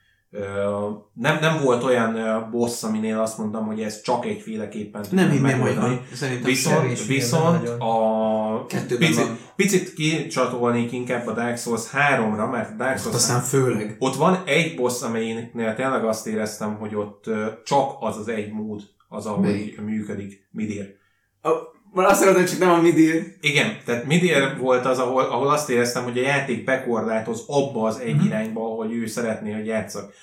Nem, nem volt olyan boss, aminél azt mondtam, hogy ez csak egyféleképpen Nem hinném, hogy van. Szerintem Viszont, viszont a picit, van. picit kicsatolnék inkább a Dark Souls 3-ra, mert a Dark Ott Souls aztán főleg. ott van egy boss, amelyiknél tényleg azt éreztem, hogy ott csak az az egy mód az, ahogy Melyik? működik Midir. Már azt mondod, hogy csak nem a midi. Igen, tehát Midir volt az, ahol, ahol azt éreztem, hogy a játék bekorlátoz abba az egy Mhm. irányba, ahogy ő szeretné, hogy játszak.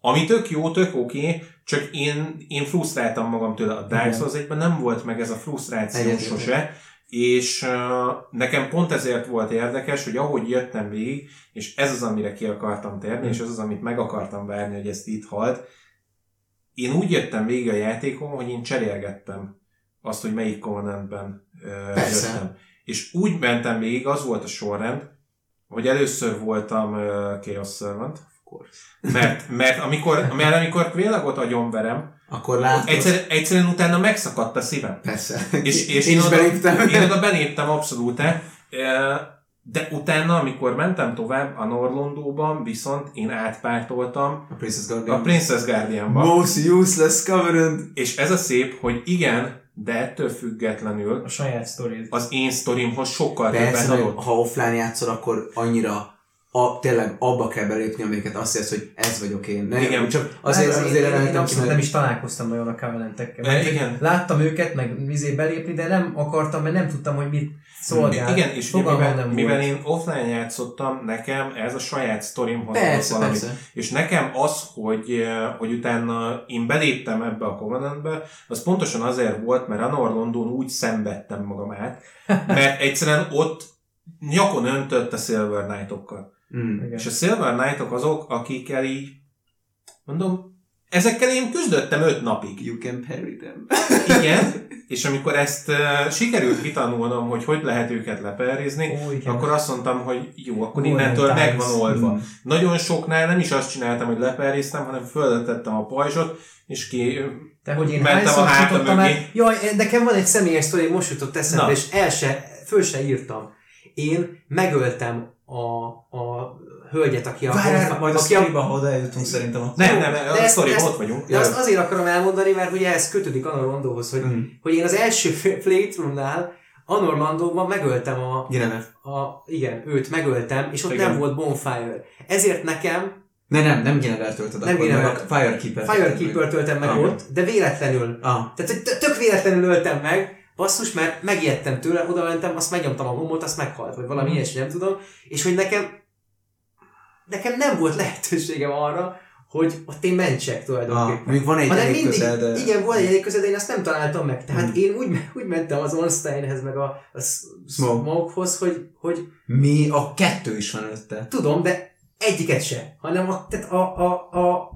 Ami tök jó, tök oké, okay, csak én, én frusztráltam magam tőle. A Dark. Souls 1 nem volt meg ez a frusztráció Egyetértek. sose, és uh, nekem pont ezért volt érdekes, hogy ahogy jöttem végig, és ez az, amire ki akartam térni, és ez az, amit meg akartam várni, hogy ezt itt halt, én úgy jöttem végig a játékon, hogy én cserélgettem azt, hogy melyik Covenantben jöttem. És úgy mentem végig, az volt a sorrend, hogy először voltam uh, Chaos Servant, mert, mert amikor, mert amikor ott agyonverem, Akkor látod. egyszer, egyszerűen utána megszakadt a szívem. Persze. És, és én is oda, beléptem. Én oda beléptem abszolút de utána, amikor mentem tovább a Norlondóban, viszont én átpártoltam A Princess a. Princess Guardianba. Most useless Covenant. És ez a szép, hogy igen, de ettől függetlenül A saját sztorid. az én sztorimhoz sokkal többet Persze, hogy adott. ha offline játszol, akkor annyira a, tényleg abba kell belépni, amiket azt érsz, hogy ez vagyok én. Nem, Igen. csak azért, Hát, azért én, én, abszolút nem is találkoztam nagyon a Covenantekkel. E, igen. Láttam őket, meg vizé belépni, de nem akartam, mert nem tudtam, hogy mit szolgál. Igen, és ugye, Fogalmam mivel, nem mivel volt. én offline játszottam, nekem ez a saját sztorimhoz persze, valamit. persze. És nekem az, hogy, eh, hogy utána én beléptem ebbe a Covenantbe, az pontosan azért volt, mert Anor London úgy szenvedtem magam át, mert egyszerűen ott nyakon öntött a Silver Knight-okkal. Mm. Igen. És a Silver Knight-ok azok, akikkel így, mondom, ezekkel én küzdöttem öt napig. You can parry them. Igen, és amikor ezt uh, sikerült kitanulnom, hogy hogy lehet őket leperrizni, igen. akkor azt mondtam, hogy jó, akkor Golden innentől Times. meg van oldva. Mm. Nagyon soknál nem is azt csináltam, hogy leperriztem, hanem föltettem a pajzsot, és ki... De hogy én Mentem a hátam mögé. Jaj, nekem van egy személyes sztori, most jutott eszembe, Na. és el se, föl se írtam. Én megöltem a, a hölgyet, aki a... Várjál, majd a a, sztoriba, ha oda eljutunk szerintem. akkor- Nem, nem, de a ezt- sztoriban ezt- ott vagyunk. de azt azért akarom elmondani, mert ugye ez kötődik Anor Landóhoz, hogy, Mm. hogy én az első playthrough-nál Anor Landóban megöltem a, Gyere, a, igen, őt megöltem, és ott Igen. nem volt bonfire. Ezért nekem Ne, nem, nem General töltöd Nem akkor, General. Firekeeper. Firekeeper töltem meg Ah. ott, de véletlenül. Ah, Tehát tök véletlenül öltem meg, basszus, mert megijedtem tőle, oda mentem, azt megnyomtam a gombot, azt meghalt, vagy valami Mhm. ilyesmi, nem tudom. És hogy nekem, nekem nem volt lehetőségem arra, hogy ott én mentsek ah, tulajdonképpen. még van egy Hanem mindig, közel, de... igen, volt egy elég közel, de én azt nem találtam meg. Tehát Mhm. én úgy, úgy mentem az Ornsteinhez, meg a, a. Smokehoz, hogy, hogy Mi? A kettő is van előtte. tudom, de egyiket se, hanem a, tehát a, a, a,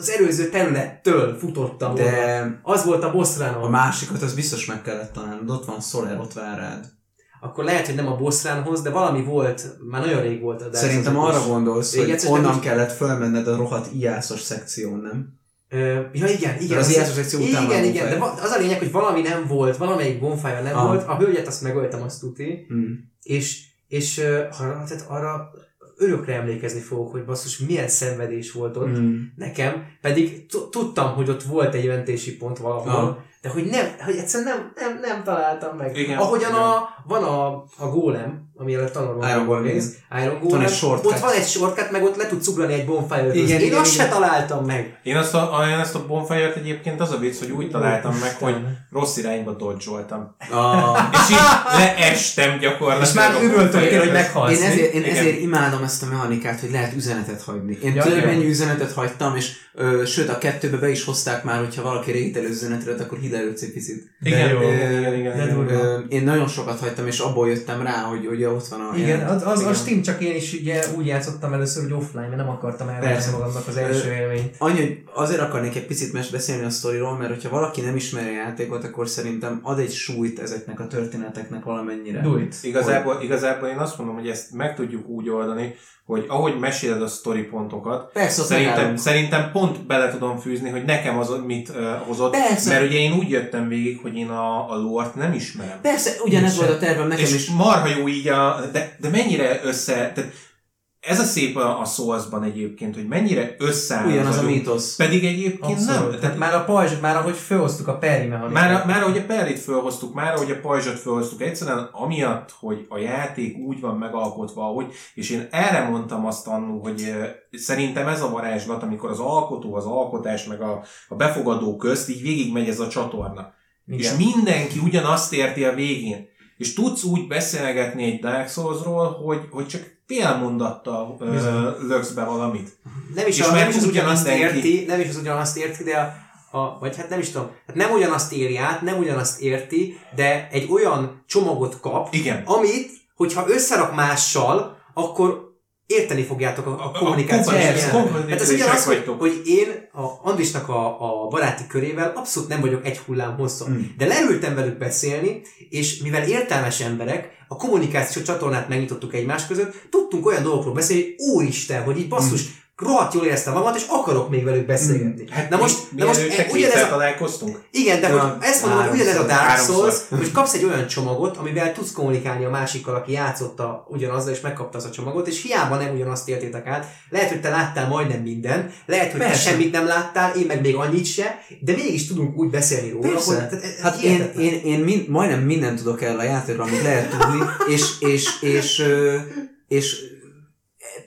az előző területtől futottam. De Az volt a boss run a másikat az biztos meg kellett találnod. Ott van Soler, ott vár rád. akkor lehet, hogy nem a bosszránhoz, de valami volt, már nagyon rég volt a Dark Szerintem arra gondolsz, Még hogy egyszer, de onnan úgy- kellett fölmenned a rohadt ijászos szekción, nem? Ja, igen, igen. az az- ijászos szekció után Igen, igen, de az a lényeg, hogy valami nem volt, valamelyik bonfire nem Ah. volt, a hölgyet azt megöltem, azt tuti, Hmm. és, és arra, tehát arra örökre emlékezni fogok, hogy basszus, milyen szenvedés volt ott Hmm. nekem, pedig tu- tudtam, hogy ott volt egy mentési pont valahol, Ah. De hogy nem, hogy egyszerűen nem, nem, nem találtam meg. Igen, Ahogyan igen. a, van a, a gólem, ami előtt tanulom, Iron Golem, néz, Iron Golem, ott van egy shortcut, meg ott le tudsz ugrani egy bonfire Igen, Én igen, azt igen. se találtam meg. Én azt a, én ezt a bonfire egyébként az a vicc, hogy úgy találtam meg, hogy rossz irányba dodge-oltam. A... És így leestem gyakorlatilag. És már bonfire-hez. hogy meghalsz. Én ezért, én ezért imádom ezt a mechanikát, hogy lehet üzenetet hagyni. Én Ja, több mennyi üzenetet hagytam, és ö, sőt a kettőbe be is hozták már, hogyha valaki rételő üzenetre, ad, akkor előtt egy picit. Igen, jó. igen, igen, igen, De igen. durva. Ö, én nagyon sokat hagytam, és abból jöttem rá, hogy ugye ott van a... Igen, az, az, Igen. az Steam, csak én is ugye úgy játszottam először, hogy offline, mert nem akartam elvenni magamnak az első élményt. Annyi, hogy azért akarnék egy picit mes beszélni a sztoriról, mert hogyha valaki nem ismeri a játékot, akkor szerintem ad egy súlyt ezeknek a történeteknek valamennyire. Do it. Igazából, igazából én azt mondom, hogy ezt meg tudjuk úgy oldani, hogy ahogy meséled a sztori pontokat, Persze, szerintem, szerintem pont bele tudom fűzni, hogy nekem az mit uh, hozott, Persze. mert ugye én úgy jöttem végig, hogy én a, a lore-t nem ismerem. Persze, ugyanez volt a tervem nekem és is. marha jó így a, de, de mennyire össze, tehát ez a szép a, a egyébként, hogy mennyire összeáll Ugyanaz a mítosz. Pedig egyébként Abszolút. nem. Tehát már a pajzs, már ahogy felhoztuk a Perry mechanikát. Már, már ahogy a Perrit fölhoztuk, már ahogy a pajzsot fölhoztuk, egyszerűen amiatt, hogy a játék úgy van megalkotva, ahogy, és én erre mondtam azt annó, hogy szerintem ez a varázslat, amikor az alkotó, az alkotás, meg a, a befogadó közt így végigmegy ez a csatorna. Igen. És mindenki ugyanazt érti a végén. És tudsz úgy beszélgetni egy Dark Souls-ról, hogy, hogy csak fél mondattal ö, löksz be valamit. Nem is, És a, nem is az ugyanazt mindenki. érti, nem is az ugyanazt érti, de a, a, vagy hát nem is tudom, hát nem ugyanazt éri át, nem ugyanazt érti, de egy olyan csomagot kap, Igen. amit, hogyha összerak mással, akkor érteni fogjátok a, a kompatibilisek Hát ez ugyanaz, hogy, hogy én a Andrisnak a, a baráti körével abszolút nem vagyok egy hullám hosszon. Mm. De leültem velük beszélni, és mivel értelmes emberek, a kommunikációs csatornát megnyitottuk egymás között, tudtunk olyan dolgokról beszélni, hogy úristen, hogy így basszus, rohadt jól éreztem magamat, és akarok még velük beszélgetni. Hát na most, na most e, ugyanez a, találkoztunk? igen, de Ja, hogy ezt mondom, hogy ugyanez a. Dark. Souls, hogy kapsz egy olyan csomagot, amivel tudsz kommunikálni a másikkal, aki játszotta ugyanazzal, és megkapta azt a csomagot, és hiába nem ugyanazt éltétek át. Lehet, hogy te láttál majdnem mindent, lehet, hogy Persze. te semmit nem láttál, én meg még annyit se, de mégis tudunk úgy beszélni róla, Persze. hogy tehát, Hát én, én, én mind, majdnem mindent tudok erről a játékról, amit lehet tudni, és, és, és, ö, és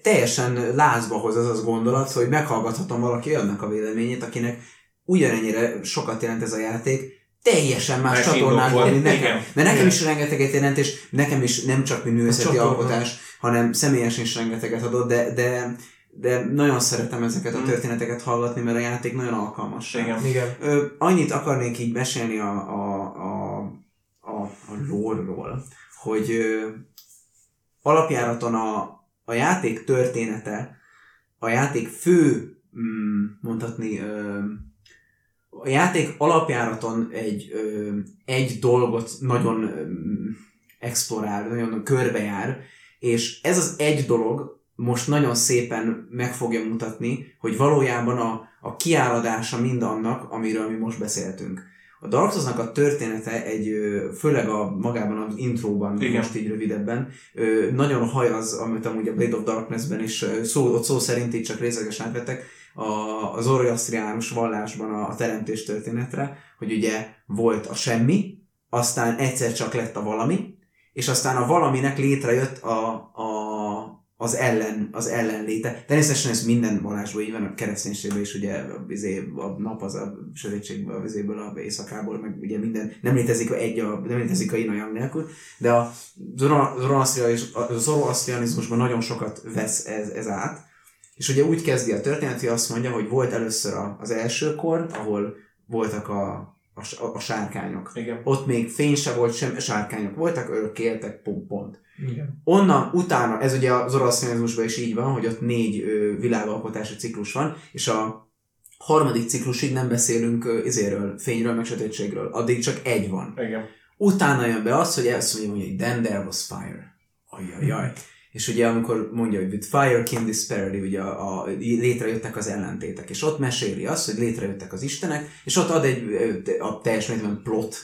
teljesen lázba hoz az az gondolat, hogy meghallgathatom valaki annak a véleményét, akinek ugyanennyire sokat jelent ez a játék, teljesen más csatornákból, indokból. mint nekem. Igen. Mert nekem Igen. is rengeteget jelent, és nekem is nem csak mint művészeti alkotás, hanem személyesen is rengeteget adott, de, de, de nagyon szeretem ezeket a Mm. történeteket hallgatni, mert a játék nagyon alkalmas. Igen. Igen. Ö, annyit akarnék így mesélni a, a, a, a, a lore-ról, hogy ö, alapjáraton a, a játék története, a játék fő, mm, mondhatni, a játék alapjáraton egy, egy dolgot nagyon explorál, nagyon körbejár, és ez az egy dolog most nagyon szépen meg fogja mutatni, hogy valójában a, a kiálladása mindannak, amiről mi most beszéltünk. A Dark Souls-nak a története egy, főleg a magában az intróban, Igen. most így rövidebben, nagyon hajaz, amit amúgy a Blade of Darkness-ben is szó, ott szó szerint így csak részlegesen átvettek, a, az Zoroastriánus vallásban a, a teremtés történetre, hogy ugye volt a semmi, aztán egyszer csak lett a valami, és aztán a valaminek létrejött a, a, az ellen, az ellenléte. Természetesen ez minden vallásban így van, a kereszténységben is ugye a, a nap az a sötétségből, a vizéből, a éjszakából, meg ugye minden, nem létezik a egy, a, nem létezik a yin nélkül, de a zoro- zoroasztrianizmus- a zoroasztrianizmusban nagyon sokat vesz ez, ez át, és ugye úgy kezdi a történet, hogy azt mondja, hogy volt először a, az első kor, ahol voltak a, a, a sárkányok. Igen. Ott még fény se volt, sem sárkányok voltak, örökké éltek, pont, pont. Igen. Onnan, utána, ez ugye az oroszlánizmusban is így van, hogy ott négy ö, világalkotási ciklus van, és a harmadik ciklusig nem beszélünk ö, izéről, fényről, meg sötétségről. Addig csak egy van. Igen. Utána jön be az, hogy ezt mondja, hogy then there was fire. Ajajaj. És ugye amikor mondja, hogy with fire came disparity, ugye a, a, létrejöttek az ellentétek, és ott meséli azt, hogy létrejöttek az istenek, és ott ad egy a teljes mértékben plot,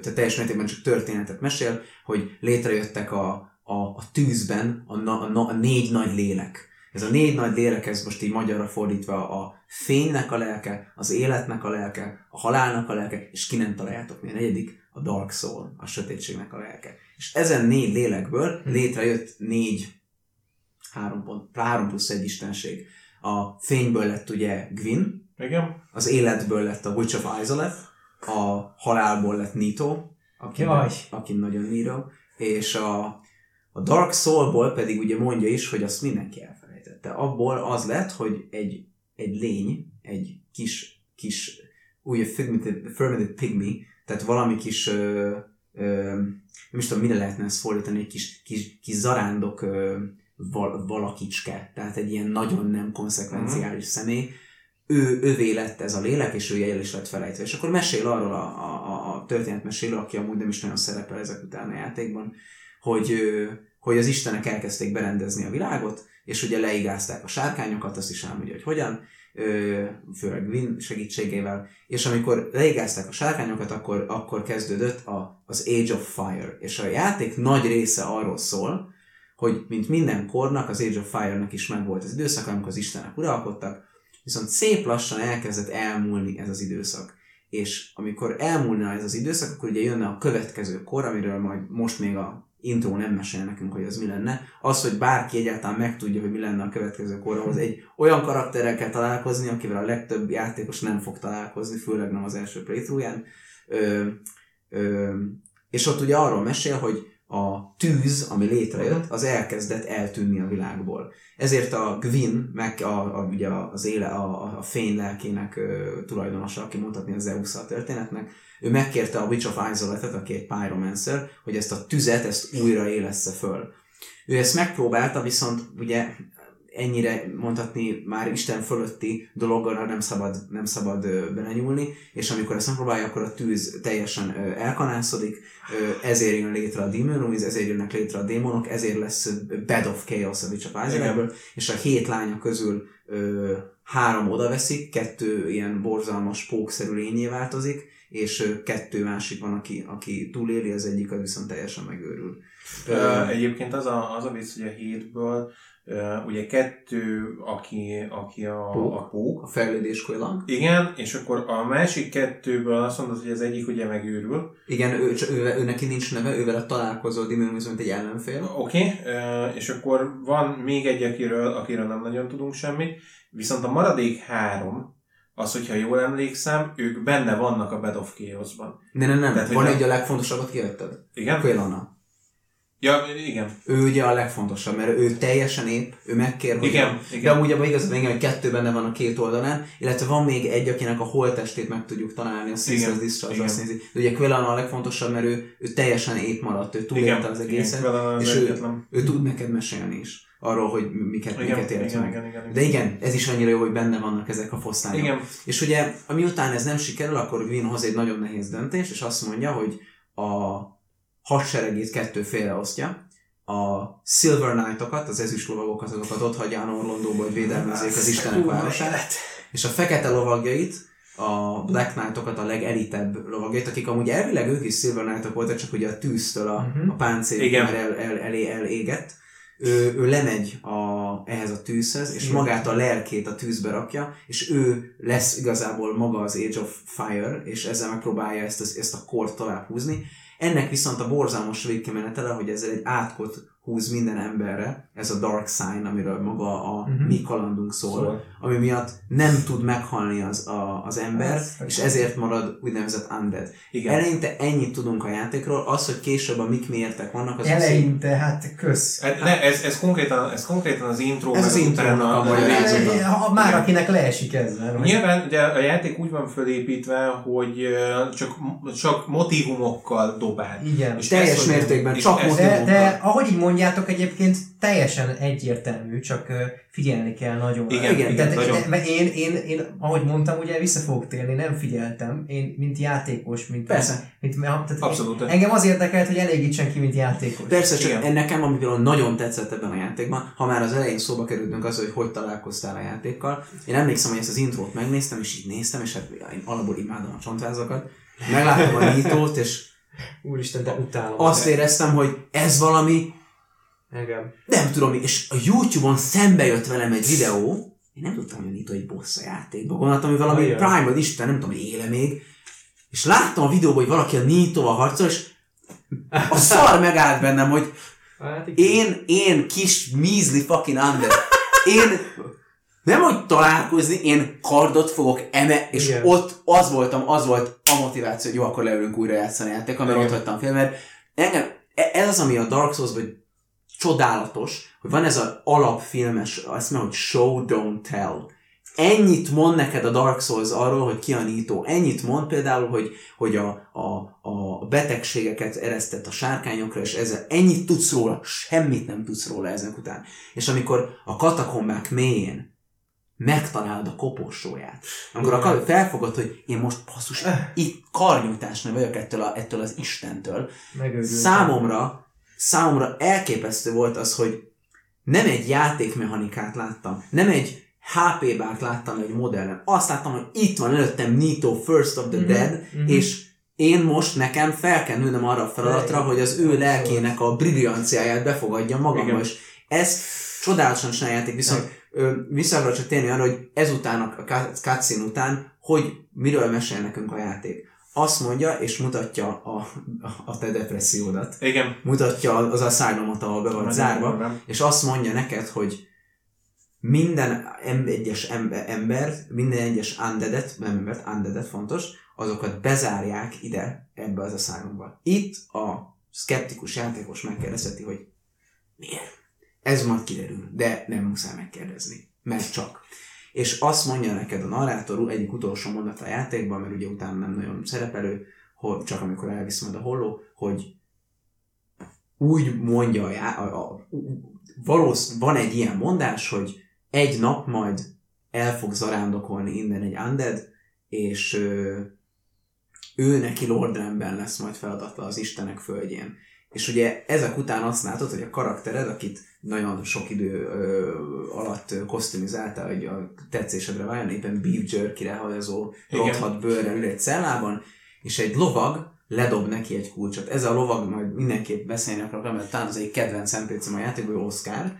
tehát teljes mértékben csak történetet mesél, hogy létrejöttek a, a, a tűzben a, na, a, na, a négy nagy lélek. Ez a négy nagy lélek, ez most így magyarra fordítva a fénynek a lelke, az életnek a lelke, a halálnak a lelke, és ki nem találjátok mi a negyedik, a Dark Soul, a sötétségnek a lelke. És ezen négy lélekből létrejött négy, három, pont, három plusz egy istenség. A fényből lett ugye Gwyn, Igen? az életből lett a Witch of Izaleth, a halálból lett Nito, aki, Jaj. aki nagyon Nito, és a, a Dark Soulból pedig ugye mondja is, hogy azt mindenki elfelejtette. Abból az lett, hogy egy, egy lény, egy kis, kis úgy fermented, fermented pygmy, tehát valami kis ö, ö, nem is tudom, mire lehetne ezt fordítani, egy kis, kis, kis zarándok ö, val, valakicske, tehát egy ilyen nagyon nem konszekvenciális személy, ő, ővé lett ez a lélek, és ő el is lett felejtve. És akkor mesél arról a, a, a, történetmesélő, aki amúgy nem is nagyon szerepel ezek után a játékban, hogy, hogy az istenek elkezdték berendezni a világot, és ugye leigázták a sárkányokat, azt is elmondja, hogy hogyan, főleg Gwyn segítségével, és amikor leigázták a sárkányokat, akkor, akkor kezdődött a, az Age of Fire, és a játék nagy része arról szól, hogy mint minden kornak, az Age of Fire-nak is megvolt az időszak, amikor az istenek uralkodtak, viszont szép lassan elkezdett elmúlni ez az időszak. És amikor elmúlna ez az időszak, akkor ugye jönne a következő kor, amiről majd most még a intro nem mesél nekünk, hogy az mi lenne. Az, hogy bárki egyáltalán megtudja, hogy mi lenne a következő kor, ahhoz egy olyan karakterrel kell találkozni, akivel a legtöbb játékos nem fog találkozni, főleg nem az első playthrough-ján. Ö, ö, és ott ugye arról mesél, hogy a tűz, ami létrejött, az elkezdett eltűnni a világból. Ezért a Gwyn, meg a, a, ugye az éle, a, a fény lelkének ö, tulajdonosa, aki mondhatni az Zeus a történetnek, ő megkérte a Witch of Isolet-et, aki egy pyromancer, hogy ezt a tüzet, ezt újra élessze föl. Ő ezt megpróbálta, viszont ugye ennyire mondhatni már Isten fölötti dologgal nem szabad, nem szabad belenyúlni, és amikor ezt megpróbálja, akkor a tűz teljesen elkanászodik, ezért jön létre a Demon Ruins, ezért jönnek létre a démonok, ezért lesz Bed of Chaos a Witch of Isolet-ből, és a hét lánya közül három oda veszik, kettő ilyen borzalmas pókszerű lényé változik, és kettő másik van, aki, aki túléli, az egyik az viszont teljesen megőrül. Ö, egyébként az a, az a vicc, hogy a hétből ugye kettő, aki, aki a, Pók. a pók, A fejlődés kojlang. igen, és akkor a másik kettőből azt mondod, hogy az egyik ugye megőrül. Igen, ő, csak- ő, ő, neki nincs neve, ővel találkozol Demon Ruins, mint egy ellenfél. Oké, okay, és akkor van még egy, akiről, akiről nem nagyon tudunk semmit, viszont a maradék három, az, hogyha jól emlékszem, ők benne vannak a Bed of Chaos-ban. Nem, nem, nem. Tehát, Van egy a legfontosabbat kihagytad. Igen? Quailana. Ja, igen. Ő ugye a legfontosabb, mert ő teljesen épp, ő megkér, hogy Igen, De igen. amúgy abban igazad, igen, hogy kettő benne van a két oldalán, illetve van még egy, akinek a holttestét meg tudjuk találni, a Caesar's Discharge azt nézi. De ugye Quillan a legfontosabb, mert ő, ő teljesen épp maradt, ő túlélte az egészet, igen, és ő, ő tud neked mesélni is arról, hogy miket, Igen, miket élt igen, meg. igen, igen, igen. De igen, ez is annyira jó, hogy benne vannak ezek a foszlányok. Igen, És ugye, miután ez nem sikerül, akkor Gwyn hoz egy nagyon nehéz döntés, és azt mondja, hogy a hadseregét kettő félreosztja, a Silver Knight-okat, az ezüst lovagokat, azokat ott hagyja Anor Londóba, hogy védelmezzék az Istenek városát, és a fekete lovagjait, a Black Knight-okat, a legelitebb lovagjait, akik amúgy elvileg ők is Silver Knight-ok voltak, csak ugye a tűztől a, Mhm. a páncél már el, el, elé elégett, ő, ő lemegy a, ehhez a tűzhez, és Igen. magát a lelkét a tűzbe rakja, és ő lesz igazából maga az Age of Fire, és ezzel megpróbálja ezt, ezt a kort tovább húzni. Ennek viszont a borzalmas végkimenetele, hogy ezzel egy átkot húz minden emberre, ez a Dark Sign, amiről maga a Mhm. mi kalandunk szól, Szól. ami miatt nem tud meghalni az, a, az ember, Ez és ezért marad úgynevezett undead. igen. Eleinte ennyit tudunk a játékról, az, hogy később a mik miértek vannak, az Eleinte, hát kösz. Hát ne, ez, ez, konkrétan, ez konkrétan az intro, Ez az intrónak utána- a magyarázata. Ha már akinek leesik ezzel. hogy- Nyilván ugye a játék úgy van fölépítve, hogy csak, csak motivumokkal dobál. Igen. És teljes ez, mértékben és csak ez- motiv- De, de ahogy így mondja, mondjátok egyébként teljesen egyértelmű, csak figyelni kell nagyon. Igen, igen, Tehát nagyon. én, én, én, én, ahogy mondtam, ugye vissza fogok térni, nem figyeltem, én mint játékos, mint... Persze. Mint, tehát Abszolút. Engem az érdekelt, hogy elégítsen ki, mint játékos. Persze, csak Igen. Igen. nekem, ami például nagyon tetszett ebben a játékban, ha már az elején szóba kerültünk az, hogy hogy találkoztál a játékkal. Én emlékszem, hogy ezt az intrót megnéztem, és így néztem, és hát én alapból imádom a csontvázakat. Megláttam a nyitót, és Úristen, de utálom. azt éreztem, hogy ez valami, Engem. nem tudom, és a YouTube-on szembe jött velem egy videó, én nem tudtam, hogy a Nito egy boss a játékban. Gondoltam, hogy valami Olyan. Primal Isten, nem tudom, éle még. És láttam a videóban, hogy valaki a Nito-val harcol, és a szar megállt bennem, hogy Hát igen. én, én kis measly fucking under. Én nem hogy találkozni, én kardot fogok eme, és Igen. ott az voltam, az volt a motiváció, hogy jó, akkor leülünk újra játszani a játékkal, mert Igen. ott hagytam fél, mert engem, e- ez az, ami a Dark souls hogy csodálatos, hogy van ez az alapfilmes, azt mondom, hogy show, don't tell. Ennyit mond neked a Dark Souls arról, hogy ki a Nito. Ennyit mond például, hogy, hogy a, a, a betegségeket eresztett a sárkányokra, és ezzel ennyit tudsz róla, semmit nem tudsz róla ezek után. És amikor a katakombák mélyén megtalálod a koporsóját, amikor a kar- felfogod, hogy én most basszus, itt karnyújtásnál vagyok ettől, a, ettől az Istentől, Megőrültem. Számomra, számomra elképesztő volt az, hogy nem egy játékmechanikát láttam, nem egy HP bárt láttam egy modellen. Azt láttam, hogy itt van előttem Nito First of the Mhm, Dead, mhm. és én most nekem fel kell nőnöm arra a feladatra, hogy az ő lelkének a brillianciáját befogadja magamba, és ez csodálatosan csinál a játék, viszont vissza akarok csak térni arra, hogy ezután a cut- cutscene után, hogy miről mesél nekünk a játék. Azt mondja, és mutatja a, a te depressziódat Igen. mutatja az asylumot, ahol be vagy zárva, és azt mondja neked, hogy minden egyes ember, ember, minden egyes undeadet, nem embert, undeadet fontos, azokat bezárják ide, ebbe az asylumba. Itt a skeptikus játékos megkérdezheti, hogy miért? Ez majd kiderül, de nem muszáj megkérdezni, mert csak. És azt mondja neked a narrátor egyik utolsó mondat a játékban, mert ugye utána nem nagyon szerepelő, hogy csak amikor elvisz majd a holló, hogy úgy mondja a, já- a, a valósz, van egy ilyen mondás, hogy egy nap majd el fog zarándokolni innen egy undead, és ö, ő neki Lordrenben lesz majd feladatla az Istenek földjén. És ugye ezek után azt látod, hogy a karaktered, akit nagyon sok idő ö, alatt ö, kosztümizáltál, hogy a tetszésedre váljon, éppen beef jerky-re hajazó, rothadt bőrrel ül egy cellában, és egy lovag ledob neki egy kulcsot. Ez a lovag majd mindenképp beszélni akarok, mert talán az egy kedvenc NPC-m a játékban, ő Oscar,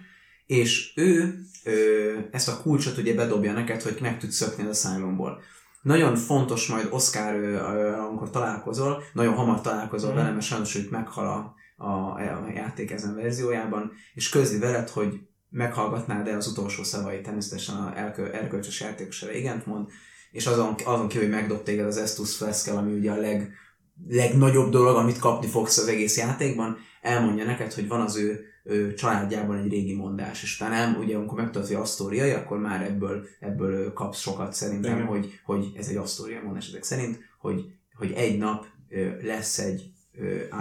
és ő ö, ezt a kulcsot ugye bedobja neked, hogy meg tudsz szökni az asylumból. Nagyon fontos majd Oscar, ö, ö, amikor találkozol, nagyon hamar találkozol Mhm. vele, mert sajnos hogy meghal a, a, a játék ezen verziójában, és közli veled, hogy meghallgatnád-e az utolsó szavait, természetesen a elkö, erkölcsös játékos igent mond, és azon, azon kívül, hogy megdob téged az Estus Flaskel, ami ugye a leg, legnagyobb dolog, amit kapni fogsz az egész játékban, elmondja neked, hogy van az ő, ő családjában egy régi mondás, és utána el, ugye amikor megtudod, hogy asztóriai, akkor már ebből, ebből kapsz sokat szerintem, Igen. hogy, hogy ez egy asztória mondás ezek szerint, hogy, hogy egy nap lesz egy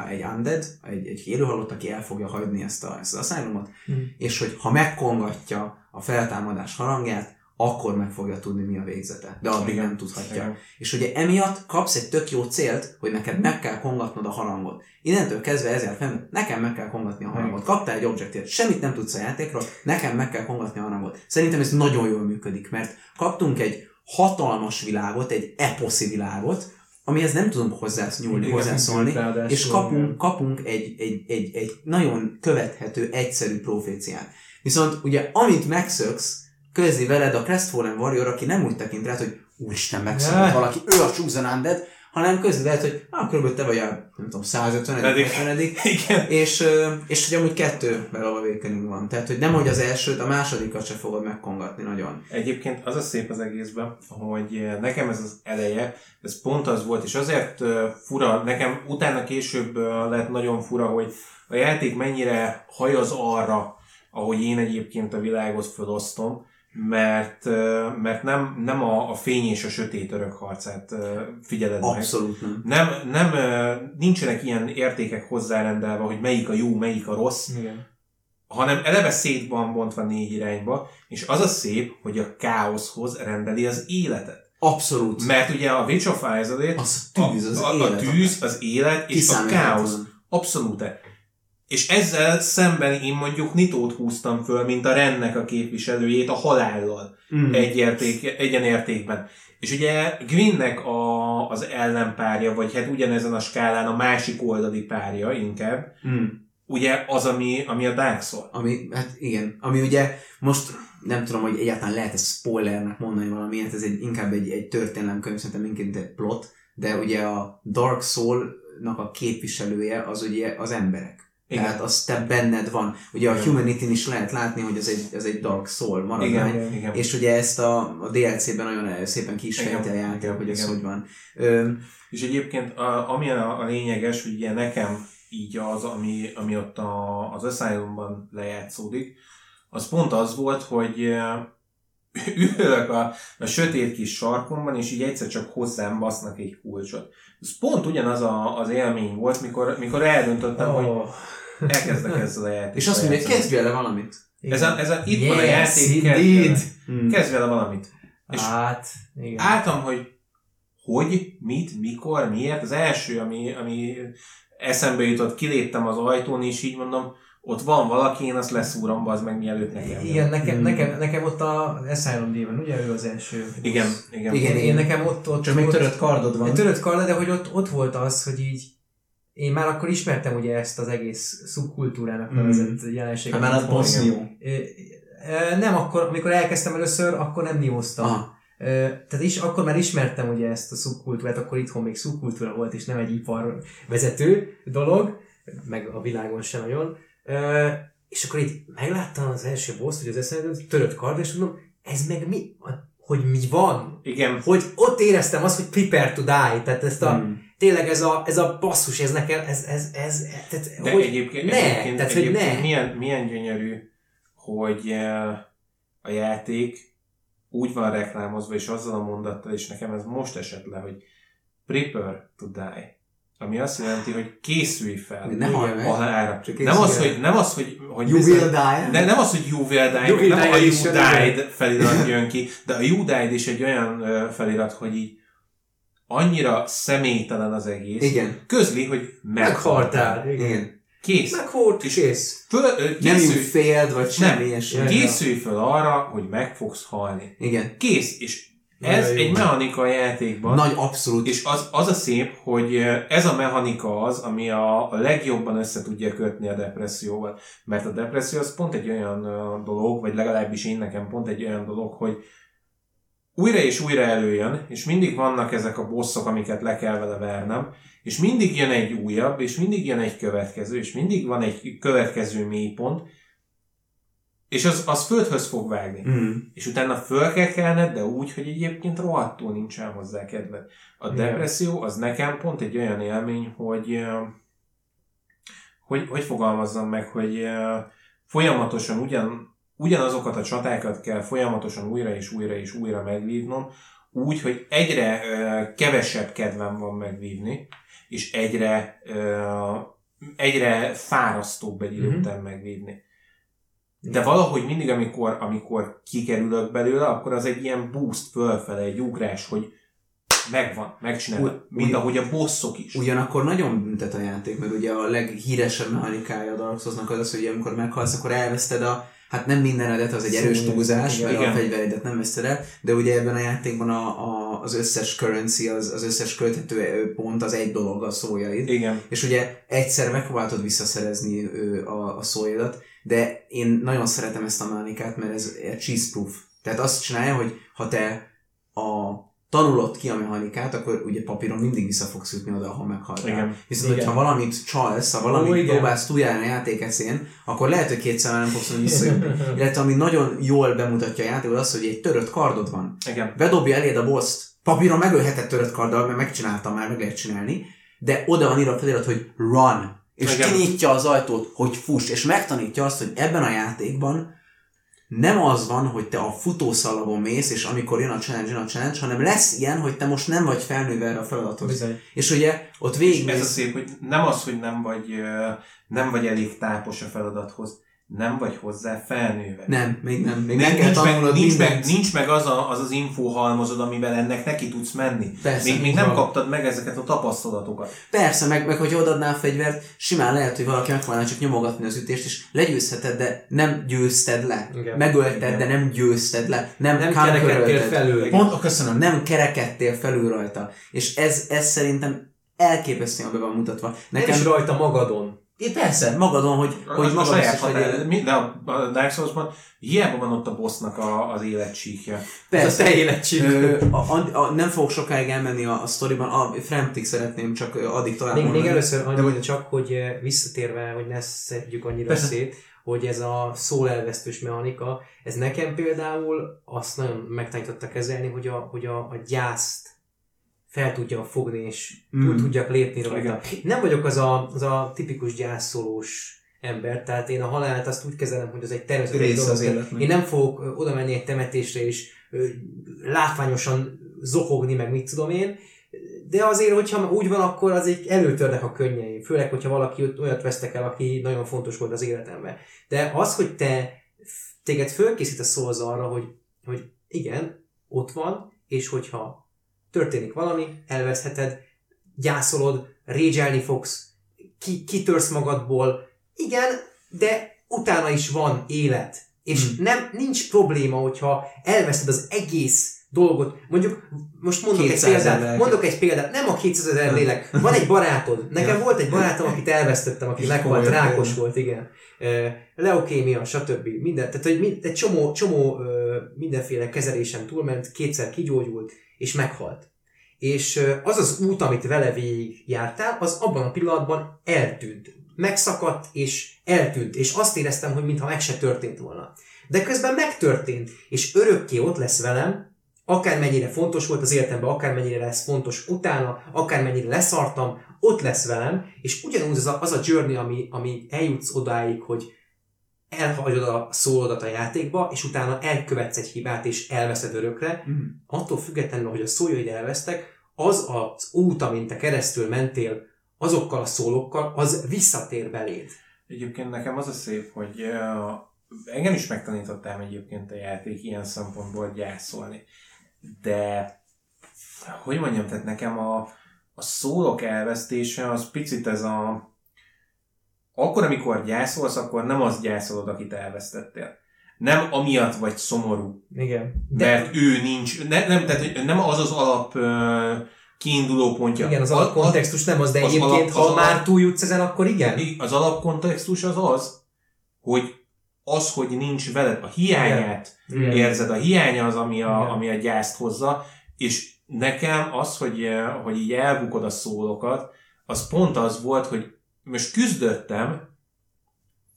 egy undead, egy, egy élőhalott, aki el fogja hagyni ezt, a, ezt az asylumot, Mhm. és hogy ha megkongatja a feltámadás harangját, akkor meg fogja tudni, mi a végzete. De addig Igen. nem tudhatja. Igen. És ugye emiatt kapsz egy tök jó célt, hogy neked meg kell kongatnod a harangot. Innentől kezdve ezért fel, nekem meg kell kongatni a harangot. Kaptál egy objektívet, semmit nem tudsz a játékról, nekem meg kell kongatni a harangot. Szerintem ez nagyon jól működik, mert kaptunk egy hatalmas világot, egy eposzi világot, amihez nem tudunk hozzásznyúlni, hozzászólni, és kapunk, kapunk egy, egy, egy, egy nagyon követhető, egyszerű proféciát. Viszont ugye, amint megszöksz, közli veled a Crestfallen Warrior, aki nem úgy tekint rád, hogy úristen, megszökött valaki, ő a Chosen Undead, hanem veled, hogy ah, körülbelül te vagy a, nem tudom, 150 Pedig. 50 Igen. és, ö, és hogy amúgy kettő Bell Awakening van. Tehát, hogy nem hogy az elsőt, a másodikat se fogod megkongatni nagyon. Egyébként az a szép az egészben, hogy nekem ez az eleje, ez pont az volt, és azért fura, nekem utána később lett nagyon fura, hogy a játék mennyire hajaz arra, ahogy én egyébként a világot felosztom, mert, mert nem, nem a, a fény és a sötét örök harcát figyeled meg. Abszolút nem. Nem, nem, eh, nincsenek ilyen értékek hozzárendelve, hogy melyik a jó, melyik a rossz, Igen. hanem eleve szét van bontva négy irányba, és az a szép, hogy a káoszhoz rendeli az életet. Abszolút. Mert ugye a Witch of Isolate, Az a tűz, az a, a, élet. a tűz, az élet és a káosz. Abszolút. És ezzel szemben én mondjuk Nitót húztam föl, mint a Rennek a képviselőjét a halállal Mm. egy érték, egyenértékben. És ugye Gwynnek a, az ellenpárja, vagy hát ugyanezen a skálán a másik oldali párja inkább, Mm. ugye az, ami, ami a Dark Soul. Ami, hát igen, ami ugye most nem tudom, hogy egyáltalán lehet ez spoilernek mondani valamiért, ez egy, inkább egy, egy történelemkönyv, szerintem inkább egy plot, de ugye a Dark Soul-nak a képviselője az ugye az emberek. Igen. Tehát az te benned van. Ugye a Igen. humanity is lehet látni, hogy ez egy, ez egy Dark Soul maradvány. Igen, igen. És ugye ezt a, a DLC-ben nagyon szépen ki is Igen, fejti a játék, igen, hogy ez igen. hogy van. Ö, És egyébként a, ami a, a lényeges, hogy ugye nekem így az, ami, ami ott a, az Asylumban lejátszódik, az pont az volt, hogy ülök a, a sötét kis sarkomban, és így egyszer csak hozzám basznak egy kulcsot. Ez pont ugyanaz a, az élmény volt, mikor, mikor eldöntöttem, oh. hogy elkezdek ezzel a játékkal és azt mondja, kezdj vele valamit. Ez a, ez a, itt van a Yes, játék, kezdj vele. Mm. Kezdj vele valamit. És Hát, igen. álltam, hogy hogy, mit, mikor, miért. Az első, ami, ami eszembe jutott, kiléptem az ajtón, és így mondom, ott van valaki, én azt leszúrom, az meg mielőtt nekem. Igen, nekem, Mm. nekem, nekem ott a Asylum Demon, ugye ő az első. Igen, igen. Igen, Én, én nekem ott, ott Csak még ott- törött kardod van. Törött karda, de hogy ott, ott volt az, hogy így én már akkor ismertem ugye ezt az egész szubkultúrának Mm. nevezett jelenséget. Hát már az boss Nem, akkor, amikor elkezdtem először, akkor nem nióztam. Aha. Tehát is, akkor már ismertem ugye ezt a szubkultúrát, akkor itthon még szubkultúra volt, és nem egy iparvezető dolog, meg a világon sem nagyon. És akkor így megláttam az első boss, hogy az eszembe törött kard, és mondom, ez meg mi? Hogy mi van? Igen, Hogy ott éreztem azt, hogy prepare to die, tehát ezt a, Mm. tényleg ez a, ez a basszus, ez nekem, ez, ez, ez, tehát, de hogy egyébként, ne, egyébként, tehát, hogy egyébként ne. milyen, milyen gyönyörű, hogy eh, a játék úgy van reklámozva, és azzal a mondattal, és nekem ez most esett le, hogy prepare to die. Ami azt jelenti, hogy készülj fel Ne a halálra. Csak Nem az, hogy, nem az, hogy, hogy You bizony- will die. de nem az, hogy you will die, You will nem die a you died felirat jön ki, de a you died is egy olyan felirat, hogy így annyira személytelen az egész. Igen. Közli, hogy meghaltál. meghaltál. Igen. Kész. Meghalt, és ész. Föl, ö, Nem failed, vagy semmi Nem. készülj föl arra, hogy meg fogsz halni. Igen. Kész. És ez jó. egy mechanika a játékban. Nagy abszolút. És az, az a szép, hogy ez a mechanika az, ami a, a legjobban össze tudja kötni a depresszióval. Mert a depresszió az pont egy olyan dolog, vagy legalábbis én nekem pont egy olyan dolog, hogy újra és újra előjön, és mindig vannak ezek a bosszok, amiket le kell vele vernem, és mindig jön egy újabb, és mindig jön egy következő, és mindig van egy következő mélypont, és az, az földhöz fog vágni Mm. és utána föl kell kelned, de úgy, hogy egyébként rohadtul nincsen hozzá kedved. A Igen. depresszió az nekem pont egy olyan élmény, hogy hogy, hogy fogalmazzam meg, hogy folyamatosan ugyan, ugyanazokat a csatákat kell folyamatosan újra és újra és újra megvívnom, úgy, hogy egyre kevesebb kedvem van megvívni, és egyre, egyre fárasztóbb egy idő Mhm. után megvívni. De valahogy mindig, amikor, amikor kikerülök belőle, akkor az egy ilyen boost fölfele, egy ugrás, hogy megvan, megcsinálom. Úgy- Mint úgy- ahogy a bosszok is. Ugyanakkor nagyon büntet a játék, mert ugye a leghíresebb mechanikája a Dark Souls-nak az az, hogy amikor meghalsz, akkor elveszted a hát nem mindenedet, az egy erős túlzás, igen. mert a Igen. fegyveredet nem veszted el, de ugye ebben a játékban a, a, az összes currency, az, az összes költhető pont az egy dolog a szójaid. Igen. És ugye egyszer megpróbáltad visszaszerezni a, a szóidat, de én nagyon szeretem ezt a mechanikát, mert ez egy cheese proof. Tehát azt csinálja, hogy ha te a tanulod ki a mechanikát, akkor ugye papíron mindig vissza fogsz jutni oda, ha meghaltál. Igen. Viszont, Igen. hogyha valamit csalsz, ha valamit Ó, igen. próbálsz túljárni a játék eszén, akkor lehet, hogy kétszer már nem fogsz tudni visszajutni. Illetve ami nagyon jól bemutatja a játékot, az, hogy egy törött kardod van. Igen. Bedobja eléd a boss papíron megölhetett törött karddal, mert megcsináltam már, meg lehet csinálni, de oda van írva a felirat, hogy run. És Igen. kinyitja az ajtót, hogy fuss, és megtanítja azt, hogy ebben a játékban nem az van, hogy te a futószalagon mész, és amikor jön a challenge, jön a challenge, hanem lesz ilyen, hogy te most nem vagy felnőve erre a feladathoz. Bizony. És ugye ott És végig ez a szép, hogy nem az, hogy nem vagy, nem vagy elég tápos a feladathoz. Nem vagy hozzá felnőve. Nem, még nem. Még Nincs, meg kell nincs, meg, nincs, meg, nincs meg az, a, az az infóhalmozod, amivel ennek neki tudsz menni. Persze, még, még nem van. kaptad meg ezeket a tapasztalatokat. Persze, meg, meg hogy odaadnál a fegyvert, simán lehet, hogy valaki megpróbálná csak nyomogatni az ütést, és legyőzheted, de nem győzted le. Igen. Megölted, Igen. de nem győzted le. Nem, Nem kerekedtél felül. Pont, oh, köszönöm, nem kerekedtél felül rajta. És ez, ez szerintem elképesztően be van mutatva. Nem Nekem, is rajta magadon. É, persze, magadon, hogy, hogy hogy a magad saját határ, de a, a Dark Souls-ban hiába van ott a bossnak a, az életsíkja. Ez a Persze. te életség. Ö, a, a, a, nem fogok sokáig elmenni a, a sztoriban, a Fremtig szeretném csak addig tovább Még, még mondani. először annyira csak, hogy visszatérve, hogy ne szedjük annyira Persze. szét, hogy ez a szólelvesztős mechanika, ez nekem például azt nagyon megtanította kezelni, hogy a, hogy a, a gyászt fel tudjam fogni, és Mm. mm. tudjak lépni rajta. Nem vagyok az a, az a tipikus gyászolós ember, tehát én a halált azt úgy kezelem, hogy az egy természetes dolog. az életnek. Én nem fogok oda menni egy temetésre és látványosan zokogni, meg mit tudom én, de azért, hogyha úgy van, akkor azért előtörnek a könnyeim. Főleg, hogyha valaki olyat vesztek el, aki nagyon fontos volt az életemben. De az, hogy te téged fölkészít a Souls arra, hogy, hogy igen, ott van, és hogyha történik valami, elveszheted, gyászolod, régyelni fogsz, ki, kitörsz magadból, igen, de utána is van élet. És Hmm. nem, nincs probléma, hogyha elveszed az egész dolgot. Mondjuk, most mondok egy 200 ezer példát, lelket. mondok egy példát, nem a 200 ezer lélek, van egy barátod. Nekem Ja. volt egy barátom, akit elvesztettem, aki meghalt, rákos példa. volt, igen. Leukémia, stb. Minden, tehát hogy egy csomó, csomó mindenféle kezelésen túlment, kétszer kigyógyult, és meghalt. És az az út, amit vele végig jártál, az abban a pillanatban eltűnt. Megszakadt, és eltűnt. És azt éreztem, hogy mintha meg se történt volna. De közben megtörtént, és örökké ott lesz velem, akármennyire fontos volt az életemben, akármennyire lesz fontos utána, akármennyire leszartam, ott lesz velem, és ugyanúgy az a, az a journey, ami, ami eljutsz odáig, hogy elhagyod a szólodat a játékba, és utána elkövetsz egy hibát, és elveszed örökre, Mm. attól függetlenül, hogy a szójaid elvesztek, az az út, amin te keresztül mentél, azokkal a szólókkal, az visszatér beléd. Egyébként nekem az a szép, hogy uh, engem is megtanítottam egyébként a játék ilyen szempontból gyászolni. De hogy mondjam, tehát nekem a, a szólok elvesztése az picit ez a akkor, amikor gyászolsz, akkor nem az gyászolod, akit elvesztettél. Nem amiatt vagy szomorú, Igen. de... mert ő nincs, ne, nem, tehát nem az az alap uh, kiinduló pontja. Igen, az alapkontextus nem az, de az egyébként, alap- ha az alap- már túljutsz ezen, akkor igen. Az alapkontextus az az, hogy az, hogy nincs veled, a hiányát Igen. érzed, a hiánya az, ami a, Igen. ami a gyászt hozza, és nekem az, hogy, eh, hogy így elbukod a szólokat, az pont az volt, hogy most küzdöttem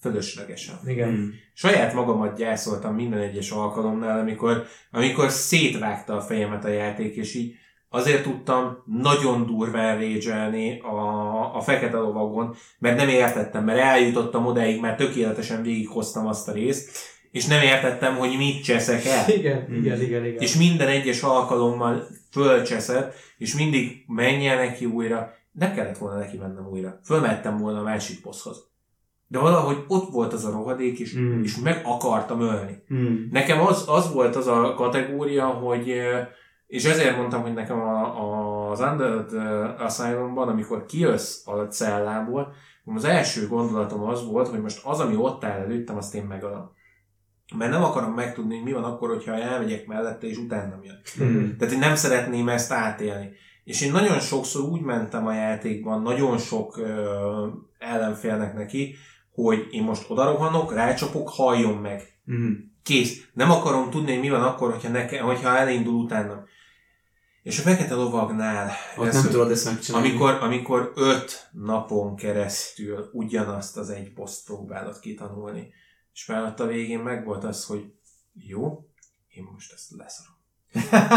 fölöslegesen. Igen. Mm. Saját magamat gyászoltam minden egyes alkalomnál, amikor, amikor szétvágta a fejemet a játék, és így azért tudtam nagyon durván régyelni a, a fekete lovagon, mert nem értettem, mert eljutottam odáig, mert tökéletesen végighoztam azt a részt, és nem értettem, hogy mit cseszek el. Igen, Mm. igen, igen, igen. És minden egyes alkalommal fölcseszett, és mindig menjen neki újra. Nem kellett volna neki mennem újra. Fölmettem volna a másik bosshoz. De valahogy ott volt az a rohadék, és, Mm. és meg akartam ölni. Mm. Nekem az, az volt az a kategória, hogy és ezért mondtam, hogy nekem a, a, az Undead Asylumban, amikor kijössz a cellából, az első gondolatom az volt, hogy most az, ami ott áll előttem, azt én megölöm. Mert nem akarom megtudni, hogy mi van akkor, hogyha elmegyek mellette, és utána jön. Mm. Tehát én nem szeretném ezt átélni. És én nagyon sokszor úgy mentem a játékban, nagyon sok ö, ellenfélnek neki, hogy én most odarohanok, rácsapok, halljon meg. Mm. Kész. Nem akarom tudni, hogy mi van akkor, hogyha, neke, hogyha elindul utána. És a fekete lovagnál, Ott ez, nem tudod ezt megcsinálni. amikor, amikor öt napon keresztül ugyanazt az egy poszt próbálod kitanulni, és ott a végén megvolt az, hogy jó, én most ezt leszarom.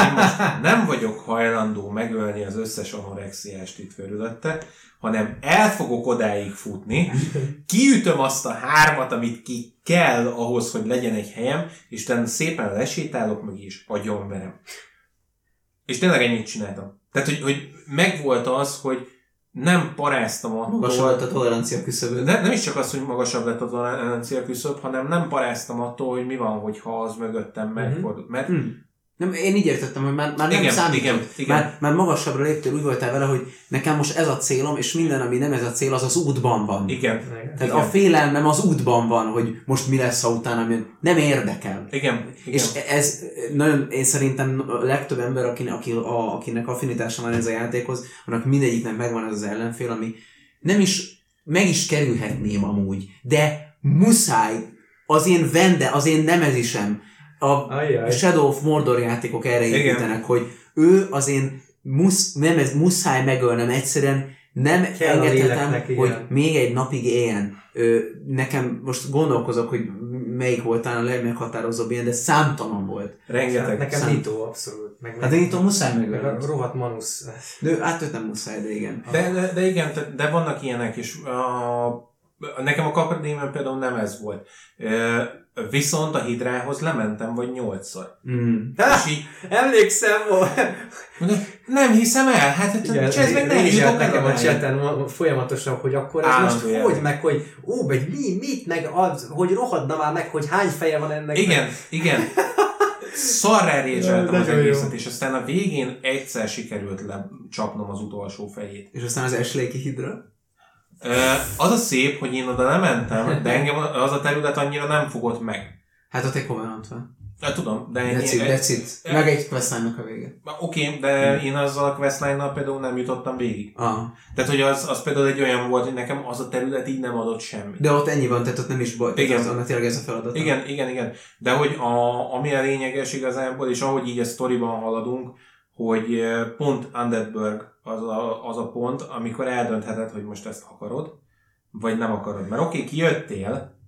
Én most nem vagyok hajlandó megölni az összes anorexiást itt körülötte, hanem el fogok odáig futni, kiütöm azt a hármat, amit ki kell ahhoz, hogy legyen egy helyem, és utána szépen lesétálok meg és agyonverem. És tényleg ennyit csináltam. Tehát, hogy, hogy megvolt az, hogy nem paráztam attól, Magas volt a tolerancia küszöbő. de nem is csak az, hogy magasabb lett a tolerancia küszöb, hanem nem paráztam attól, hogy mi van, hogyha az mögöttem megfordul. Mert Hm. Nem, én így értettem, hogy már, már nem Igen, számít. igen, igen. Már, már magasabbra léptél, úgy voltál vele, hogy nekem most ez a célom, és minden, ami nem ez a cél, az az útban van. igen, Tehát igen. a félelmem az útban van, hogy most mi lesz, ha utána mi Nem érdekel. igen, igen. És ez nagyon, én szerintem a legtöbb ember, akinek, aki, a, akinek affinitása van ez a játékhoz, annak mindegyiknek megvan ez az ellenfél, ami nem is, meg is kerülhetném amúgy, de muszáj, az én vende, az én nemezisem, a Ajjaj. Shadow of Mordor játékok erre építenek, hogy ő az én musz, nem ez muszáj megölnem, egyszerűen nem Kell engedhetem, hogy még egy napig éljen. Ö, nekem most gondolkozok, hogy melyik volt talán a legmeghatározóbb ilyen, de számtalan volt. Rengeteg. Nekem szám- Nito, abszolút. Meg, Hát én itt muszáj meg megölni. a rohadt Manus. De hát őt nem muszáj, de igen. De, de, de igen, de, de vannak ilyenek is. A, nekem a Capradémen például nem ez volt. Ö, Viszont a hidrához lementem vagy nyolcszor. Mm. És így, Emlékszem, nem hiszem el, hát hát igen, ez meg nem is nekem a ma- folyamatosan, hogy akkor ez most jel. hogy, meg hogy ó, meg mi, mit, meg az, hogy rohadna már meg, hogy hány feje van ennek. Igen, igen. Szarrá rézseltem az egészet, és aztán a végén egyszer sikerült lecsapnom az utolsó fejét. És aztán az Esléki hidra. Az a szép, hogy én oda lementem, de engem az a terület annyira nem fogott meg. Hát ott egy Covenant van. Hát tudom, de Decid, én, decid. Meg egy questline a vége. Oké, de én azzal a questline például nem jutottam végig. Ah. Tehát, hogy az, az például egy olyan volt, hogy nekem az a terület így nem adott semmit. De ott ennyi van, tehát ott nem is baj. Igen. Az, annak tényleg ez a feladat. Igen, igen, igen. De hogy a, ami a lényeges igazából, és ahogy így a sztoriban haladunk, hogy pont Undeadburg az a, az a pont, amikor eldöntheted, hogy most ezt akarod, vagy nem akarod. Mert oké, okay, kijöttél,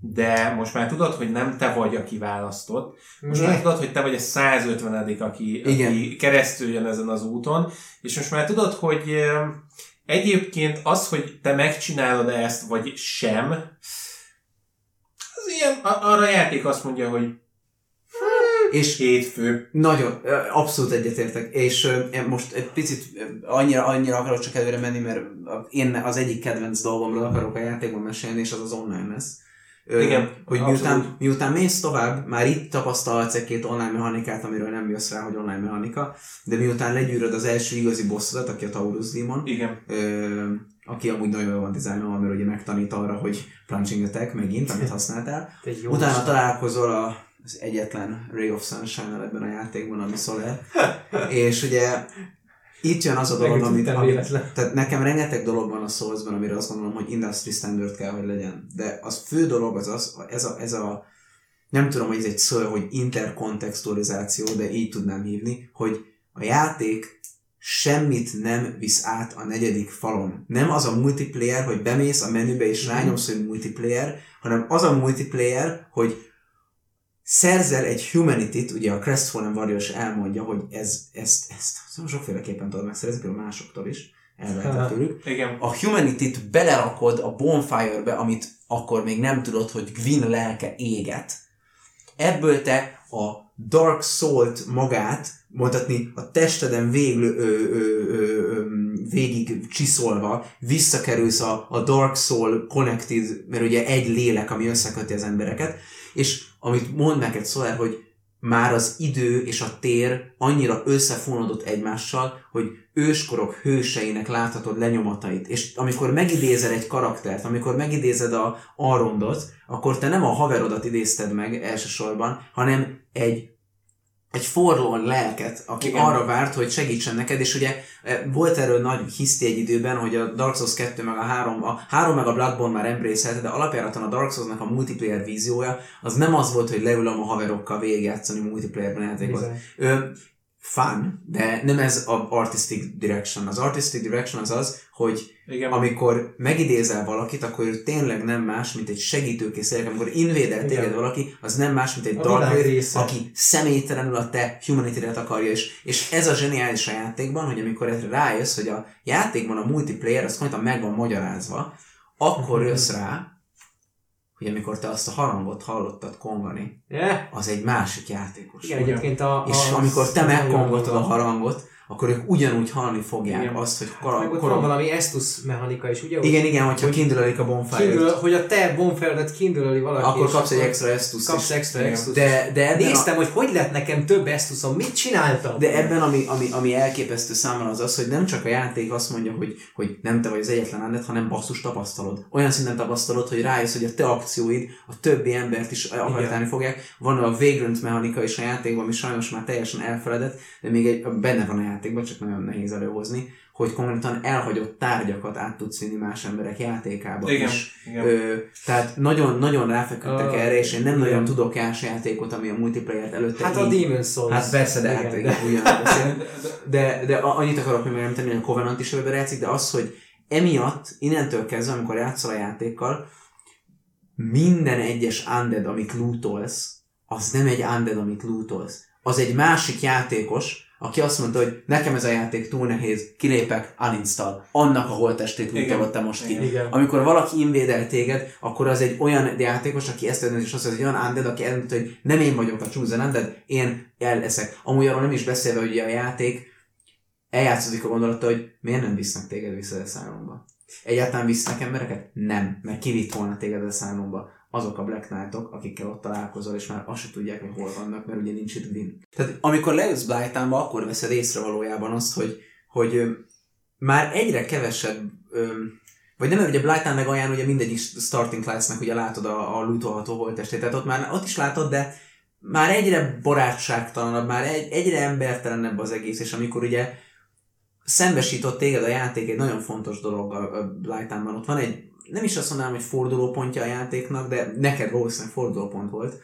de most már tudod, hogy nem te vagy, aki választott. Most már tudod, hogy te vagy a 150 aki, Igen. aki keresztül jön ezen az úton, és most már tudod, hogy egyébként az, hogy te megcsinálod ezt, vagy sem, az ilyen, arra a játék azt mondja, hogy És hétfő. Nagyon, abszolút egyetértek, és most egy picit annyira, annyira akarok csak előre menni, mert én az egyik kedvenc dolgomról akarok a játékban mesélni, és az az online lesz. Igen, hogy abszolút. miután, miután mész tovább, már itt tapasztalhatsz egy-két online mechanikát, amiről nem jössz rá, hogy online mechanika, de miután legyűröd az első igazi bossodat, aki a Taurus Demon, Igen. ö, aki amúgy nagyon jól van dizájnolva, mert ugye megtanít arra, hogy plunging attack megint, amit használtál, Utána találkozol a, az egyetlen Ray of Sunshine-nal ebben a játékban, ami Soler. és ugye itt jön az a dolog, amit, amit tehát nekem rengeteg dolog van a Soulsban, amire azt gondolom, hogy industry standard kell, hogy legyen. De az fő dolog az az, ez a, ez a nem tudom, hogy ez egy szó, hogy interkontextualizáció, de így tudnám hívni, hogy a játék semmit nem visz át a negyedik falon. Nem az a multiplayer, hogy bemész a menübe és rányomsz, hogy multiplayer, hanem az a multiplayer, hogy szerzel egy humanity-t, ugye a Crestfallen Warriors elmondja, hogy ez, ezt, ezt sokféleképpen tudod megszerezni, például másoktól is, elveheted Aha. tőlük. Igen. A humanity-t belerakod a bonfire-be, amit akkor még nem tudod, hogy Gwyn lelke éget. Ebből te a Dark Soul-t magát, mondhatni a testeden véglő, ö, ö, ö, ö, végig csiszolva visszakerülsz a, a Dark Soul Connected, mert ugye egy lélek, ami összeköti az embereket, és amit mond neked Solar, hogy már az idő és a tér annyira összefonódott egymással, hogy őskorok hőseinek láthatod lenyomatait. És amikor megidézel egy karaktert, amikor megidézed a Arondot, akkor te nem a haverodat idézted meg elsősorban, hanem egy egy forlorn lelket, aki Igen. Arra várt, hogy segítsen neked, és ugye eh, volt erről nagy hiszti egy időben, hogy a Dark Souls 2 meg a 3, a 3 meg a Bloodborne már embrace de alapjáraton a Dark Souls-nak a multiplayer víziója az nem az volt, hogy leülöm a haverokkal végigjátszani multiplayerben játékot. Bizony. Fun, de nem ez a artistic direction. Az artistic direction az az, hogy Igen. amikor megidézel valakit, akkor ő tényleg nem más, mint egy segítőkész lélek. Amikor invédel téged Igen. valaki, az nem más, mint egy dark aki személytelenül a te humanity akarja. És, és ez a zseniális a játékban, hogy amikor erre rájössz, hogy a játékban a multiplayer, az konkrétan meg van magyarázva, akkor Mhm. jössz rá, hogy amikor te azt a harangot hallottad kongani, Yeah? az egy másik játékos. Igen, egyébként a... És a amikor te megkongatod a harangot, akkor ők ugyanúgy hallani fogják Igen. azt, hogy Hát kora, van valami Estus mechanika is, ugye? igen, igen, hogyha Hogy- kindlelik a bonfire Kindle, hogy a te bonfire-et kindleli valaki. akkor kapsz egy extra estus Kapsz extra. Estus. De, de Néztem, a, hogy hogy lett nekem több Estusom, mit csináltam? de ebben ami, ami, ami elképesztő számomra az az, hogy nem csak a játék azt mondja, hogy, hogy nem te vagy az egyetlen rendet, hanem basszus tapasztalod. Olyan szinten tapasztalod, hogy rájössz, hogy a te akcióid a többi embert is akartálni fogják. Van a Vagrant mechanika is a játékban, ami sajnos már teljesen elfeledett, de még egy, benne van a játékban, csak nagyon nehéz előhozni, hogy konkrétan elhagyott tárgyakat át tudsz vinni más emberek játékába Igen, is. igen. Ö, tehát nagyon, nagyon ráfeküdtek A- erre, és én nem igen. nagyon tudok más játékot, ami a multiplayer előtte Hát a így- Demon Souls. Hát persze, de Igen, hát de- igen, beszélünk. De, de a- annyit akarok még megemlíteni, hogy a Covenant is ebben játszik, de az, hogy emiatt, innentől kezdve, amikor játszol a játékkal, minden egyes undead, amit lootolsz, az nem egy undead, amit lootolsz. Az egy másik játékos, aki azt mondta, hogy nekem ez a játék túl nehéz, kilépek, uninstall. Annak a holtestét te most ki. Igen. Amikor valaki invédel téged, akkor az egy olyan játékos, aki ezt és azt hogy olyan undead, aki eldönti, hogy nem én vagyok a chosen undead, én elleszek. Amúgy arról nem is beszélve, hogy a játék eljátszódik a gondolata, hogy miért nem visznek téged vissza a szálomba. Egyáltalán visznek embereket? Nem, mert kivitt volna téged a szálomba. Azok a Black Knightok, akikkel ott találkozol, és már azt se tudják, hogy hol vannak, mert ugye nincs itt win. Tehát amikor leülsz Blightánba, akkor veszed észre valójában azt, hogy, hogy már egyre kevesebb vagy nem, mert ugye Blightán meg alján ugye mindegyik starting classnek ugye látod a, a lootolható holttestét, tehát ott már ott is látod, de már egyre barátságtalanabb, már egy, egyre embertelenebb az egész, és amikor ugye szembesított téged a játék egy nagyon fontos dolog a, a Blightánban, ott van egy, nem is azt mondanám, hogy fordulópontja a játéknak, de neked valószínűleg fordulópont volt,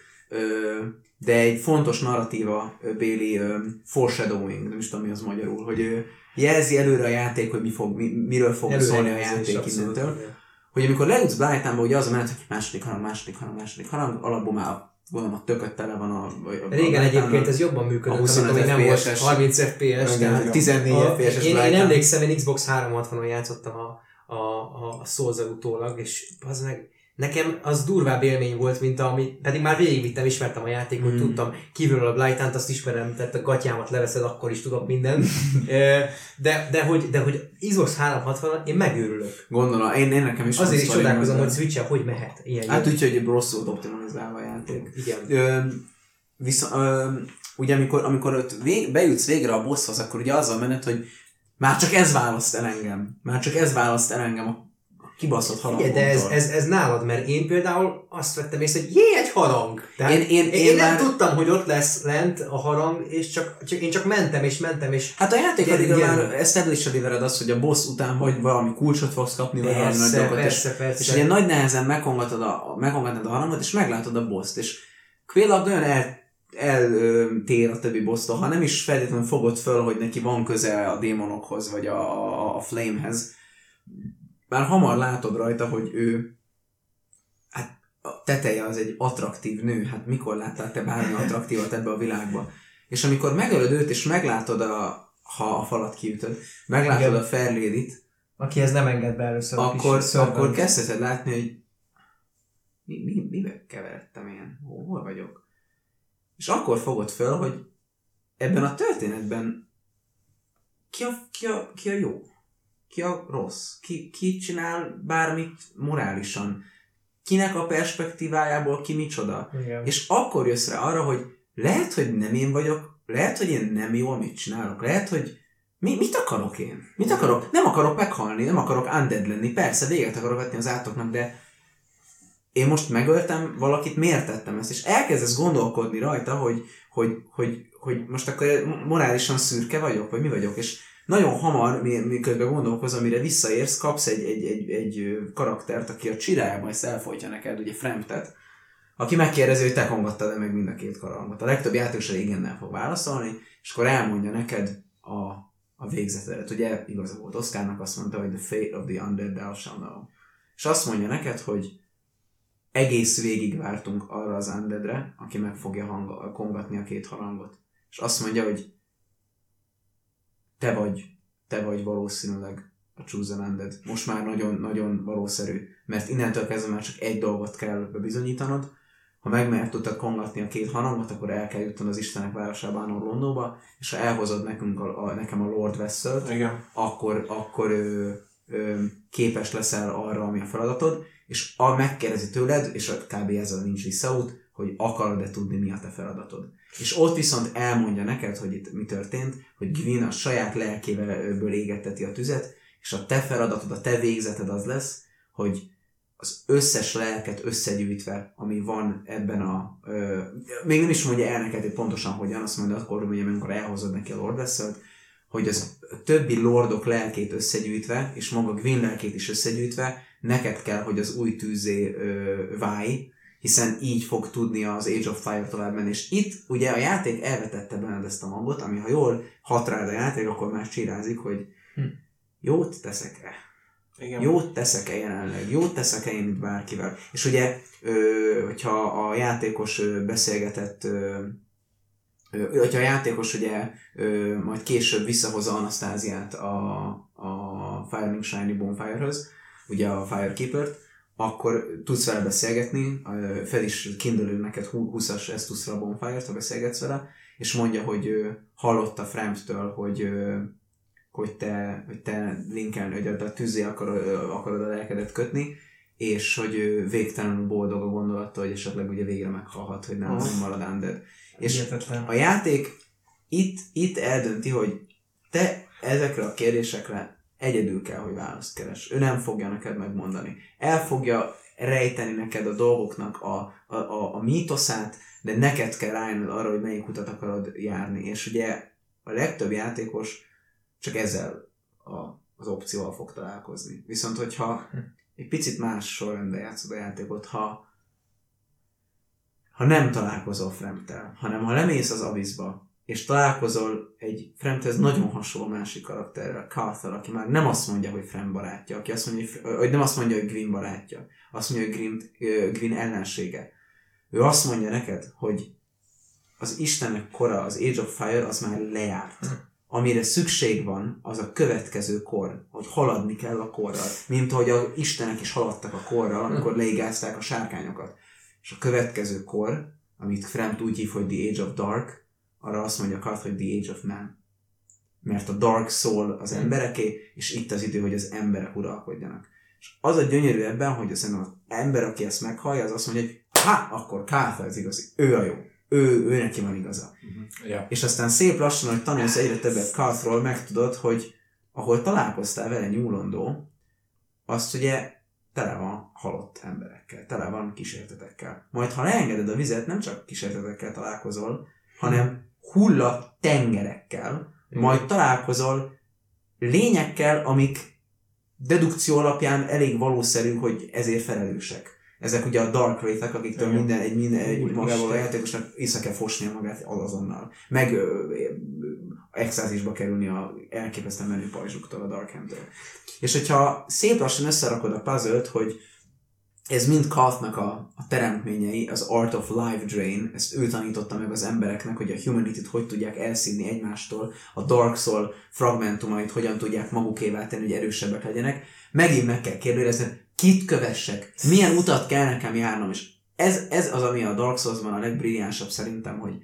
de egy fontos narratíva Béli foreshadowing, nem is tudom mi az magyarul, hogy jelzi előre a játék, hogy mi fog, mi, miről fog szólni a játék abszolút, innentől igen. hogy amikor leülsz Blightánba, ugye az a menet, hogy második harang, második harang, második harang, alapból már gondolom a tököt tele van a... a Régen Blightánnak. egyébként ez jobban működött, a 25 amikor még nem volt FPS-es 30 FPS. Igen, tehát 14 a- FPS-es én, én emlékszem, én Xbox 360-on játszottam a, a, a, a souls utólag, és az meg nekem az durvább élmény volt, mint ami, pedig már végigvittem, ismertem a játékot, Mm. tudtam kívülről a Blightant, azt ismerem, tehát a gatyámat leveszed, akkor is tudok mindent. Ö, de, de, hogy, de hogy Xbox 360 én megőrülök. Gondolom, én, én nekem is Azért is csodálkozom, hogy switch hogy mehet. Ilyen Hát úgy, hogy rosszul optimalizálva a játék. Igen. Ö, viszont, ö, ugye amikor, amikor ott vég, bejutsz végre a bosshoz, akkor ugye az a menet, hogy már csak ez választ el engem. Már csak ez választ el engem a kibaszott Figyelj, harangomtól. de ez, ez, ez nálad, mert én például azt vettem észre, hogy jé, egy harang. Tehát Én- én- én, én nem már- tudtam, hogy ott lesz lent a harang, és csak, csak én csak mentem és mentem, és Hát a játék Igen, addig igen. már establish delivered az, hogy a boss után vagy valami kulcsot fogsz kapni, vagy valami nagy persze, dolgot, és, persze, persze. és ugye nagy nehezen megkongatod a, megkongatod a harangot, és meglátod a boss-t, és Quillag nagyon el, eltér a többi bossztól, ha nem is feltétlenül fogod föl, hogy neki van köze a démonokhoz, vagy a, a, a flamehez, már hamar látod rajta, hogy ő hát a teteje az egy attraktív nő, hát mikor láttál te bármi attraktívat ebbe a világba? És amikor megölöd őt, és meglátod a, ha a falat kiütöd, meglátod Igen. a Fairlady-t, Akihez nem enged be először akkor, akkor kezdheted látni, hogy mi, mi, mibe keveredtem én? Hol vagyok? És akkor fogod föl, hogy ebben a történetben ki a, ki a, ki a jó? Ki a rossz? Ki, ki csinál bármit morálisan? Kinek a perspektívájából ki micsoda? Igen. És akkor jössz rá arra, hogy lehet, hogy nem én vagyok, lehet, hogy én nem jó, amit csinálok, lehet, hogy mi, mit akarok én? Mit akarok? Nem akarok meghalni, nem akarok undead lenni, persze véget akarok vetni az átoknak, de én most megöltem valakit, miért tettem ezt? És elkezdesz gondolkodni rajta, hogy, hogy, hogy, hogy most akkor morálisan szürke vagyok, vagy mi vagyok, és nagyon hamar, mi- miközben gondolkozom, mire visszaérsz, kapsz egy, egy, egy, egy karaktert, aki a csirájában ezt elfolytja neked, ugye Fremtet, aki megkérdezi, hogy te kongattad-e meg mind a két karangot. A legtöbb játékos igennel fog válaszolni, és akkor elmondja neked a, a végzetedet. Ugye igaza volt Oszkárnak, azt mondta, hogy the fate of the undead thou shall know. És azt mondja neked, hogy egész végig vártunk arra az undeadre, aki meg fogja hang- kongatni a két harangot. És azt mondja, hogy te vagy, te vagy valószínűleg a Chosen Undead. Most már nagyon-nagyon valószerű, mert innentől kezdve már csak egy dolgot kell bebizonyítanod, ha meg meg tudtad kongatni a két harangot, akkor el kell jutnod az Istenek városába, Londóba, és ha elhozod nekünk a, a, nekem a Lord vessel akkor, akkor ö, képes leszel arra, ami a feladatod, és a megkérdezi tőled, és kb. ezzel nincs visszaút, hogy akarod-e tudni, mi a te feladatod. És ott viszont elmondja neked, hogy itt mi történt, hogy Gwyn a saját lelkéből égetteti a tüzet, és a te feladatod, a te végzeted az lesz, hogy az összes lelket összegyűjtve, ami van ebben a... Ö, még nem is mondja el neked, hogy pontosan hogyan, azt mondja akkor, hogy amikor elhozod neki a Lord vessel hogy az többi lordok lelkét összegyűjtve, és maga Gwyn lelkét is összegyűjtve, neked kell, hogy az új tűzé ö, válj, hiszen így fog tudni az Age of Fire tovább menni. És itt ugye a játék elvetette benned ezt a magot, ami ha jól hat rád a játék, akkor már csirázik, hogy Hm. jót teszek-e? Igen. Jót teszek-e jelenleg? Jót teszek-e én itt bárkivel? És ugye, ö, hogyha a játékos beszélgetett, ö, hogyha a játékos ugye ö, majd később visszahozza Anasztáziát a, a Firing Shiny Bonfire-höz, ugye a Firekeeper-t, akkor tudsz vele beszélgetni, fel is kindelő neked 20-as Estusra a Bonfire-t, ha beszélgetsz vele, és mondja, hogy ö, hallotta Fremtől, hogy hogy te, hogy te linkelni, hogy a tűzé akarod, akarod a lelkedet kötni, és hogy végtelenül boldog a gondolattól, hogy esetleg ugye végre meghalhat, hogy nem, nem marad undead. És Hihetetlen. a játék itt, itt eldönti, hogy te ezekre a kérdésekre egyedül kell, hogy választ keres. Ő nem fogja neked megmondani. El fogja rejteni neked a dolgoknak a, a, a, a mítoszát, de neked kell rájönöd arra, hogy melyik utat akarod járni. És ugye a legtöbb játékos csak ezzel a, az opcióval fog találkozni. Viszont, hogyha egy picit más sorrendben játszod a játékot, ha ha nem találkozol Fremtel, hanem ha lemész az abyssba, és találkozol egy Fremthez nagyon hasonló másik karakterrel, Carthel, aki már nem azt mondja, hogy Frem barátja, aki azt mondja, hogy, nem azt mondja, hogy Gwyn barátja, azt mondja, hogy Gwyn, Gwyn ellensége. Ő azt mondja neked, hogy az Istenek kora, az Age of Fire, az már lejárt. Amire szükség van, az a következő kor, hogy haladni kell a korral. Mint ahogy a Istenek is haladtak a korral, amikor leigázták a sárkányokat. És a következő kor, amit Fremt úgy hív, hogy The Age of Dark, arra azt mondja Kart, hogy The Age of Man. Mert a Dark Soul az embereké, és itt az idő, hogy az emberek uralkodjanak. És az a gyönyörű ebben, hogy az az ember, aki ezt meghallja, az azt mondja, hogy ha, akkor Kártha az igazi. Ő a jó. Ő, ő neki van igaza. Ja. És aztán szép lassan, hogy tanulsz egyre többet Karthról, megtudod, hogy ahol találkoztál vele nyúlondó, azt ugye tele van halott emberekkel, tele van kísértetekkel. Majd ha leengeded a vizet, nem csak kísértetekkel találkozol, hanem hulla tengerekkel, majd találkozol lényekkel, amik dedukció alapján elég valószerű, hogy ezért felelősek. Ezek ugye a Dark Wraith-ek, akiktől minden, egy, minden, egy magával a játékosnak észre kell fosnia magát azonnal. Meg ö, extázisba kerülni a elképesztően menő pajzsuktól, a Darkham-től. És hogyha szép lassan összerakod a puzzle hogy ez mind Kathnak a, a teremtményei, az Art of Life Drain, ezt ő tanította meg az embereknek, hogy a Humanity-t hogy tudják elszívni egymástól, a Dark Soul fragmentumait hogyan tudják magukévá tenni, hogy erősebbek legyenek. Megint meg kell kérdezni, kit kövessek, milyen utat kell nekem járnom, és ez, ez az, ami a Dark Souls-ban a legbrilliánsabb szerintem, hogy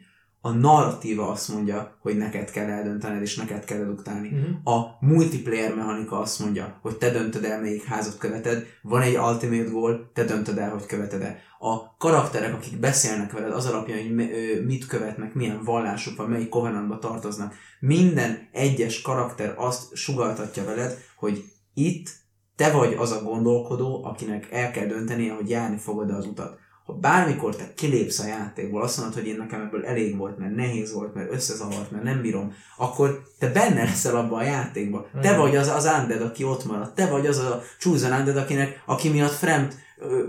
a narratíva azt mondja, hogy neked kell eldöntened, és neked kell eduktálni. Mhm. A multiplayer mechanika azt mondja, hogy te döntöd el, melyik házat követed, van egy ultimate goal, te döntöd el, hogy követed-e. A karakterek, akik beszélnek veled, az alapján, hogy mit követnek, milyen vallásuk van, melyik covenantba tartoznak, minden egyes karakter azt sugaltatja veled, hogy itt te vagy az a gondolkodó, akinek el kell döntenie, hogy járni fogod az utat. Ha bármikor te kilépsz a játékból, azt mondod, hogy én nekem ebből elég volt, mert nehéz volt, mert összezavart, mert nem bírom, akkor te benne leszel abban a játékban. Te Igen. vagy az az undead, aki ott marad. Te vagy az a chosen undead, akinek, aki miatt Fremt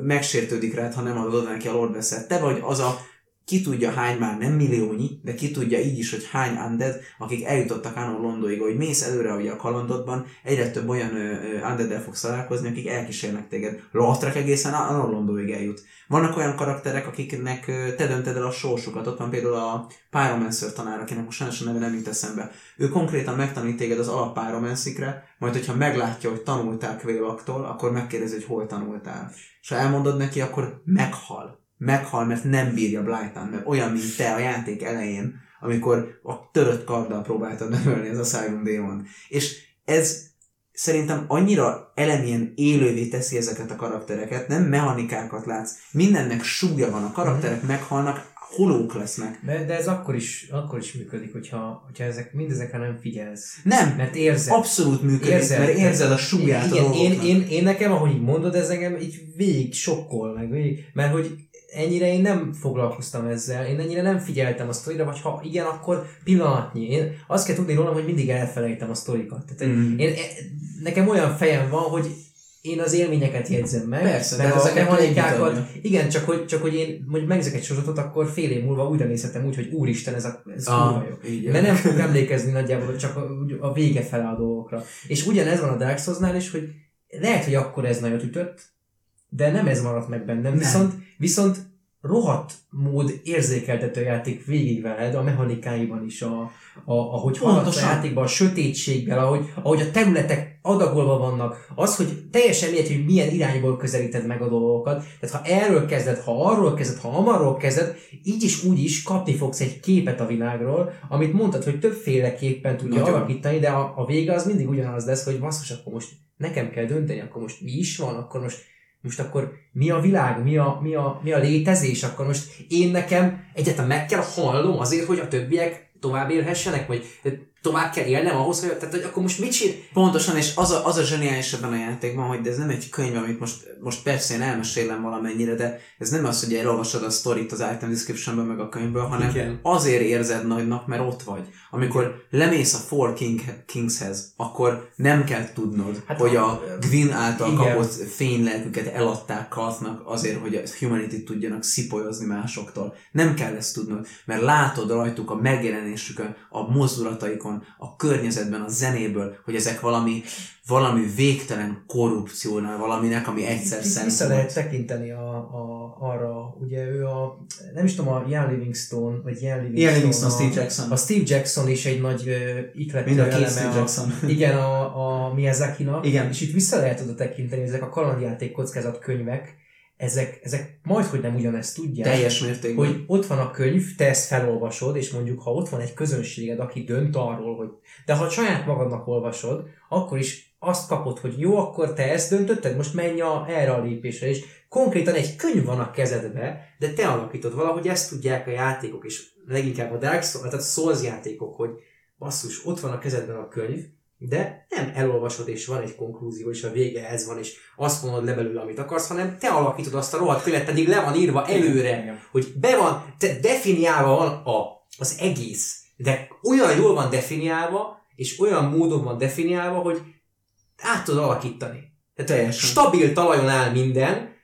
megsértődik rád, ha nem adod neki a Lord Vessel. Te vagy az a ki tudja hány már, nem milliónyi, de ki tudja így is, hogy hány undead, akik eljutottak Anor Londóig, hogy mész előre ugye a kalandodban, egyre több olyan ö, ö, undead fogsz találkozni, akik elkísérnek téged. Lothrak egészen Anor Londóig eljut. Vannak olyan karakterek, akiknek te dönted el a sorsukat, ott van például a Pyromancer tanár, akinek most sajnos a neve nem jut eszembe. Ő konkrétan megtanít téged az alap Pyromancy-kre, majd hogyha meglátja, hogy tanultál Kvélaktól, akkor megkérdezi, hogy hol tanultál. És ha elmondod neki, akkor meghal meghal, mert nem bírja Blyton, mert olyan, mint te a játék elején, amikor a törött karddal próbáltad megölni az Asylum Demon. És ez szerintem annyira elemien élővé teszi ezeket a karaktereket, nem mechanikákat látsz, mindennek súlya van, a karakterek meghalnak, holók lesznek. De, de ez akkor is, akkor is működik, hogyha, hogyha ezek, mindezekre nem figyelsz. Nem, Mert érzed. abszolút működik, érzed, mert érzed a súlyát Igen, a én, én, én, nekem, ahogy így mondod, ez engem így végig sokkol meg, végig, mert hogy ennyire én nem foglalkoztam ezzel, én ennyire nem figyeltem a sztorira, vagy ha igen, akkor pillanatnyi. Én azt kell tudni rólam, hogy mindig elfelejtem a sztorikat. Tehát Mm. én, nekem olyan fejem van, hogy én az élményeket jegyzem meg, Persze, de meg a ezeket mechanikákat. együtt Igen, csak hogy, csak hogy én mondjuk megnézek egy sorozatot, akkor fél év múlva újra nézhetem úgy, hogy úristen, ez, a, ez Ah, jó. Mert nem fog emlékezni nagyjából csak a, a vége fele a dolgokra. És ugyanez van a Dark Souls-nál is, hogy lehet, hogy akkor ez nagyot ütött, de nem ez maradt meg bennem. Nem. Viszont, viszont rohadt mód érzékeltető játék végig veled, a mechanikáiban is, a, a, ahogy haladsz a játékban, a sötétséggel, ahogy, ahogy a területek adagolva vannak, az, hogy teljesen mindegy, hogy milyen irányból közelíted meg a dolgokat, tehát ha erről kezded, ha arról kezded, ha amarról kezded, így is úgy is kapni fogsz egy képet a világról, amit mondtad, hogy többféleképpen tudja Nagyon. alakítani, de a, a vége az mindig ugyanaz lesz, hogy basszus, akkor most nekem kell dönteni, akkor most mi is van, akkor most most akkor mi a világ, mi a, mi a, mi a létezés, akkor most én nekem egyáltalán meg kell halnom azért, hogy a többiek tovább élhessenek, vagy tovább kell élnem ahhoz, hogy, tehát, hogy akkor most mit csinál? Pontosan, és az a, az a zseniális ebben a játékban, hogy ez nem egy könyv, amit most, most persze én elmesélem valamennyire, de ez nem az, hogy elolvasod a sztorit az item descriptionből meg a könyvből, hanem Igen. azért érzed nagynak, mert ott vagy. Amikor lemész a Four King, Kingshez, akkor nem kell tudnod, hát Hát hogy a- a Gwyn által igen. kapott fénylelküket eladták Kaltnak azért, hogy a humanity tudjanak szipolyozni másoktól. Nem kell ezt tudnod, mert látod rajtuk a megjelenésükön, a mozdulataikon, a környezetben, a zenéből, hogy ezek valami, valami végtelen korrupciónál, valaminek, ami egyszer Vissza szent lehet volt. tekinteni a, a, arra, ugye ő a, nem is tudom, a Ian Livingstone, vagy Ian Livingstone, Ian Livingstone, a, Steve Jackson. A Steve Jackson is egy nagy uh, iklető Mind a eleme Steve a- Jackson. Igen, a, a Miyazaki-nak. Igen. És itt vissza lehet oda tekinteni, ezek a kalandjáték kockázat könyvek, ezek, ezek majd, hogy nem ugyanezt tudják. Teljes mértékben. hogy ott van a könyv, te ezt felolvasod, és mondjuk, ha ott van egy közönséged, aki dönt arról, hogy de ha saját magadnak olvasod, akkor is azt kapod, hogy jó, akkor te ezt döntötted, most menj a, erre a lépésre, és konkrétan egy könyv van a kezedbe, De te alakítod valahogy ezt tudják a játékok, és leginkább a Dark Souls, tehát Souls játékok, hogy basszus, ott van a kezedben a könyv, de nem elolvasod, és van egy konklúzió, és a vége ez van, és azt mondod le belőle, amit akarsz, hanem te alakítod azt a rohadt könyvet, pedig le van írva előre, hogy be van, te definiálva van a, az egész, de olyan jól van definiálva, és olyan módon van definiálva, hogy át tudod alakítani. Tehát Teljesen. stabil talajon áll minden,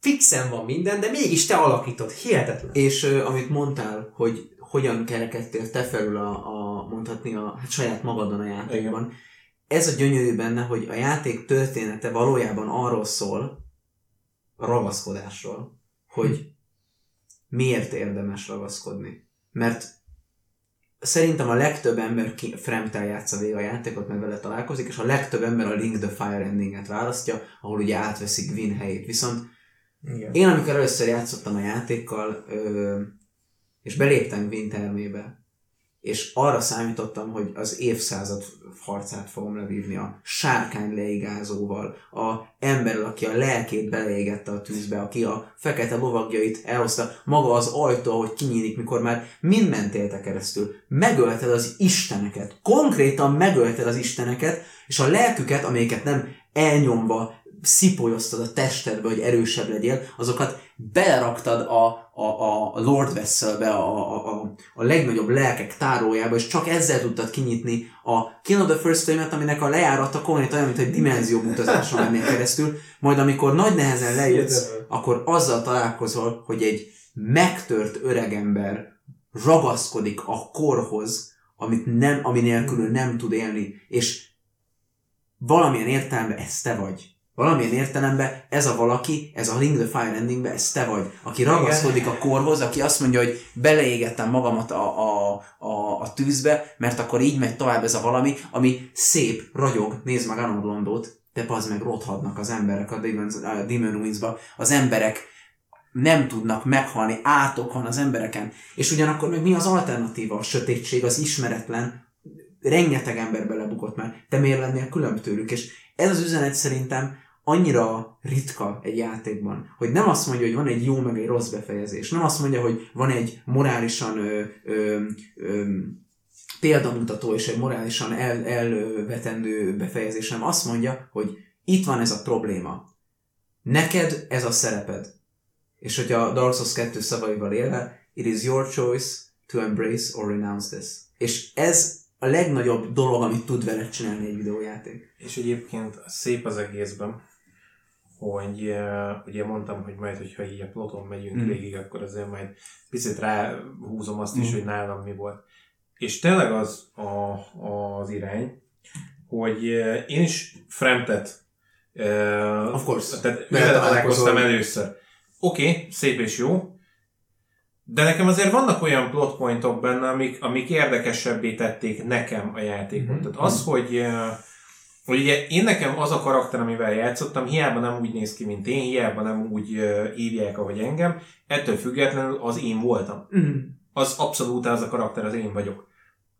fixen van minden, de mégis te alakítod. Hihetetlen. És amit mondtál, hogy hogyan kerekedtél te felül a, a mondhatni a hát saját magadon a játékban, ez a gyönyörű benne, hogy a játék története valójában arról szól, a ragaszkodásról, hogy miért érdemes ragaszkodni. Mert szerintem a legtöbb ember ki, Fremtel játsza végig a játékot, meg vele találkozik, és a legtöbb ember a Link the Fire endinget választja, ahol ugye átveszik Gwyn helyét. Viszont Igen. én amikor először játszottam a játékkal, ö, és beléptem Wintermébe, és arra számítottam, hogy az évszázad harcát fogom levívni a sárkány leigázóval, a emberrel, aki a lelkét beleégette a tűzbe, aki a fekete lovagjait elhozta, maga az ajtó, ahogy kinyílik, mikor már mind mentél te keresztül. Megölted az isteneket. Konkrétan megölted az isteneket, és a lelküket, amelyeket nem elnyomva szipolyoztad a testedbe, hogy erősebb legyél, azokat beleraktad a, a, a Lord Vesselbe, a, a, a, a legnagyobb lelkek tárójába, és csak ezzel tudtad kinyitni a Kill of the First Flame-et, aminek a lejárata konkrétan olyan, mint egy dimenzió utazáson mennél keresztül, majd amikor nagy nehezen lejutsz, akkor azzal találkozol, hogy egy megtört öregember ragaszkodik a korhoz, amit nem, ami nélkül nem tud élni, és valamilyen értelemben ez te vagy. Valamilyen értelemben ez a valaki, ez a Ring the Fire endingben, ez te vagy, aki ragaszkodik a korhoz, aki azt mondja, hogy beleégettem magamat a, a, a, a tűzbe, mert akkor így megy tovább ez a valami, ami szép, ragyog, nézd meg Anon Blondot, de az meg rothadnak az emberek a Demon, a Demon Winds-ba, az emberek nem tudnak meghalni, átok van az embereken, és ugyanakkor meg mi az alternatíva? A sötétség, az ismeretlen, rengeteg ember belebukott már, te miért lennél különb tőlük, és ez az üzenet szerintem annyira ritka egy játékban, hogy nem azt mondja, hogy van egy jó meg egy rossz befejezés, nem azt mondja, hogy van egy morálisan ö, ö, ö, példamutató és egy morálisan el, elvetendő befejezés, hanem azt mondja, hogy itt van ez a probléma. Neked ez a szereped. És hogy a Dark Souls 2 szavaival élve, it is your choice to embrace or renounce this. És ez a legnagyobb dolog, amit tud vele csinálni egy videójáték. És egyébként szép az egészben, hogy uh, ugye mondtam, hogy majd, hogyha így a ploton megyünk Mm. mm. végig, akkor azért majd picit ráhúzom azt is, Mm. hogy nálam mi volt. És tényleg az a, az irány, hogy uh, én is Fremtet uh, Of course. tehát Vele találkoztam először. Oké, okay, szép és jó, de nekem azért vannak olyan plot pointok benne, amik, amik érdekesebbé tették nekem a játékot. Mhm. Tehát az, hogy, eh, hogy ugye én nekem az a karakter, amivel játszottam, hiába nem úgy néz ki, mint én, hiába nem úgy hívják, ahogy engem, ettől függetlenül az én voltam. Mm. Az abszolút az a karakter, az én vagyok.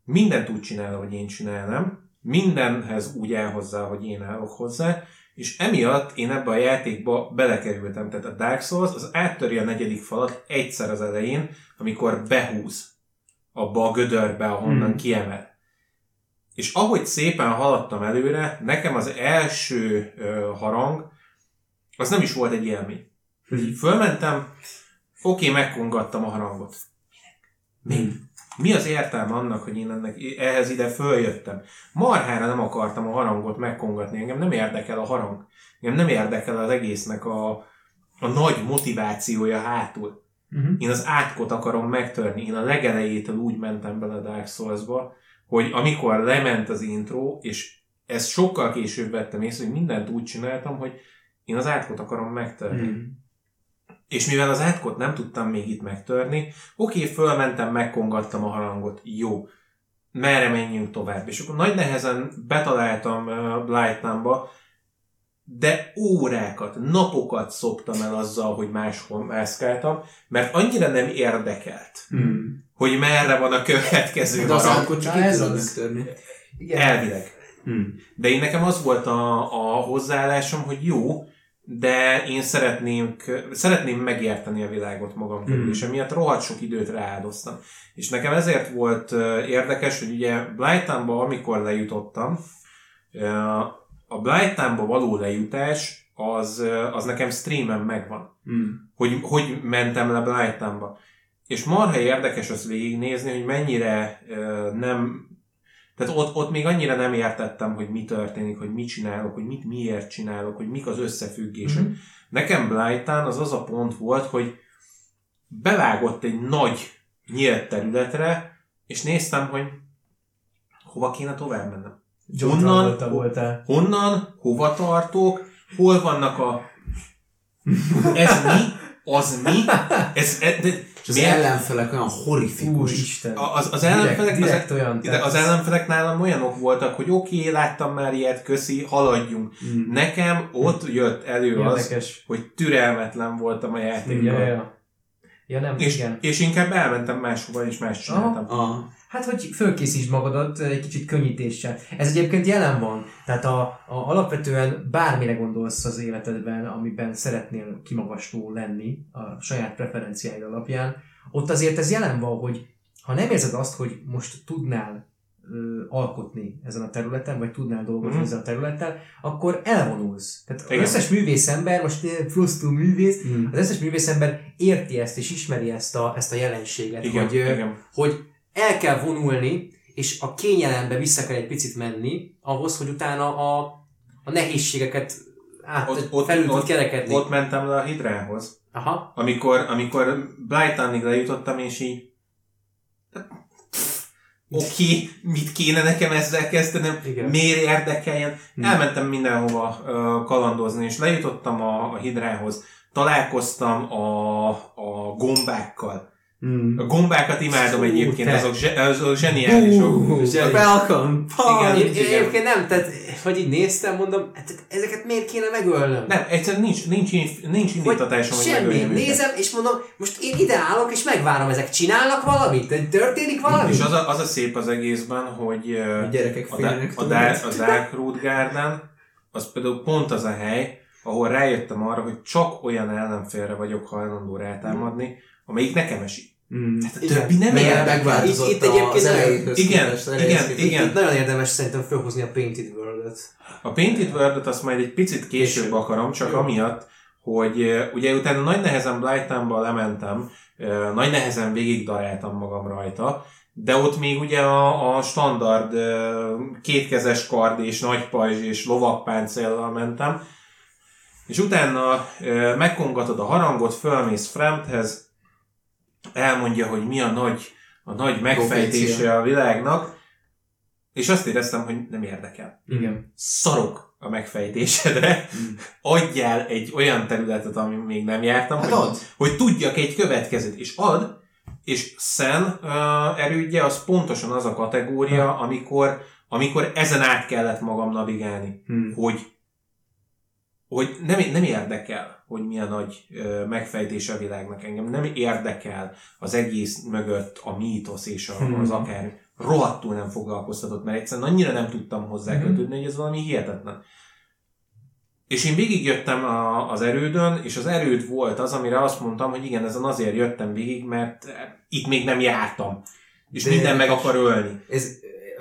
Mindent úgy csinál, ahogy én csinálnám, mindenhez úgy áll hozzá, hogy én állok hozzá, és emiatt én ebbe a játékba belekerültem. Tehát a Dark Souls az áttöri a negyedik falat egyszer az elején, amikor behúz abba a gödörbe, ahonnan hmm. kiemel. És ahogy szépen haladtam előre, nekem az első ö, harang, az nem is volt egy élmény. Így fölmentem, oké, megkongattam a harangot. Mi? Mi az értelme annak, hogy én ennek, ehhez ide följöttem? Marhára nem akartam a harangot megkongatni, engem nem érdekel a harang. Engem nem érdekel az egésznek a, a nagy motivációja hátul. Uh-huh. Én az átkot akarom megtörni. Én a legelejétől úgy mentem bele a Dark Souls-ba, hogy amikor lement az intro, és ezt sokkal később vettem észre, hogy mindent úgy csináltam, hogy én az átkot akarom megtörni. Mm. És mivel az átkot nem tudtam még itt megtörni, oké, fölmentem, megkongattam a harangot, jó, merre menjünk tovább. És akkor nagy nehezen betaláltam uh, Blightnamba, de órákat, napokat szoptam el azzal, hogy máshol mászkáltam, mert annyira nem érdekelt, Mm. Hogy merre van a következő De az harang. átkot csak ez az. Igen. Elvileg. Mm. De én nekem az volt a, a hozzáállásom, hogy jó, de én szeretném, szeretném megérteni a világot magam körül, Mm. és emiatt rohadt sok időt rááldoztam. És nekem ezért volt érdekes, hogy ugye Blytonba, amikor lejutottam, a Blytonba való lejutás, az, az nekem streamen megvan Mm. hogy, hogy mentem le Brightonba. És marha érdekes azt végignézni, hogy mennyire ö, nem... Tehát ott, ott még annyira nem értettem, hogy mi történik, hogy mit csinálok, hogy mit miért csinálok, hogy mik az összefüggések. Mhm. Mm-hmm. Nekem Blighton az az a pont volt, hogy bevágott egy nagy nyílt területre, és néztem, hogy hova kéne tovább mennem. Honnan- voltál. Honnan, hova tartok, hol vannak a... Ez mi? Az mi? Ez, ez, És az miért? ellenfelek olyan horrifikus. Úristen. Az, az Direkt, ellenfelek, direkt az, olyan. de az ellenfelek nálam olyanok voltak, hogy oké, okay, láttam már ilyet, köszi, haladjunk. Mm. Nekem ott jött elő az, Érdekes. hogy türelmetlen voltam a Ja, játékkal. ja, ja. Ja, nem, És, igen. és inkább elmentem máshova, és más csináltam. A, Hát, hogy fölkészítsd magadat egy kicsit könnyítéssel. Ez egyébként jelen van. Tehát a, a, alapvetően bármire gondolsz az életedben, amiben szeretnél kimagasló lenni a saját preferenciáid alapján, ott azért ez jelen van, hogy ha nem érzed azt, hogy most tudnál alkotni ezen a területen, vagy tudnál dolgozni Mhm. ezen a területen, akkor elvonulsz. Tehát az Igen. összes művész ember, most én Frostó művész, mm. az összes művész ember érti ezt, és ismeri ezt a, ezt a jelenséget, Igen, hogy, igen. hogy el kell vonulni, és a kényelembe vissza kell egy picit menni, ahhoz, hogy utána a, a nehézségeket át, Ott- ott, felül tud ott- kerekedni. Ott mentem le a hidrához. Aha. Amikor, amikor Blytonig lejutottam, és így oké, mit kéne nekem ezzel kezdenem, Igen. miért érdekeljen. Hmm. Elmentem mindenhova ö, kalandozni, és lejutottam a, a hidrához. Találkoztam a, a gombákkal. Mm. A gombákat imádom Fú, egyébként, te. azok, zse, azok zseniálisok. Uh, zseni. Falcon! Igen, én egyébként nem, tehát, hogy így néztem, mondom, hát ezeket miért kéne megölnöm? Nem, egyszerűen nincs, nincs, nincs Hogy indítatásom, hogy semmi, megöljem őket. nézem, és mondom, most én ide állok, és megvárom, ezek csinálnak valamit? Történik valami? És az a, az a szép az egészben, hogy A gyerekek a, da, a. Dark, a Dark Road Garden, az például pont az a hely, ahol rájöttem arra, hogy csak olyan ellenfélre vagyok hajlandó rátámadni, amelyik nekem esik. Mm. Tehát a Igen. többi nem érdekel. megváltozott Itt- itt egyébként az elejéthöz Igen, képest, igen, elejéhez képest. igen. Itt nagyon érdemes szerintem felhozni a Painted World-et. A Painted World-ot azt majd egy picit később Később. akarom, csak Jó. amiatt, hogy ugye utána nagy nehezen Blighttownba lementem, nagy nehezen végig daráltam magam rajta, de ott még ugye a, a standard kétkezes kard és nagy pajzs és lovakpáncéllal mentem, és utána megkongatod a harangot, fölmész Fremthez, elmondja, hogy mi a nagy, a nagy megfejtése Profécia. a világnak, és azt éreztem, hogy nem érdekel Igen. szarok a megfejtésedre, adjál egy olyan területet, ami még nem jártam, Hát hogy, ad. hogy tudjak egy következőt, és ad, és Szen uh, erődje az pontosan az a kategória, amikor, amikor ezen át kellett magam navigálni, Hmm. hogy hogy nem, nem érdekel, hogy milyen nagy ö, megfejtése a világnak engem. Nem érdekel az egész mögött a mítosz és Hmm. az akár rohadtul nem foglalkoztatott, mert egyszerűen annyira nem tudtam hozzá Mhm. kötődni, hogy ez valami hihetetlen. És én végigjöttem a, az erődön, és az erőd volt az, amire azt mondtam, hogy igen, ezen azért jöttem végig, mert itt még nem jártam. És De minden meg akar ölni. Ez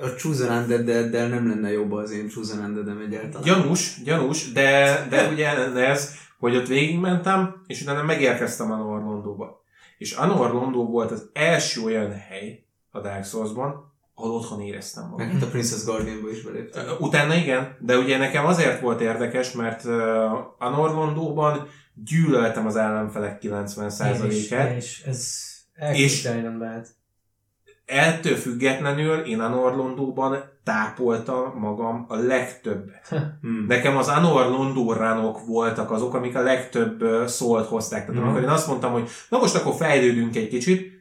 a Chosen Undead-del nem lenne jobb az én Chosen Undead-em egyáltalán. Gyanús, gyanús, de, de ugye ez, hogy ott végigmentem, és utána megérkeztem Anor Londóba. És Anor Londó volt az első olyan hely a Dark Souls-ban, ahol otthon éreztem magam. Meg hát a Princess Guardianba is beléptem. Utána igen, de ugye nekem azért volt érdekes, mert Anor Londóban gyűlöltem az ellenfelek Én is, 90%-át. én is. Ez És- elképzelni nem lehet. Ettől függetlenül én Anor Londóban tápoltam magam a legtöbbet. Hmm. Nekem az Anor Londó ránok voltak azok, amik a legtöbb szólt hozták. Tehát Mhm. amikor én azt mondtam, hogy na most akkor fejlődünk egy kicsit,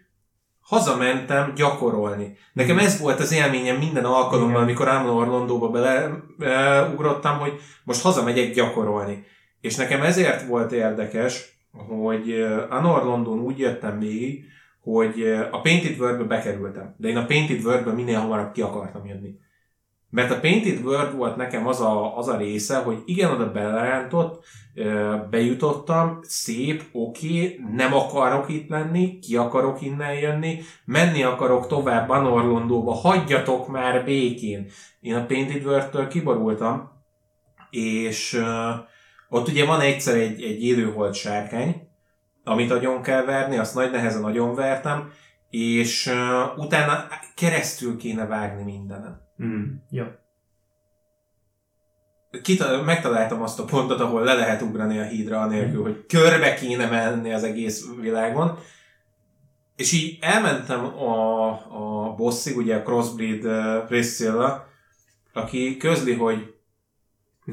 hazamentem gyakorolni. Nekem ez volt az élményem minden alkalommal, Igen. amikor Anor Londóba beleugrottam, hogy most hazamegyek gyakorolni. És nekem ezért volt érdekes, hogy Anor London úgy jöttem végig, hogy a Painted World-be bekerültem. De én a Painted World-be minél hamarabb ki akartam jönni. Mert a Painted World volt nekem az a, az a része, hogy igen, oda belerántott, bejutottam, szép, oké, nem akarok itt lenni, ki akarok innen jönni, menni akarok tovább Anorlondóba, hagyjatok már békén. Én a Painted World-től kiborultam, és ott ugye van egyszer egy, egy élőholt sárkány, amit agyon kell verni, azt nagy nehezen agyon vertem, és utána keresztül kéne vágni mindenen. Hmm. Kita- megtaláltam azt a pontot, ahol le lehet ugrani a hídra anélkül, hogy körbe kéne menni az egész világon. És így elmentem a, a bosszig, ugye a Crossbreed uh, Priscilla, aki közli, hogy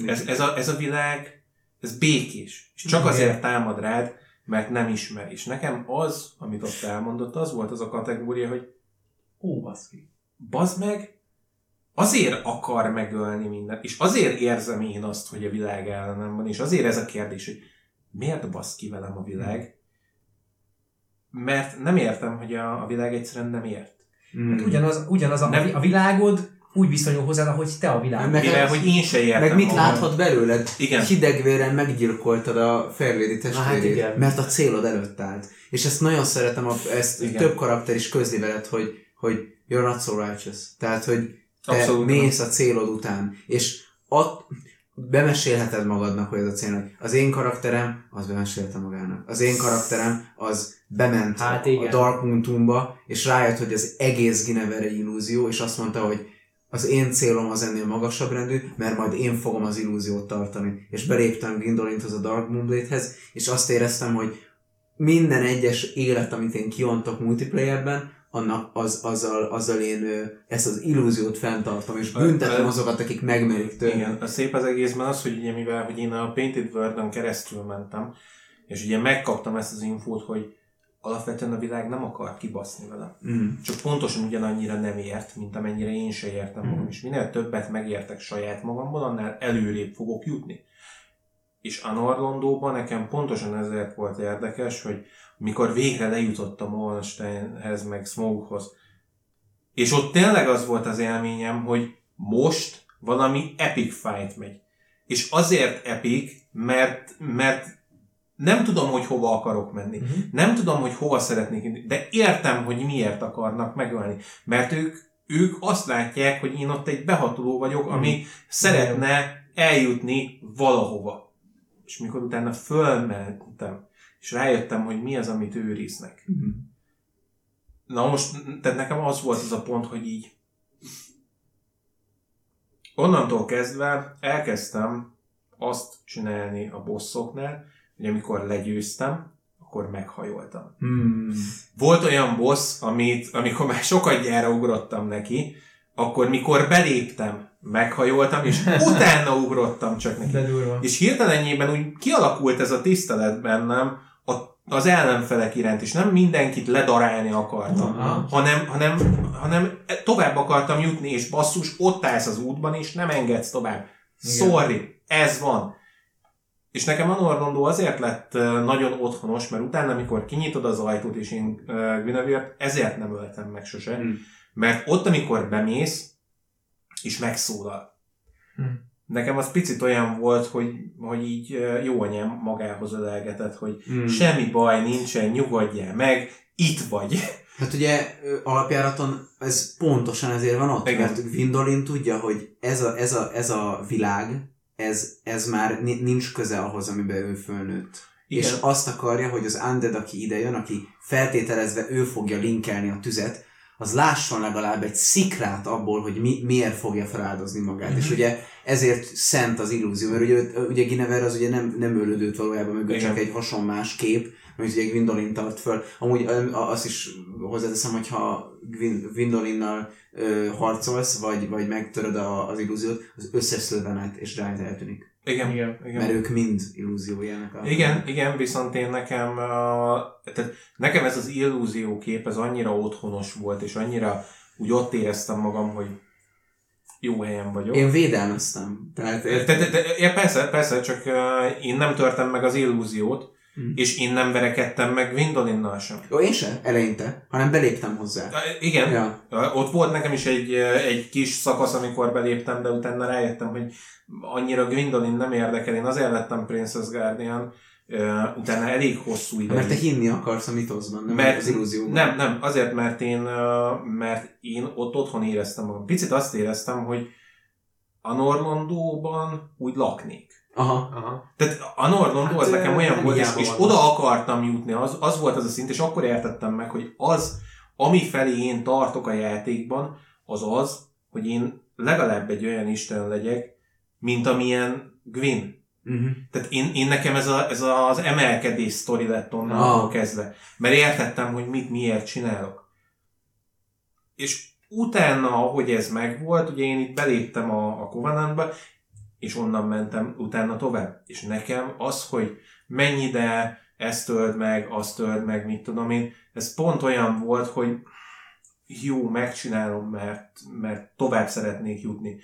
ez, ez, a, ez a világ, ez békés. És csak azért támad rád, mert nem ismer. És nekem az, amit ott elmondott, az volt az a kategória, hogy Ó, baszki. bazd meg, azért akar megölni mindent, és azért érzem én azt, hogy a világ ellenem van, és azért ez a kérdés, hogy miért basz ki velem a világ, mert nem értem, hogy a, a világ egyszerűen nem ért. Hmm. Hát ugyanaz, ugyanaz a, Nem- a világod úgy viszonyul hozzád, ahogy te a világ. Meg- Mivel, hogy én se értem. Meg mit a- láthat belőled? Igen. Hidegvérren meggyilkoltad a Fair Lady hát testvérét, igen. mert a célod előtt állt. És ezt nagyon szeretem, a, ezt Igen. több karakter is közli veled, hogy, hogy you're not so righteous. Tehát, hogy te Abszolút. mész a célod után. És ott bemesélheted magadnak, hogy ez a célod. Az én karakterem, az bemesélte magának. Az én karakterem, az bement Hát a, a igen. Dark Moon Tomb-ba, és rájött, hogy az egész Ginever egy illúzió, és azt mondta, hogy az én célom az ennél magasabb rendű, mert majd én fogom az illúziót tartani. És beléptem Gindolinthoz a Dark Moonblade-hez, és azt éreztem, hogy minden egyes élet, amit én kiontok multiplayerben, annak az, azzal, azzal én ezt az illúziót fenntartom, és büntetem azokat, akik megmerik tőle. Igen, a szép az egészben az, hogy ugye mivel hogy én a Painted World-on keresztül mentem, és ugye megkaptam ezt az infót, hogy alapvetően a világ nem akar kibaszni vele. Mm. Csak pontosan ugyanannyira nem ért, mint amennyire én se értem magam. És minél többet megértek saját magamból, annál előrébb fogok jutni. És Anorlondóban nekem pontosan ezért volt érdekes, hogy mikor végre lejutottam Ollensteinhez, meg Smoghoz, és ott tényleg az volt az élményem, hogy most valami epic fight megy. És azért epic, mert, mert nem tudom, hogy hova akarok menni. Uh-huh. Nem tudom, hogy hova szeretnék de értem, hogy miért akarnak megölni. Mert ők, ők azt látják, hogy én ott egy behatoló vagyok, ami szeretne eljutni valahova. És mikor utána fölmentem, és rájöttem, hogy mi az, amit őriznek. Mhm. Na most, tehát nekem az volt az a pont, hogy így onnantól kezdve elkezdtem azt csinálni a bosszoknál, hogy amikor legyőztem, akkor meghajoltam. Mm. Volt olyan boss, amit, amikor már sokat gyára ugrottam neki, akkor mikor beléptem, meghajoltam, és utána ugrottam csak neki. És hirtelenjében úgy kialakult ez a tisztelet bennem az ellenfelek iránt, és nem mindenkit ledarálni akartam, Aha. hanem, hanem, hanem tovább akartam jutni, és basszus, ott állsz az útban, és nem engedsz tovább. Igen. Sorry, ez van. És nekem a Norrondó azért lett nagyon otthonos, mert utána, amikor kinyitod az ajtót, és én Guinevere-t, ezért nem öltem meg sose. Mm. Mert ott, amikor bemész, és megszólal. Hm. Nekem az picit olyan volt, hogy, hogy így jó anyám magához ölelgetett, hogy Mm. semmi baj nincsen, nyugodjál meg, itt vagy. Hát ugye alapjáraton ez pontosan ezért van ott, Igen. mert Gwendolyn tudja, hogy ez a, ez a, ez a világ, ez, ez már ni- nincs köze ahhoz, amiben ő fölnőtt. Igen. És azt akarja, hogy az Undead, aki ide jön, aki feltételezve ő fogja linkelni a tüzet, az lásson legalább egy szikrát abból, hogy mi, miért fogja feláldozni magát. Mhm. És ugye ezért szent az illúzió, mert ugye, ugye Guinevere az ugye nem, nem ölődött valójában mögött, csak egy hasonmás kép, amit ugye Gwendolyn tart föl. Amúgy azt is hozzáteszem, hogyha Gwendolinnal ö, harcolsz, vagy, vagy megtöröd a, az illúziót, az összes szilvenát és rájt eltűnik. Igen, Igen. igen. Mert ők mind illúziói ennek a... Igen, igen, viszont én nekem, uh, tehát nekem ez az illúzió kép, ez annyira otthonos volt, és annyira úgy ott éreztem magam, hogy jó helyen vagyok. Én védelmeztem. Tehát De, de, de, ja, persze, persze, csak uh, én nem törtem meg az illúziót, Hm. és én nem verekedtem meg Gwendolinnal sem. Jó, én sem, eleinte, hanem beléptem hozzá. Igen, Ja. Ott volt nekem is egy, egy kis szakasz, amikor beléptem, de utána rájöttem, hogy annyira Gwendolyn nem érdekel. Én azért lettem Princess Guardian, uh, utána elég hosszú ideig. Mert te hinni akarsz a mitoszban, nem mert az illúzióban. Nem, nem, azért, mert én, mert én ott otthon éreztem magam. Picit azt éreztem, hogy a Norlandóban úgy laknék. Aha. Aha. Tehát a Norlandó Hát, az nekem olyan volt, és, és oda akartam jutni, az, az volt az a szint, és akkor értettem meg, hogy az, ami felé én tartok a játékban, az az, hogy én legalább egy olyan Isten legyek, mint amilyen Gwyn. Uh-huh. Tehát én, én nekem ez, a, ez az emelkedés sztori lett onnantól Ah. kezdve. Mert értettem, hogy mit miért csinálok. És utána, ahogy ez megvolt, ugye én itt beléptem a, a Covenantba, és onnan mentem utána tovább. És nekem az, hogy mennyi ide, ezt tölt meg, azt tölt meg, mit tudom én, ez pont olyan volt, hogy jó, megcsinálom, mert, mert tovább szeretnék jutni.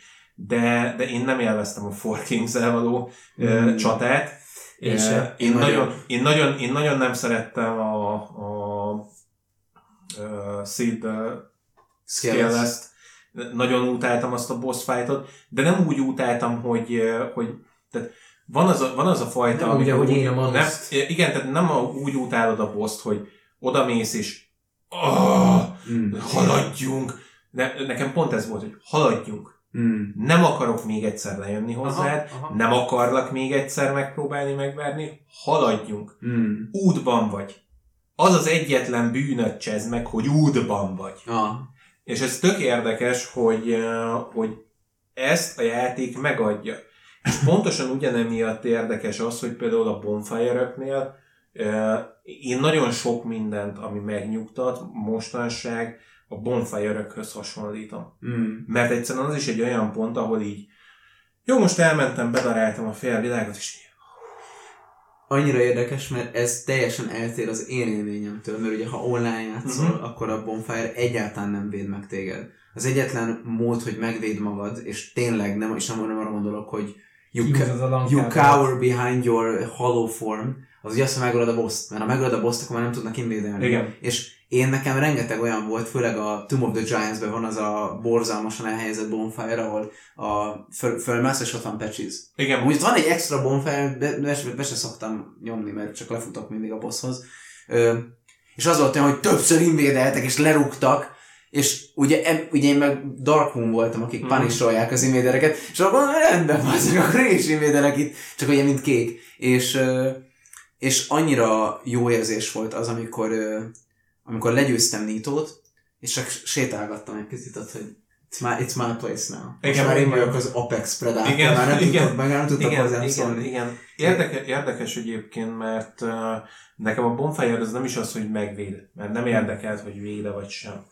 De, de én nem élveztem a Four Kings-el való Mm. csatát. Én sem. Én, nagyon, nagyon- én, nagyon, én nagyon nem szerettem a, a, a Sid Scalest. Nagyon utáltam azt a boss fightot, de nem úgy utáltam, hogy, hogy tehát van az a, van az a fajta, Nem ahogy úgy- én a nem. Igen, tehát nem a, úgy utálod a boss hogy odamész és oh, Mm. haladjunk. Ne, nekem pont ez volt, hogy haladjunk. Mm. Nem akarok még egyszer lejönni hozzád, aha. nem akarlak még egyszer megpróbálni megverni, haladjunk. Mm. Útban vagy. Az az egyetlen bűnöt csezd meg, hogy útban vagy. Ah. És ez tök érdekes, hogy, hogy ezt a játék megadja. És pontosan ugyanemiatt érdekes az, hogy például a bonfire én nagyon sok mindent, ami megnyugtat, mostanság a bonfire hasonlítom. Mm. Mert egyszerűen az is egy olyan pont, ahol így jó, most elmentem, bedaráltam a fél világot, és így, annyira érdekes, mert ez teljesen eltér az én élményemtől, mert ugye ha online játszol, Mhm. uh-huh. akkor a bonfire egyáltalán nem véd meg téged. Az egyetlen mód, hogy megvéd magad, és tényleg nem, és nem arra gondolok, hogy you, ca- you cower behind your hollow form, az ugye azt, hogy megölöd a boss mert ha megölöd a boss akkor már nem tudnak invédelni. Igen. És én nekem rengeteg olyan volt, főleg a Tomb of the Giants-ben van az a borzalmasan elhelyezett bonfire, ahol a föl, fölmász, és ott van patches. Igen, Úgy van egy extra bonfire, be, be, be se szoktam nyomni, mert csak lefutok mindig a bosshoz. Ö, és az volt olyan, hogy többször invédeltek és lerúgtak, és ugye, em, ugye én meg Darkmoon voltam, akik mm. punisholják az invédereket, és akkor mondom, rendben van, akkor én is invédelek itt, csak ugye mint kék. És, és annyira jó érzés volt az, amikor, amikor legyőztem Nitót, és csak sétálgattam egy picit, ott, hogy it's my, it's my place now. Igen, már én vagyok az Apex Predator, Igen, már nem igen. tudtak, meg nem tudtak igen, hozzám igen, szólni. igen. Érdeke, érdekes egyébként, mert uh, nekem a bonfire az nem is az, hogy megvéd, mert nem érdekelt, hogy véde vagy sem.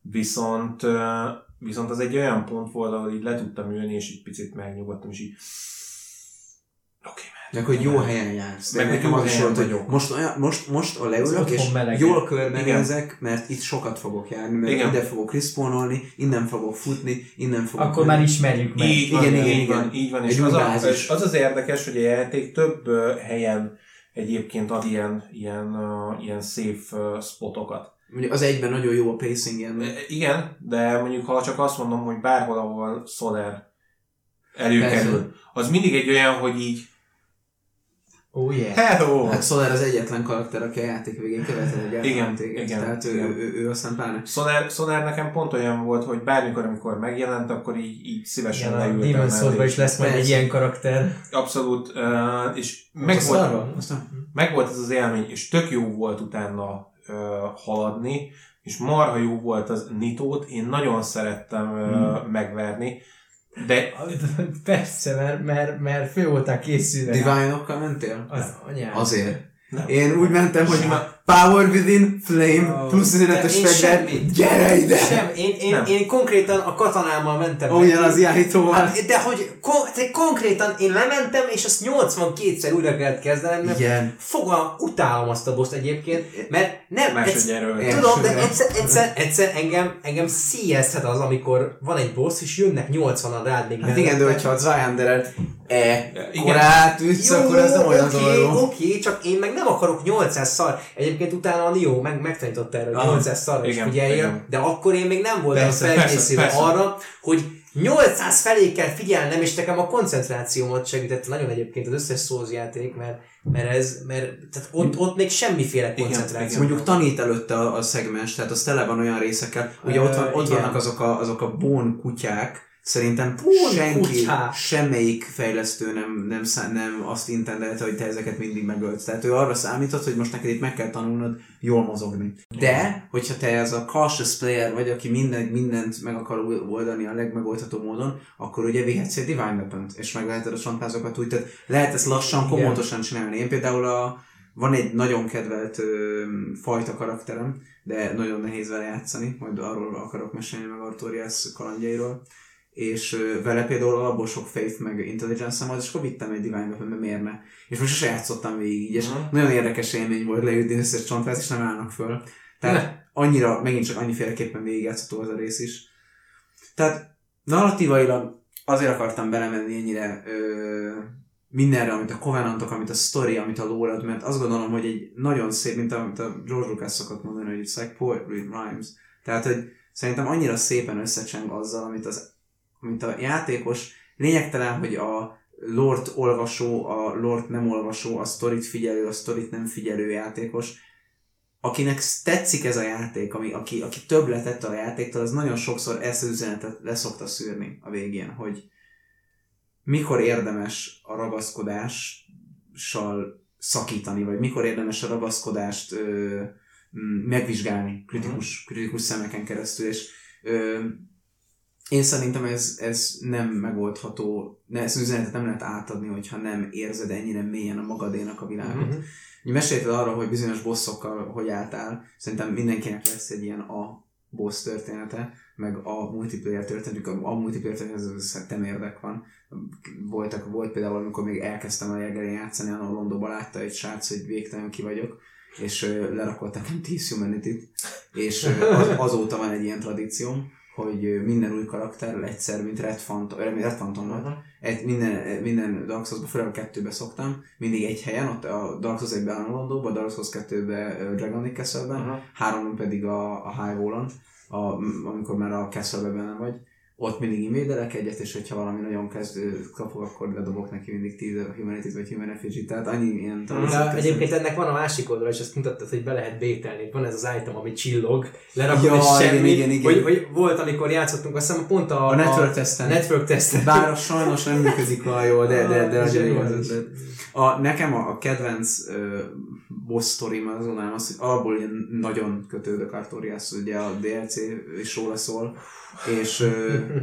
Viszont, uh, viszont az egy olyan pont volt, ahol így le tudtam ülni, és így picit megnyugodtam, és így Meg hogy jó helyen jársz. Meg nekem az is volt, hogy most, olyan, most, most a leülök, és melege. jól körben Igen. nézek, mert itt sokat fogok járni, mert Igen. ide fogok respawnolni, innen fogok futni, innen fogok... Akkor már ismerjük meg. Így van, Igen, igen, így igen. van, így van. Egy És az, a, az az érdekes, hogy a játék több helyen egyébként ad ilyen, ilyen, uh, ilyen safe uh, spotokat. Mondjuk az egyben nagyon jó a pacing ilyen. E, Igen, de mondjuk ha csak azt mondom, hogy bárhol, ahol Soler előkerül, Persze. az mindig egy olyan, hogy így Oh yeah. Hello! Hát Solar az egyetlen karakter, aki a játék végén követel egy Igen, ellentéget. igen, Tehát ő, igen. ő, ő, ő, aztán pláne. Soler, Soler nekem pont olyan volt, hogy bármikor, amikor megjelent, akkor így, így szívesen Igen, leültem. Demon's mellé. Souls-ban is lesz majd egy ilyen karakter. Abszolút, uh, és meg volt, arra? Aztán meg volt ez az élmény, és tök jó volt utána uh, haladni, és marha jó volt az Nitót, én nagyon szerettem uh, Hmm. megverni, de Persze, mert, mert, mert fő voltál készülve. Divine-okkal mentél? Az anyám. Azért. Nem. Én úgy mentem, hogy Sima- Power Within, Flame, Oh. plusz üzenetes fegyver, gyere ide! Sem, én, én, Nem. én konkrétan a katanámmal mentem. Neki. az irányítóval. Hát, de hogy kon- de konkrétan én lementem, és azt 82-szer újra kellett kezdenem, mert Igen. fogalm, utálom azt a boszt egyébként, mert nem, egyszer, másodjáról. Én- tudom, de egyszer, egyszer, egyszer engem, engem szíjezhet az, amikor van egy boss, és jönnek 80-an rád még Hát igen, de hogyha a Zyanderelt e korát ütsz, akkor ez nem olyan oké, oké, csak én meg nem akarok 800 szar. Egyébként utána a Nio meg, megtanította erre, hogy Aha. 800 szarra is Igen, figyeljél, igen. de akkor én még nem voltam Persze, felkészülve persze, persze. arra, hogy 800 felé kell figyelnem, és nekem a koncentrációmat segített nagyon egyébként az összes Souls játék, mert, mert ez, mert tehát ott, ott még semmiféle Igen, koncentráció. igen. Mondjuk tanít előtte a, a szegmens, tehát az tele van olyan részekkel. Ugye ott, van, ott igen. vannak azok a, azok a bón kutyák, Szerintem Bón senki, kutyák. semmelyik fejlesztő nem, nem, szá- nem azt intendelte, hogy te ezeket mindig megölsz. Tehát ő arra számított, hogy most neked itt meg kell tanulnod jól mozogni. De, hogyha te ez a cautious player vagy, aki minden, mindent meg akar oldani a legmegoldható módon, akkor ugye vihetsz egy Divine weapon és megveheted a csontvázokat úgy, tehát lehet ezt lassan, komótosan csinálni. Én például a, van egy nagyon kedvelt ö, fajta karakterem, de nagyon nehéz vele játszani, majd arról akarok mesélni meg Artorias kalandjairól, és vele például abból sok faith meg intelligence volt, és akkor vittem egy Divine Weapon, mert miért ne? És most sose játszottam végig így, és Mhm. nagyon érdekes élmény volt leütni összes csontváz, és nem állnak föl. Tehát annyira, megint csak annyiféleképpen végigjátszható az a rész is. Tehát narratívailag azért akartam belemenni ennyire ö, mindenre, amit a Covenantok, amit a story, amit a lore ad, mert azt gondolom, hogy egy nagyon szép, mint amit a George Lucas szokott mondani, hogy it's like poetry it rhymes. Tehát, hogy szerintem annyira szépen összecseng azzal, amit, az, amit a játékos, lényegtelen, hogy a Lord olvasó, a Lord nem olvasó, a sztorit figyelő, a sztorit nem figyelő játékos, akinek tetszik ez a játék, ami, aki, aki többletet a játéktól, az nagyon sokszor ezt az üzenetet leszokta szűrni a végén, hogy mikor érdemes a ragaszkodással szakítani, vagy mikor érdemes a ragaszkodást ö, megvizsgálni kritikus, kritikus szemeken keresztül, és ö, én szerintem ez, ez nem megoldható, ne, ezt az üzenetet nem lehet átadni, hogyha nem érzed ennyire mélyen a magadénak a világot. Mhm. Ugye mesélted arról, hogy bizonyos bosszokkal hogy álltál, szerintem mindenkinek lesz egy ilyen a boss története, meg a multiplayer történetük, a, a multiplayer történet ez temérdek van. Voltak, volt például, amikor még elkezdtem a legelején játszani, a Londonban látta egy srác, hogy végtelen ki vagyok, és lerakott nekem 10 humanity és az, azóta van egy ilyen tradícióm, hogy minden új karakter egyszer, mint Red Phantom, Red Phantom volt, egy, minden, minden Dark Souls-ba, főleg kettőbe szoktam, mindig egy helyen, ott a Dark Souls 1-ben a Londonban, Dark Souls 2-ben Dragonic Castle-ben, Aha. háromban pedig a, a High Wall-on, a, amikor már a castle benne vagy, ott mindig imédelek egyet, és hogyha valami nagyon kezd kapok, akkor ledobok neki mindig 10 humanity vagy human effigy tehát annyi ilyen De tradiciót egyébként ennek van a másik oldala, és ezt mutattad, hogy be lehet bételni. Van ez az item, ami csillog, lerakod Ja, és igen, semmi. igen, igen. Hogy, hogy, volt, amikor játszottunk, azt hiszem pont a, A network testen. network testen. Bár sajnos nem működik olyan jól, de, de, de Ah, nagyon jó az zseniális. ötlet. A, nekem a, a kedvenc uh, boss story azonnal az, hogy alapból ilyen nagyon kötődök Artorias, ugye a DLC is róla szól, és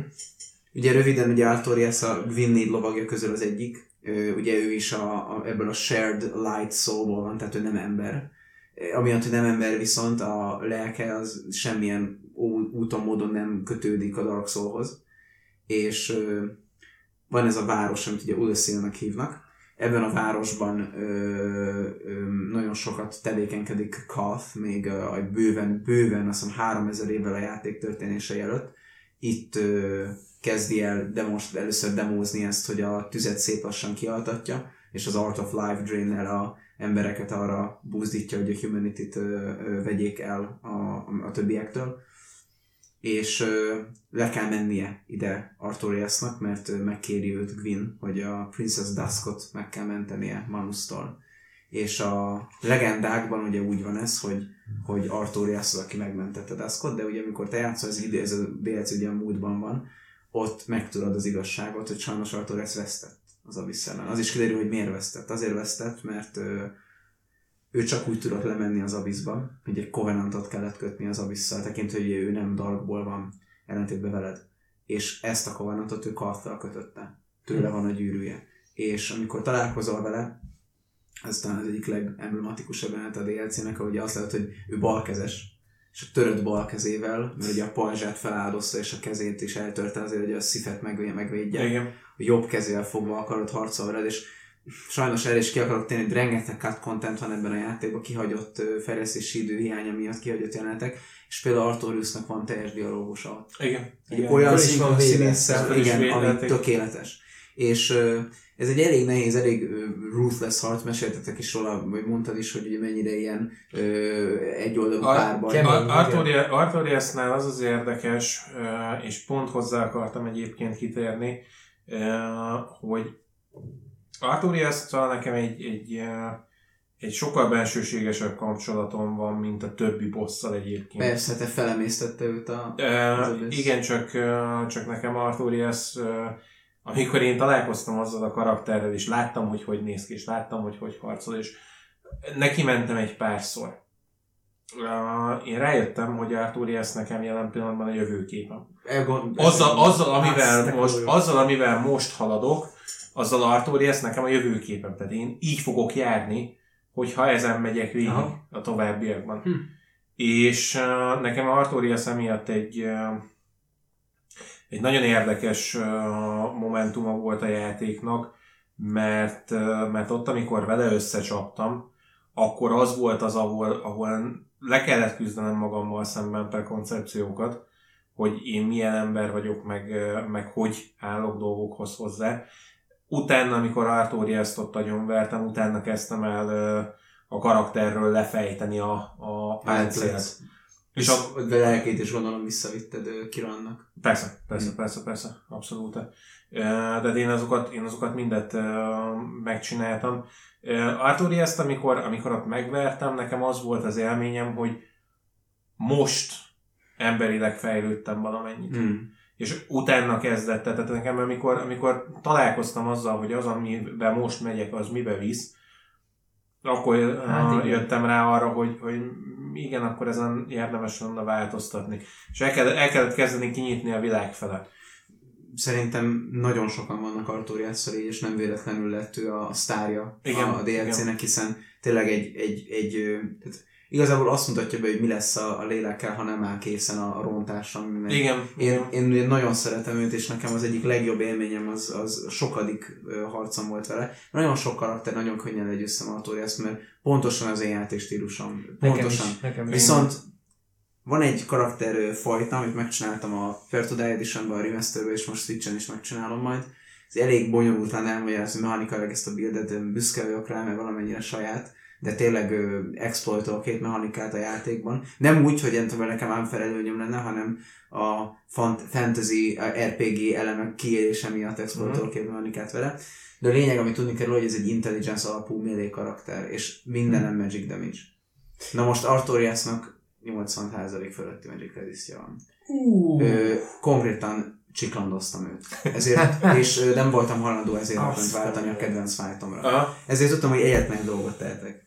ugye röviden ugye Artorias a Gwyn négy lovagja közül az egyik, ugye ő is a, a, ebből a shared light soulból van, tehát ő nem ember. Amiatt, hogy nem ember, viszont a lelke az semmilyen úton, módon nem kötődik a Dark Soulhoz. És van ez a város, amit ugye Ulyssilnak hívnak. Ebben a városban ö, ö, nagyon sokat tevékenykedik Kath, még a bőven, bőven, azt hiszem 3000 évvel a játék történése előtt. Itt ö, kezdi el demonst, először demózni ezt, hogy a tüzet szép lassan kialtatja, és az Art of Life Drain-nel a embereket arra buzdítja, hogy a Humanity-t ö, ö, vegyék el a, a többiektől és le kell mennie ide Artoriasnak, mert ö, megkéri őt Gwyn, hogy a Princess Duskot meg kell mentenie Manusztól. És a legendákban ugye úgy van ez, hogy, hogy Artorias az, aki megmentette Duskot, de ugye amikor te játszol, ez, idő, ez a DLC ugye a múltban van, ott megtudod az igazságot, hogy sajnos Artorias vesztett az Abyss ellen. Az is kiderül, hogy miért vesztett. Azért vesztett, mert ö, ő csak úgy tudott lemenni az abiszba, hogy egy covenantot kellett kötni az abisszal, tekintve, hogy ő nem darkból van, ellentétben veled. És ezt a covenantot ő karttal kötötte. Tőle van a gyűrűje. És amikor találkozol vele, ez talán az egyik legemblematikusabb jelenet a DLC-nek, ahogy azt lehet, hogy ő balkezes, és a törött bal kezével, mert ugye a pajzsát feláldozta, és a kezét is eltörte azért, hogy a szifet meg, megvédje Igen. a jobb kezével fogva akarod harcolni és sajnos erre is ki akarok tenni, hogy rengeteg cut content van ebben a játékban, kihagyott fejlesztési idő hiánya miatt kihagyott jelenetek, és például Artoriusnak van teljes dialógusa. Igen. Egy Igen. olyan szinkron színésszel, igen, ami tökéletes. És ez egy elég nehéz, elég ruthless harc, meséltetek is róla, vagy mondtad is, hogy mennyire ilyen egyoldalú A- párban. Artoriasnál az az érdekes, és pont hozzá akartam egyébként kitérni, hogy Artoriasszal nekem egy, egy, eh, egy sokkal bensőségesebb kapcsolatom van, mint a többi bosszal egyébként. Persze, te felemésztette őt a... Abyss. igen, csak, uh, csak nekem Artorias, uh, amikor én találkoztam azzal a karakterrel, és láttam, hogy hogy néz ki, és láttam, hogy hogy harcol, és neki mentem egy párszor. Én rájöttem, hogy Artorias nekem jelen pillanatban a jövőképem. Azzal, azzal, amivel most, azzal, amivel most haladok, azzal Artorias nekem a jövőképem. Tehát én így fogok járni, hogyha ezen megyek végig Aha. a továbbiakban. Hm. És uh, nekem Artorias emiatt egy, uh, egy nagyon érdekes uh, momentuma volt a játéknak, mert, uh, mert ott, amikor vele összecsaptam, akkor az volt az, ahol, ahol le kellett küzdenem magammal szemben prekoncepciókat, hogy én milyen ember vagyok, meg, uh, meg hogy állok dolgokhoz hozzá. Utána, amikor Artorias-t ott agyonvertem, utána kezdtem el a karakterről lefejteni a, a páncélt. És a, a velákét is gondolom visszavitted Kirannak. persze, persze, persze, persze, abszolút. De én azokat, én azokat mindet megcsináltam. Artorias-t, amikor, amikor ott megvertem, nekem az volt az élményem, hogy most emberileg fejlődtem valamennyit. Mm. És utána kezdett, tehát nekem amikor, amikor találkoztam azzal, hogy az, amiben most megyek, az mibe visz, akkor Hát igen. jöttem rá arra, hogy, hogy igen, akkor ezen érdemes lenne változtatni. És el kellett, el kellett kezdeni kinyitni a világ fele. Szerintem nagyon sokan vannak Artoriásszal így, és nem véletlenül lett ő a sztárja Igen, a DLC-nek, hiszen tényleg egy, egy, egy tehát igazából azt mutatja be, hogy mi lesz a, a lélekkel, ha nem áll készen a, a rontás, ami megy. Igen. Én, én, én nagyon szeretem őt, és nekem az egyik legjobb élményem az, az sokadik harcom volt vele. Nagyon sok karakter, nagyon könnyen legyőztem Artorias, mert pontosan az én játékstílusom. Nekem Pontosan. is, nekem is. Viszont van egy karakter fajta, amit megcsináltam a Fair to Die Edition-ben, a remasterben, és most Switchen is megcsinálom majd. Ez elég bonyolultan elmagyarázni mechanikailag ezt a buildet, büszke vagyok rá, mert valamennyire saját, de tényleg ö, exploitol két mechanikát a játékban. Nem úgy, hogy nem tudom, nekem ám lenne, hanem a fant- fantasy, a RPG elemek kiérése miatt exploitol két mechanikát vele. De a lényeg, amit tudni kell, hogy ez egy intelligence alapú melee karakter, és mindenem magic damage. Na most Artoriasnak 80% fölötti magic resistja van. Uh, Ö, konkrétan csiklandoztam őt. Ezért, és nem voltam hajlandó ezért Azt váltani a kedvenc fightomra. Aha. Ezért tudtam, hogy egyetlen dolgot tehetek.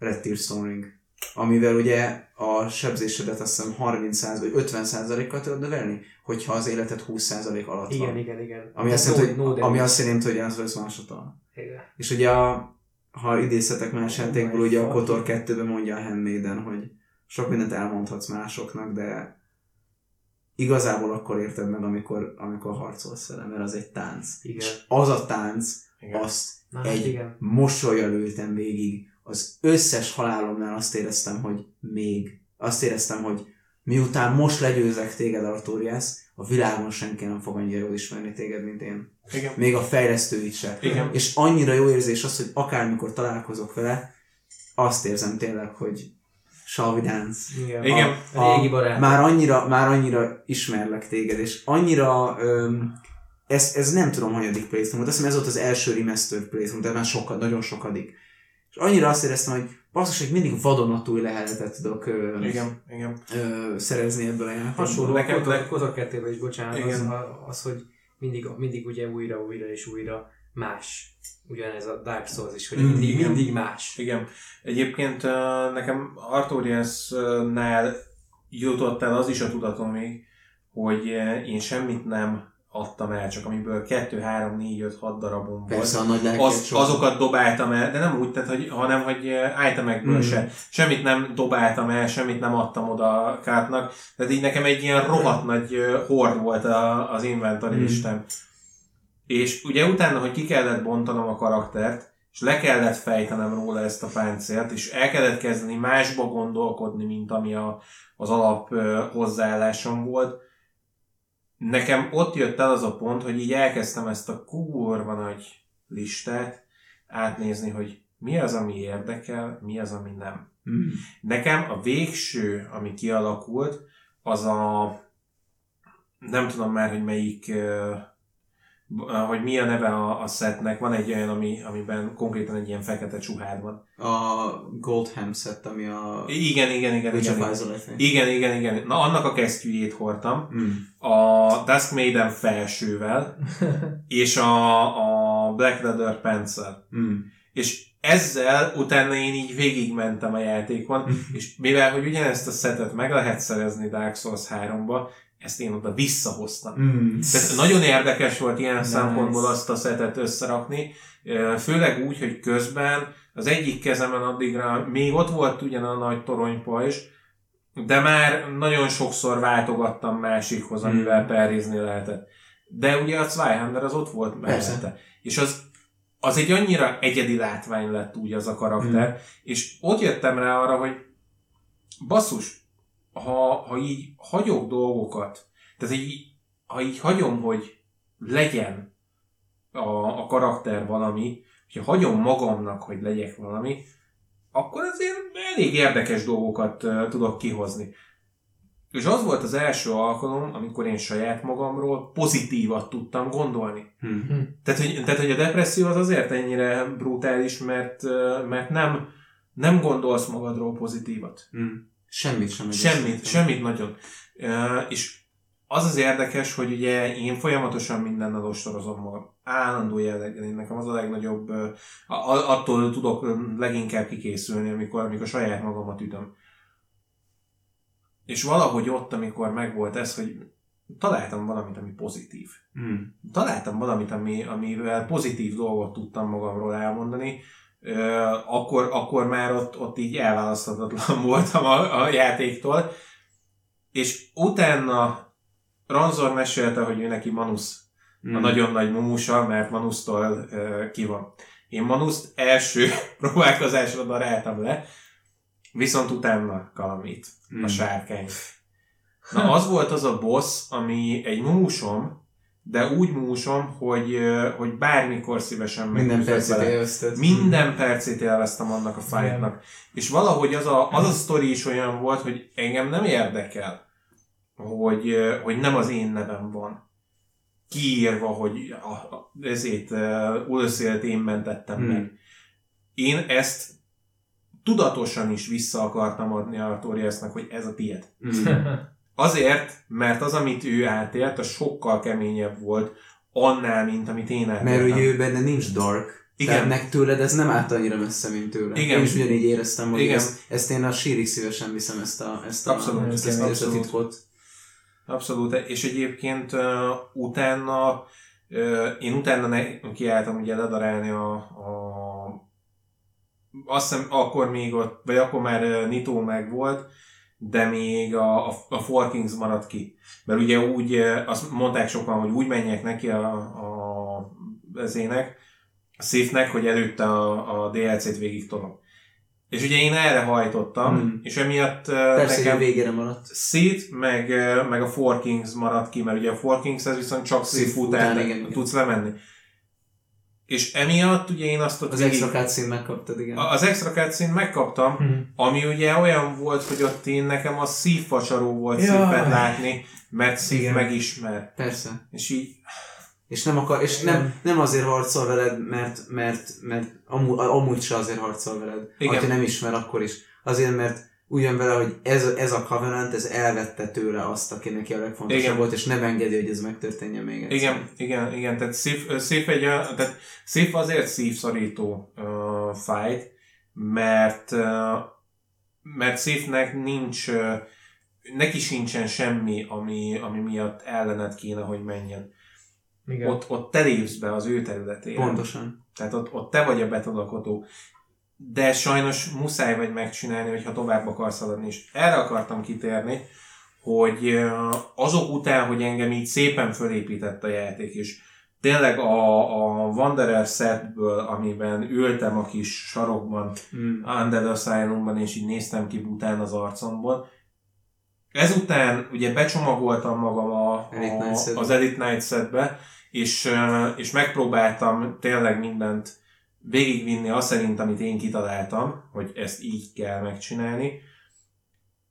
Red Tear Stone Ring. Amivel ugye a sebzésedet azt hiszem 30 vagy 50% kal tudod növelni, hogyha az életed 20% alatt Igen, van. igen, igen. Ami azt, No- jelenti, no hogy, ami azt jelenti, hogy az lesz másodal. Igen. És ugye, a, ha idézhetek más játékból, ugye a Kotor 2-ben mondja a Handmaiden, hogy sok mindent elmondhatsz másoknak, de igazából akkor érted meg, amikor, amikor harcolsz vele, mert az egy tánc. Igen. És az a tánc, Igen. azt Na, hát egy igen. mosolyal ültem végig. Az összes halálomnál azt éreztem, hogy még. Azt éreztem, hogy miután most legyőzek téged, Artorias, a világon senki nem fog annyira jól ismerni téged, mint én. Igen. Még a fejlesztőit se. Igen. És annyira jó érzés az, hogy akármikor találkozok vele, azt érzem tényleg, hogy Salvidánc. Igen. Igen. A, régi barát. Már annyira, már annyira ismerlek téged, és annyira öm, ez, ez nem tudom, hanyadik playthrough volt. Azt hiszem ez volt az első remastered playthrough, de már sokat, nagyon sokadik. És annyira azt éreztem, hogy basszus, hogy mindig vadonatúj leheletet tudok ö, Igen. Igen. ö, szerezni ebből a játékból. Hasonló Nekem- a Kotor 2 is, bocsánat, az, Igen. a- az, hogy mindig, mindig ugye újra, újra és újra más. Ugyanez a Dark Souls is, hogy Mm, mindig, igen. mindig más. Igen. Egyébként nekem Artorias-nál jutott el az is a tudatomig, hogy én semmit nem adtam el, csak amiből 2, 3, 4, 5, 6 darabom volt. Persze a nagy Az, azokat dobáltam el, de nem úgy, tehát, hogy, hanem hogy uh, itemekből Mm. se. Semmit nem dobáltam el, semmit nem adtam oda a kártnak. Tehát így nekem egy ilyen rohadt nagy uh, hord volt a, az inventory Mm. És ugye utána, hogy ki kellett bontanom a karaktert, és le kellett fejtenem róla ezt a páncélt, és el kellett kezdeni másba gondolkodni, mint ami a, az alap ö, hozzáállásom volt. Nekem ott jött el az a pont, hogy így elkezdtem ezt a kurva nagy listát átnézni, hogy mi az, ami érdekel, mi az, ami nem. Mm. Nekem a végső, ami kialakult, az a nem tudom már, hogy melyik hogy mi a neve a, a setnek. Van egy olyan, ami, amiben konkrétan egy ilyen fekete csuhád van. A Goldham set, ami a Igen, igen, igen. Witch Igen, igen, igen, igen, igen. Na, annak a kesztyűjét hordtam. Mm. A Dusk Maiden felsővel, és a, a Black Leather Pencil. Mm. És ezzel utána én így végigmentem a játékon, és mivel, hogy ugyanezt a szetet meg lehet szerezni Dark Souls 3-ba, ezt én oda visszahoztam. Mm. Tehát nagyon érdekes volt ilyen Nice. szempontból azt a szetet összerakni, főleg úgy, hogy közben az egyik kezemen addigra még ott volt ugyan a nagy toronypajzs, de már nagyon sokszor váltogattam másikhoz, amivel perrizni lehetett. De ugye a Zweihander az ott volt mellette. És az, az egy annyira egyedi látvány lett úgy az a karakter, Hmm. és ott jöttem rá arra, hogy basszus, ha, ha így hagyok dolgokat, tehát így, ha így hagyom, hogy legyen a, a karakter valami, hogyha hagyom magamnak, hogy legyek valami, akkor azért elég érdekes dolgokat uh, tudok kihozni. És az volt az első alkalom, amikor én saját magamról pozitívat tudtam gondolni. Mm. Tehát, hogy, tehát, hogy a depresszió az azért ennyire brutális, mert, mert nem, nem gondolsz magadról pozitívat. Mm. Semmit sem. Semmit, semmit nagyon. Uh, és az az érdekes, hogy ugye én folyamatosan mindennel ostorozom magam. Állandó jelleggel. Én nekem az a legnagyobb, uh, a- attól tudok leginkább kikészülni, amikor, amikor saját magamat ütöm. És valahogy ott, amikor megvolt ez, hogy találtam valamit, ami pozitív. Mm. Találtam valamit, ami, amivel pozitív dolgot tudtam magamról elmondani, akkor, akkor már ott, ott így elválaszthatatlan voltam a, a játéktól. És utána Ranzor mesélte, hogy ő neki Manus Mm. a nagyon nagy mumusa, mert Manusztól ö, ki van. Én Manuszt első próbálkozásra daráltam le, viszont utána Kalamit, Mm. a sárkány. Na az volt az a boss, ami egy mumusom, de úgy mumusom, hogy, hogy bármikor szívesen Minden percet vele. élvezted. Minden percét élveztem annak a fightnak. És valahogy az a, az a sztori is olyan volt, hogy engem nem érdekel, hogy, hogy nem az én nevem van kiírva, hogy a, a, ezért Ulszélt én mentettem Hmm. hmm. meg. Én ezt tudatosan is vissza akartam adni Artoriasnak, hogy ez a tiéd. Mm. Azért, mert az, amit ő átélt, az sokkal keményebb volt annál, mint amit én átéltem. Mert ugye ő benne nincs dark. Igen. Tehát nek tőled ez nem állt annyira messze, mint tőle. Igen. Én is ugyanígy éreztem, hogy Igen. ezt, ezt én a sírig szívesen viszem ezt a, ezt a, Abszolút, ezt, ezt, ezt a titkot. Abszolút, és egyébként uh, utána, uh, én utána ne, kiálltam ugye ledarálni a, a azt hiszem akkor még ott, vagy akkor már uh, Nitó meg volt, de még a, a, a Four Kings maradt ki. Mert ugye úgy, azt mondták sokan, hogy úgy menjek neki a, a ezének, a Sifnek, hogy előtte a, a DLC-t végig tolom. És ugye én erre hajtottam, Hmm. és emiatt Persze, nekem... végére maradt. Seed, meg, meg a Four Kings maradt ki, mert ugye a Four Kings ez viszont csak Sith után, után igen, igen. tudsz lemenni. És emiatt ugye én azt ott Az végig- extra cutscene megkaptad, igen. a- az extra cutscene megkaptam, Mhm. ami ugye olyan volt, hogy ott én nekem a szívfacsaró volt Jaj. szívet látni, mert szív Igen. megismer. Persze. És így, És nem, akar, és nem, nem azért harcol veled, mert, mert, mert amúgy, amúgy se azért harcol veled. Igen. Ha nem ismer, akkor is. Azért, mert úgy jön vele, hogy ez, ez a Covenant, ez elvette tőle azt, aki neki a legfontosabb Igen. volt, és nem engedi, hogy ez megtörténjen még egyszer. igen, igen, igen, tehát szív, szív egy tehát szív azért szívszorító uh, fight, mert uh, mert szívnek nincs uh, neki sincsen semmi, ami, ami miatt ellened kéne, hogy menjen. Igen. Ott, ott te lépsz be az ő területére. Pontosan. Tehát ott, ott te vagy a betolakodó. De sajnos muszáj vagy megcsinálni, hogyha tovább akarsz haladni. És erre akartam kitérni, hogy azok után, hogy engem így szépen fölépített a játék, és tényleg a, a Wanderer setből, amiben ültem a kis sarokban, Mm. Under Asylumban, és így néztem ki bután az arcomból. Ezután ugye becsomagoltam magam a, Elite a, az Elite Knight setbe, és, és megpróbáltam tényleg mindent végigvinni azt szerint, amit én kitaláltam, hogy ezt így kell megcsinálni.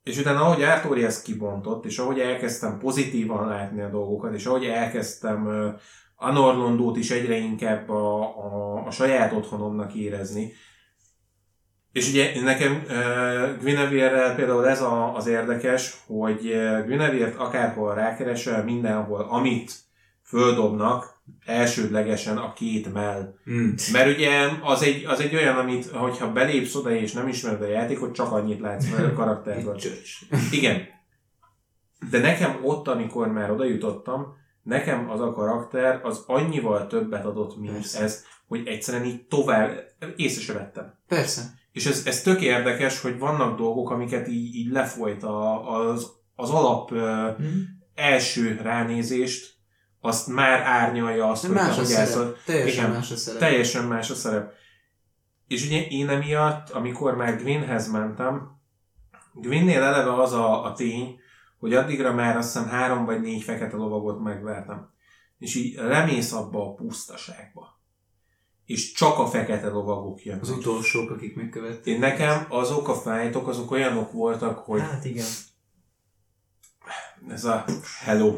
És utána, ahogy Artori ezt kibontott, és ahogy elkezdtem pozitívan látni a dolgokat, és ahogy elkezdtem uh, Anorlondót is egyre inkább a, a, a saját otthonomnak érezni, és ugye nekem uh, Guinevere'rel például ez a, az érdekes, hogy Guinevere-t akárhol rákeresel, mindenhol, amit földobnak, elsődlegesen a két mell. Mm. Mert ugye az egy, az egy olyan, amit, hogyha belépsz oda és nem ismered a játékot, csak annyit látsz meg a karakterből. Igen. De nekem ott, amikor már oda jutottam, nekem az a karakter az annyival többet adott, mint Persze. ez, hogy egyszerűen így tovább észre se vettem. Persze. És ez, ez tök érdekes, hogy vannak dolgok, amiket így, így lefolyt a, az, az alap ö, Mhm. első ránézést, azt már árnyalja azt, hogy más a szerep. Teljesen Igen. más a szerep. Teljesen más a szerep. És ugye én emiatt, amikor már Gwynhez mentem, Gwynnél eleve az a, a tény, hogy addigra már azt hiszem három vagy négy fekete lovagot megvertem. És így remész abba a pusztaságba. És csak a fekete lovagok jönnek. Az utolsók, akik megkövették. Én nekem azok a fájtok, azok olyanok voltak, hogy Hát igen. ez a hello.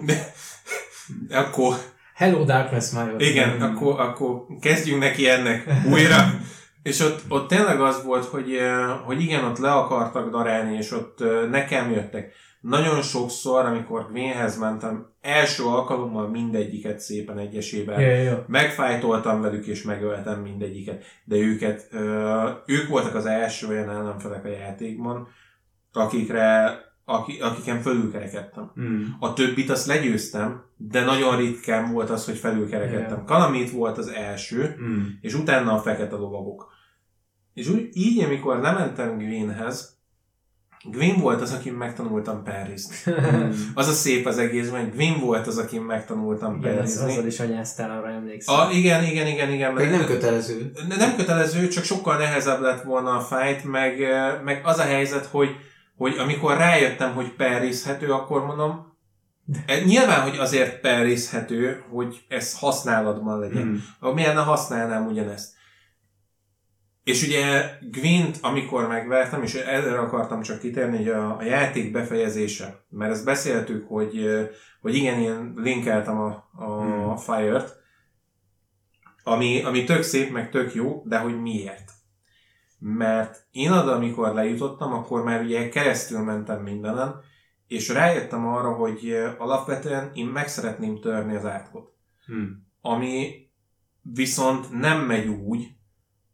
Akkor Hello Darkness Major. Igen, akkor, akkor kezdjünk neki ennek újra. És ott, ott tényleg az volt, hogy, eh, hogy igen, ott le akartak darálni, és ott eh, nekem jöttek. Nagyon sokszor, amikor Gwynhez mentem, első alkalommal mindegyiket szépen egyesével Ja, ja, ja. megfájtoltam velük, és megöltem mindegyiket. De őket, ö, ők voltak az első olyan ellenfelek a játékban, akikre, aki, akiken fölülkerekedtem. Mm. A többit azt legyőztem, de nagyon ritkán volt az, hogy felülkerekedtem. Ja. Kalamit volt az első, Mm. és utána a fekete lovagok. És úgy, így, amikor lementem Gwynhez, Gwyn volt az, akin megtanultam Paris. az a szép az egészben, hogy Gwyn volt az, akin megtanultam Igen, az, Paris. azzal is anyáztál, arra emlékszem. A, igen, igen, igen, igen. Mert- nem kötelező. Ne- Nem kötelező, csak sokkal nehezebb lett volna a fight, meg, eh, meg az a helyzet, hogy, hogy amikor rájöttem, hogy perizhető, akkor mondom, eh, nyilván, hogy azért perizhető, hogy ez használatban legyen. Mm. Milyen ha használnám ugyanezt. És ugye Gwent, amikor megvertem, és erre akartam csak kitérni, hogy a, a játék befejezése, mert ezt beszéltük, hogy, hogy igen, én linkeltem a, a Hmm. Fire-t, ami, ami tök szép, meg tök jó, de hogy miért? Mert én oda, amikor lejutottam, akkor már ugye keresztül mentem mindenen, és rájöttem arra, hogy alapvetően én meg szeretném törni az átkot. Mm. Ami viszont nem megy úgy,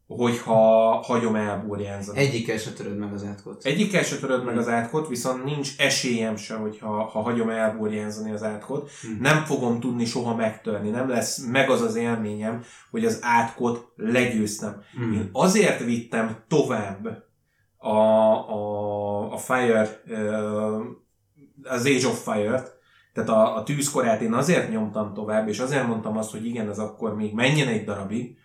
hogyha hagyom elburjánzani. Egyikkel se töröd meg az átkot. Egyikkel se töröd meg az átkot, viszont nincs esélyem se, hogyha ha hagyom elburjánzani az átkot. Mhm. Nem fogom tudni soha megtörni. Nem lesz meg az az élményem, hogy az átkot legyőztem. Mm. Én azért vittem tovább a, a, a Fire, az Age of Fire-t, tehát a, a tűzkorát én azért nyomtam tovább, és azért mondtam azt, hogy igen, ez akkor még menjen egy darabig,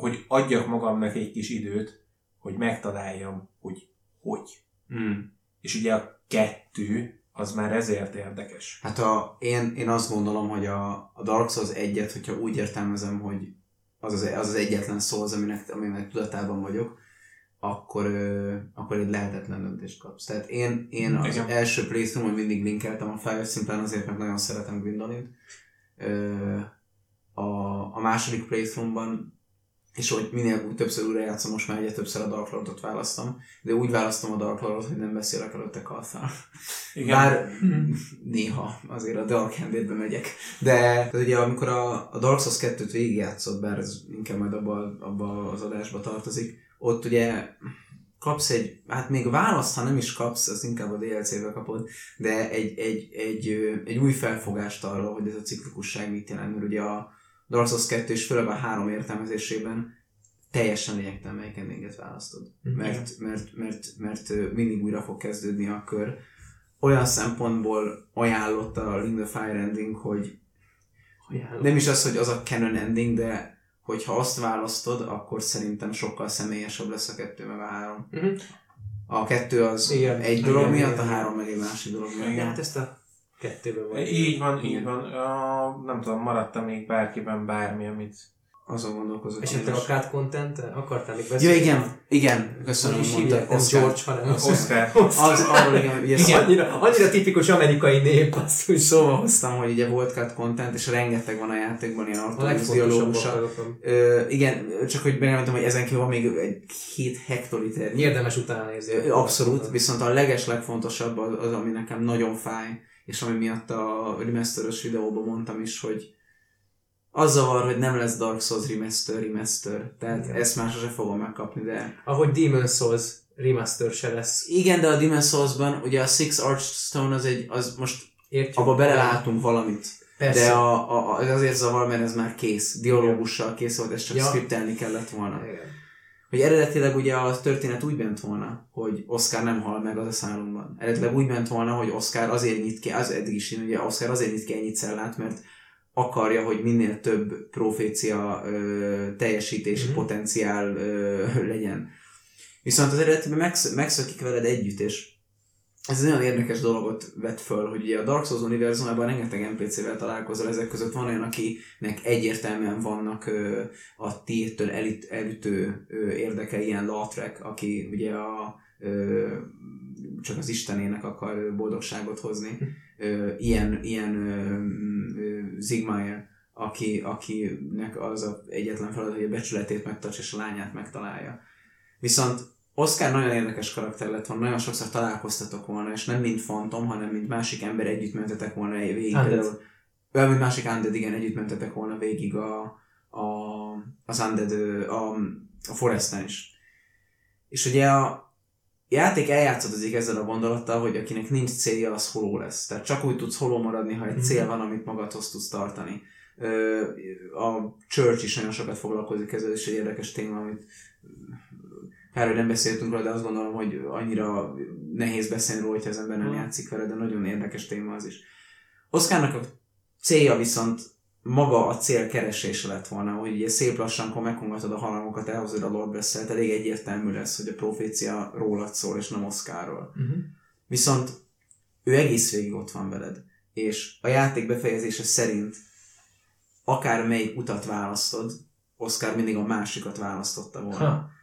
hogy adjak magamnak egy kis időt, hogy megtaláljam, hogy hogy. Mm. És ugye a kettő, az már ezért érdekes. Hát a, én, én azt gondolom, hogy a, a Dark Souls egyet, hogyha úgy értelmezem, hogy az az, az, az egyetlen Souls, aminek, aminek tudatában vagyok, akkor, ö, akkor egy lehetetlen döntést kapsz. Tehát én, én az Igen. első playthrough mindig linkeltem a Fire szimplán azért, mert nagyon szeretem Gwendolyn. Ö, a, a második playthrough-ban és hogy minél többször újra játszom, most már egyre többször a Dark Lordot választom, de úgy választom a Dark Lordot, hogy nem beszélek előtte Kalthal. Igen. Bár néha azért a Dark Handedbe megyek. De tehát ugye amikor a, a Dark Souls 2-t végigjátszott, bár ez inkább majd abba, abba az adásba tartozik, ott ugye kapsz egy, hát még választ, ha nem is kapsz, az inkább a DLC-be kapod, de egy, egy, egy, ö, egy új felfogást arról, hogy ez a ciklikusság mit jelent, mert ugye a Dark Souls 2 és főleg a három értelmezésében teljesen lényegtelen melyik endinget választod. Mhm. Mert, mert, mert, mert, mindig újra fog kezdődni a kör. Olyan szempontból ajánlott a Ring the Fire ending, hogy Ajánlom. nem is az, hogy az a canon ending, de hogyha azt választod, akkor szerintem sokkal személyesebb lesz a kettő meg a három. Mhm. A kettő az Igen. egy dolog Igen, miatt, igen, a három meg egy másik dolog miatt. Igen. Hát ezt a kettőben van. Így van, így Igen. van. A, nem tudom, maradt még bárkiben bármi, amit... Azon gondolkozok. Esetleg a cut content akartál még Ja, beszélni? igen, igen, köszönöm, is mondta. Oscar. George, hanem Oscar. Az, arról igen, ugye Igen. Annyira, annyira tipikus amerikai nép, azt úgy szó. szóval hoztam, hogy ugye volt cut content, és rengeteg van a játékban ilyen ortodox dialógusa. igen, csak hogy bejelentenem, hogy ezen kívül van még egy 7 hektoliter. Érdemes utána nézni. Abszolút, viszont a leges legfontosabb az, az, ami nekem nagyon fáj, és ami miatt a remasteres videóban mondtam is, hogy az zavar, hogy nem lesz Dark Souls remaster, remaster. Tehát Igen. ezt másra se fogom megkapni, de... Ahogy Demon Souls remaster se lesz. Igen, de a Demon's Souls-ban ugye a Six Archstone az egy, az most Értjük? abba belelátunk valamit. Persze. De a, a, a, ez azért zavar, mert ez már kész. Dialógussal kész volt, ezt csak ja. skriptelni kellett volna. Igen. Hogy eredetileg ugye a történet úgy ment volna, hogy Oscar nem hal meg az asylumban. Eredetileg úgy ment volna, hogy Oscar azért nyit ki, az eddig is, ugye Oscar azért nyit ki ennyi cellát, mert akarja, hogy minél több profécia ö, teljesítési Mhm. potenciál ö, legyen. Viszont az eredetiben megsz- megszökik veled együtt, és ez egy nagyon érdekes dologot vet föl, hogy ugye a Dark Souls univerzumában rengeteg NPC-vel találkozol, ezek között van olyan, akinek egyértelműen vannak ö, a tiédtől elit, elütő ö, érdeke, ilyen Lautrec, aki ugye a, ö, csak az Istenének akar boldogságot hozni. Ö, ilyen ilyen ö, ö, Zigmaier, aki, akinek az a egyetlen feladat, hogy a becsületét megtartsa és a lányát megtalálja. Viszont Oscar nagyon érdekes karakter lett volna, nagyon sokszor találkoztatok volna, és nem mint Phantom, hanem mint másik ember együtt mentetek volna végig. Például, mint másik Undead, igen, együtt mentetek volna végig a, a, az Undead, a, a Foresten is. És ugye a játék eljátszadozik ezzel a gondolattal, hogy akinek nincs célja, az holó lesz. Tehát csak úgy tudsz holó maradni, ha egy Mhm. cél van, amit magadhoz tudsz tartani. A Church is nagyon sokat foglalkozik ezzel, és egy érdekes téma, amit Hogy nem beszéltünk róla, de azt gondolom, hogy annyira nehéz beszélni róla, hogyha az ember nem Mhm. játszik vele, de nagyon érdekes téma az is. Oszkárnak a célja viszont maga a cél keresése lett volna, hogy ugye szép lassan, akkor megkongatod a harangokat, elhozod a Lord beszélt, elég egyértelmű lesz, hogy a profécia rólad szól, és nem Oszkárról. Uh-huh. Viszont ő egész végig ott van veled, és a játék befejezése szerint akár melyik utat választod, Oscar mindig a másikat választotta volna. Ha.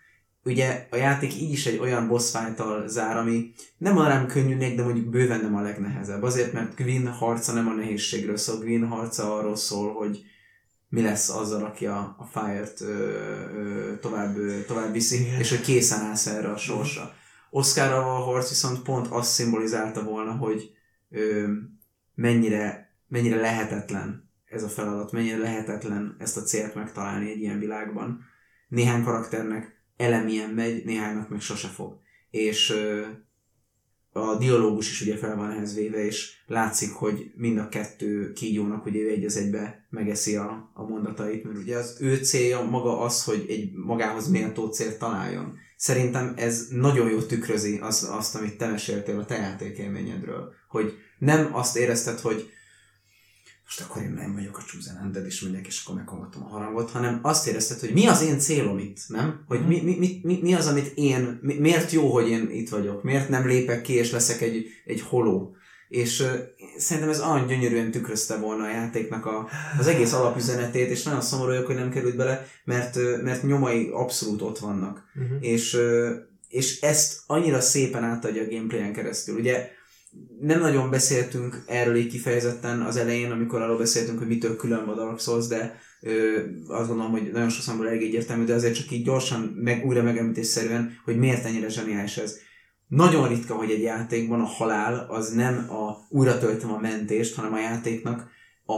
Ugye a játék így is egy olyan boss fight zár, ami nem mondanám könnyűnek, de mondjuk bőven nem a legnehezebb. Azért, mert Gwyn harca nem a nehézségről szól, Gwyn harca arról szól, hogy mi lesz azzal, aki a, a Fire-t ö, ö, tovább, ö, tovább viszi, és hogy készen állsz erre a sorsra. Oscarral a harc viszont pont azt szimbolizálta volna, hogy ö, mennyire, mennyire lehetetlen ez a feladat, mennyire lehetetlen ezt a célt megtalálni egy ilyen világban. Néhány karakternek elemien megy, néhánynak meg sose fog. És a dialógus is ugye fel van ehhez véve, és látszik, hogy mind a kettő kígyónak ugye egy az egybe megeszi a, a mondatait, mert ugye az ő célja maga az, hogy egy magához méltó célt találjon. Szerintem ez nagyon jól tükrözi azt, azt amit te meséltél a te játékélményedről, hogy nem azt érezted, hogy most akkor én nem vagyok a Chosen Undead, és megyek, és akkor megkongatom a harangot, hanem azt érezted, hogy mi az én célom itt, nem? Hogy mi, mi, mi, mi, mi az, amit én, mi, miért jó, hogy én itt vagyok, miért nem lépek ki, és leszek egy, egy holó. És uh, szerintem ez olyan gyönyörűen tükrözte volna a játéknak a, az egész alapüzenetét, és nagyon szomorú vagyok, hogy nem került bele, mert, uh, mert nyomai abszolút ott vannak Uh-huh. és, ö, és ezt annyira szépen átadja a gameplayen keresztül. Ugye nem nagyon beszéltünk erről így kifejezetten az elején, amikor arról beszéltünk, hogy mitől külön a Dark Souls, de ö, azt gondolom, hogy nagyon sok szempontból elég egyértelmű, de azért csak így gyorsan, meg, újra megemlítésszerűen, hogy miért ennyire zseniális ez. Nagyon ritka, hogy egy játékban a halál az nem a újra töltöm a mentést, hanem a játéknak a,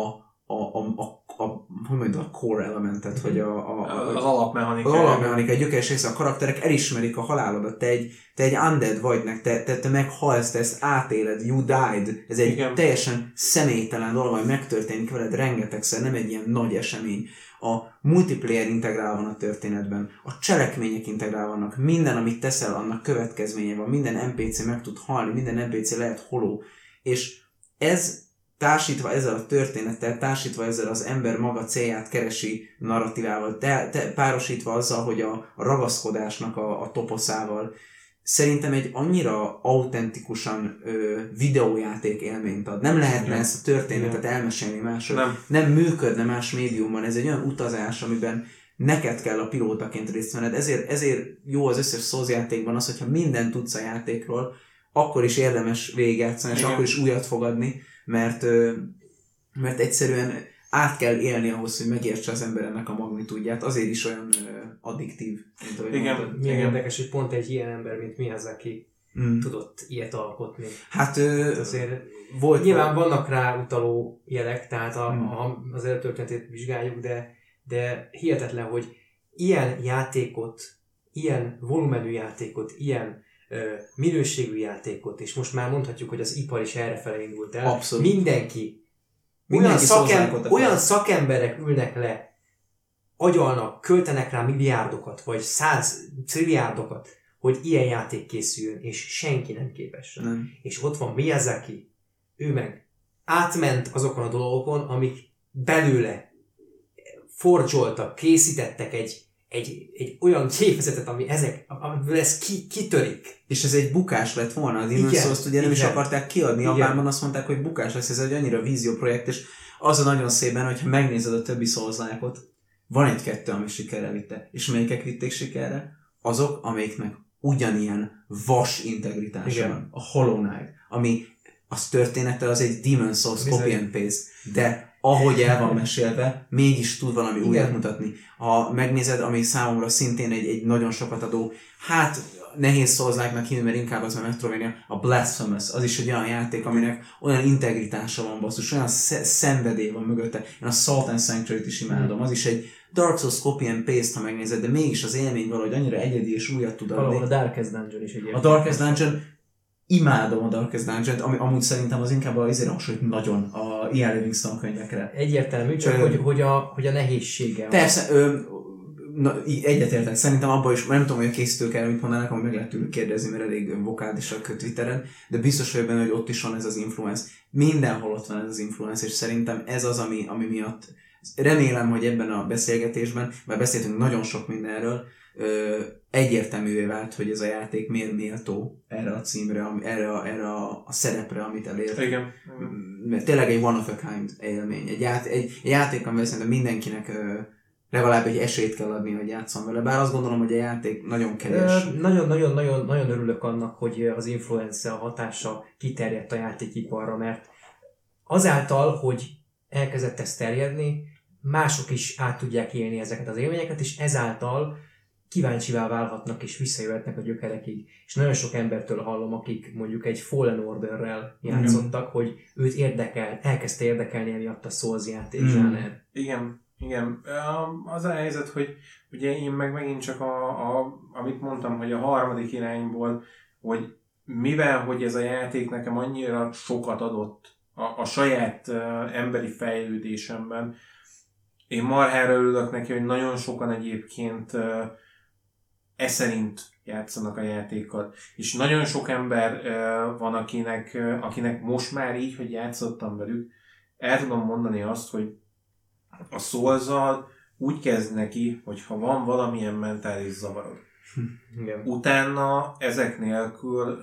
a, a, a, a, hogy mondjam, a core elementet, hogy a, a, a, Az alapmechanika. az alapmechanika, egy gyökeres része, a karakterek elismerik a halálodat, te egy, te egy undead vagy, meg te, te, te meghalsz, te ezt átéled, you died. Ez egy Igen. teljesen személytelen dolog, ami megtörténik veled rengetegszer, nem egy ilyen nagy esemény. A multiplayer integrál van a történetben, a cselekmények integrál vannak, minden, amit teszel, annak következménye van, minden NPC meg tud halni, minden NPC lehet holó, és ez társítva ezzel a történettel, társítva ezzel az ember maga célját keresi narratívával, te, te, párosítva azzal, hogy a, a ragaszkodásnak a, a toposzával, szerintem egy annyira autentikusan ö, videójáték élményt ad. Nem lehetne Igen. ezt a történetet elmesélni máshogy. Nem. nem működne más médiumban. Ez egy olyan utazás, amiben neked kell a pilótaként részt venned. Ezért, ezért jó az összes Souls játékban az, hogyha mindent tudsz a játékról, akkor is érdemes végigjátszani, és Igen. akkor is újat fogadni, mert, mert egyszerűen át kell élni ahhoz, hogy megértse az ember ennek a magnitúdját. Azért is olyan addiktív, mint ahogy Igen. mondtad. Milyen Igen. érdekes, hogy pont egy ilyen ember, mint mi az, aki Mm. tudott ilyet alkotni. Hát ö, Azért volt nyilván vannak rá utaló jelek, tehát a, Hmm. a, az előtörténetét vizsgáljuk, de, de hihetetlen, hogy ilyen játékot, ilyen volumenű játékot, ilyen minőségű játékot, és most már mondhatjuk, hogy az ipar is errefelé indult el. Abszolút. Mindenki, Mindenki olyan, szakem, olyan szakemberek ülnek le, agyalnak, költenek rá milliárdokat, vagy száz trilliárdokat, hogy ilyen játék készüljön, és senki nem képes nem. És ott van Miyazaki, ő meg átment azokon a dolgokon, amik belőle fordzsoltak, készítettek egy, egy, egy olyan gépezetet, ami ezek, amiből ez ki, kitörik. És ez egy bukás lett volna, a Demon's Igen, Souls-t ugye nem is igen. akarták kiadni, Igen. Japánban azt mondták, hogy bukás lesz, ez egy annyira vízióprojekt, és az a nagyon szépen, hogyha megnézed a többi souls van egy-kettő, ami sikerre vitte. És melyikek vitték sikerre? Azok, amelyiknek ugyanilyen vas integritása Igen. van. A Hollow Knight, ami az története az egy Demon's Souls copy and paste, de ahogy el van mesélve, mégis tud valami Igen. újat mutatni. Ha megnézed, ami számomra szintén egy, egy nagyon sokat adó, hát nehéz szózláknak hívni, mert inkább az a Metroidvania, a Blasphemous, az is egy olyan játék, aminek olyan integritása van basszus, olyan sz- szenvedély van mögötte. Én a Salt and Sanctuary-t is imádom, az is egy Dark Souls copy and paste, ha megnézed, de mégis az élmény valahogy annyira egyedi és újat tud Valahol a adni. Darkest Dungeon is egy A Darkest Dungeon, imádom a Darkest Dungeon-t, ami amúgy szerintem az inkább azért hasonlít nagyon a Ian Livingstone könyvekre. Egyértelmű, csak Ö, hogy, hogy, a, hogy a nehézsége. Persze, ö, Na, egyetértek. Szerintem abban is, nem tudom, hogy a készítők erre mit mondanak, amit meg lehet tőlük kérdezni, mert elég vokálisak Twitteren, de biztos vagyok benne, hogy ott is van ez az influence. Mindenhol ott van ez az influence, és szerintem ez az, ami, ami miatt remélem, hogy ebben a beszélgetésben, mert beszéltünk nagyon sok mindenről, ö, egyértelművé vált, hogy ez a játék miért méltó erre a címre, erre, a, erre a, a szerepre, amit elér Igen. mert tényleg egy one of a kind élmény. Egy, ját, egy, egy játék, amivel szerintem mindenkinek ö, legalább egy esélyt kell adni, hogy játszom vele. Bár azt gondolom, hogy a játék nagyon kevés. Nagyon-nagyon-nagyon nagyon örülök annak, hogy az influenza hatása kiterjedt a játékiparra, mert azáltal, hogy elkezdett ezt terjedni, mások is át tudják élni ezeket az élményeket, és ezáltal kíváncsivá válhatnak és visszajöhetnek a gyökerekig. És nagyon sok embertől hallom, akik mondjuk egy Fallen Orderrel játszottak, hogy őt érdekel, elkezdte érdekelni emiatt a Souls játék Mm. zsáner. Igen, igen. Az a helyzet, hogy ugye én meg megint csak a, a, amit mondtam, hogy a harmadik irányból, hogy mivel, hogy ez a játék nekem annyira sokat adott a, a saját uh, emberi fejlődésemben, én marhára örülök neki, hogy nagyon sokan egyébként uh, e szerint játszanak a játékkal. És nagyon sok ember van, akinek, akinek most már így, hogy játszottam velük, el tudom mondani azt, hogy a szolzal úgy kezd neki, hogy ha van valamilyen mentális zavarod. Igen. Utána ezek nélkül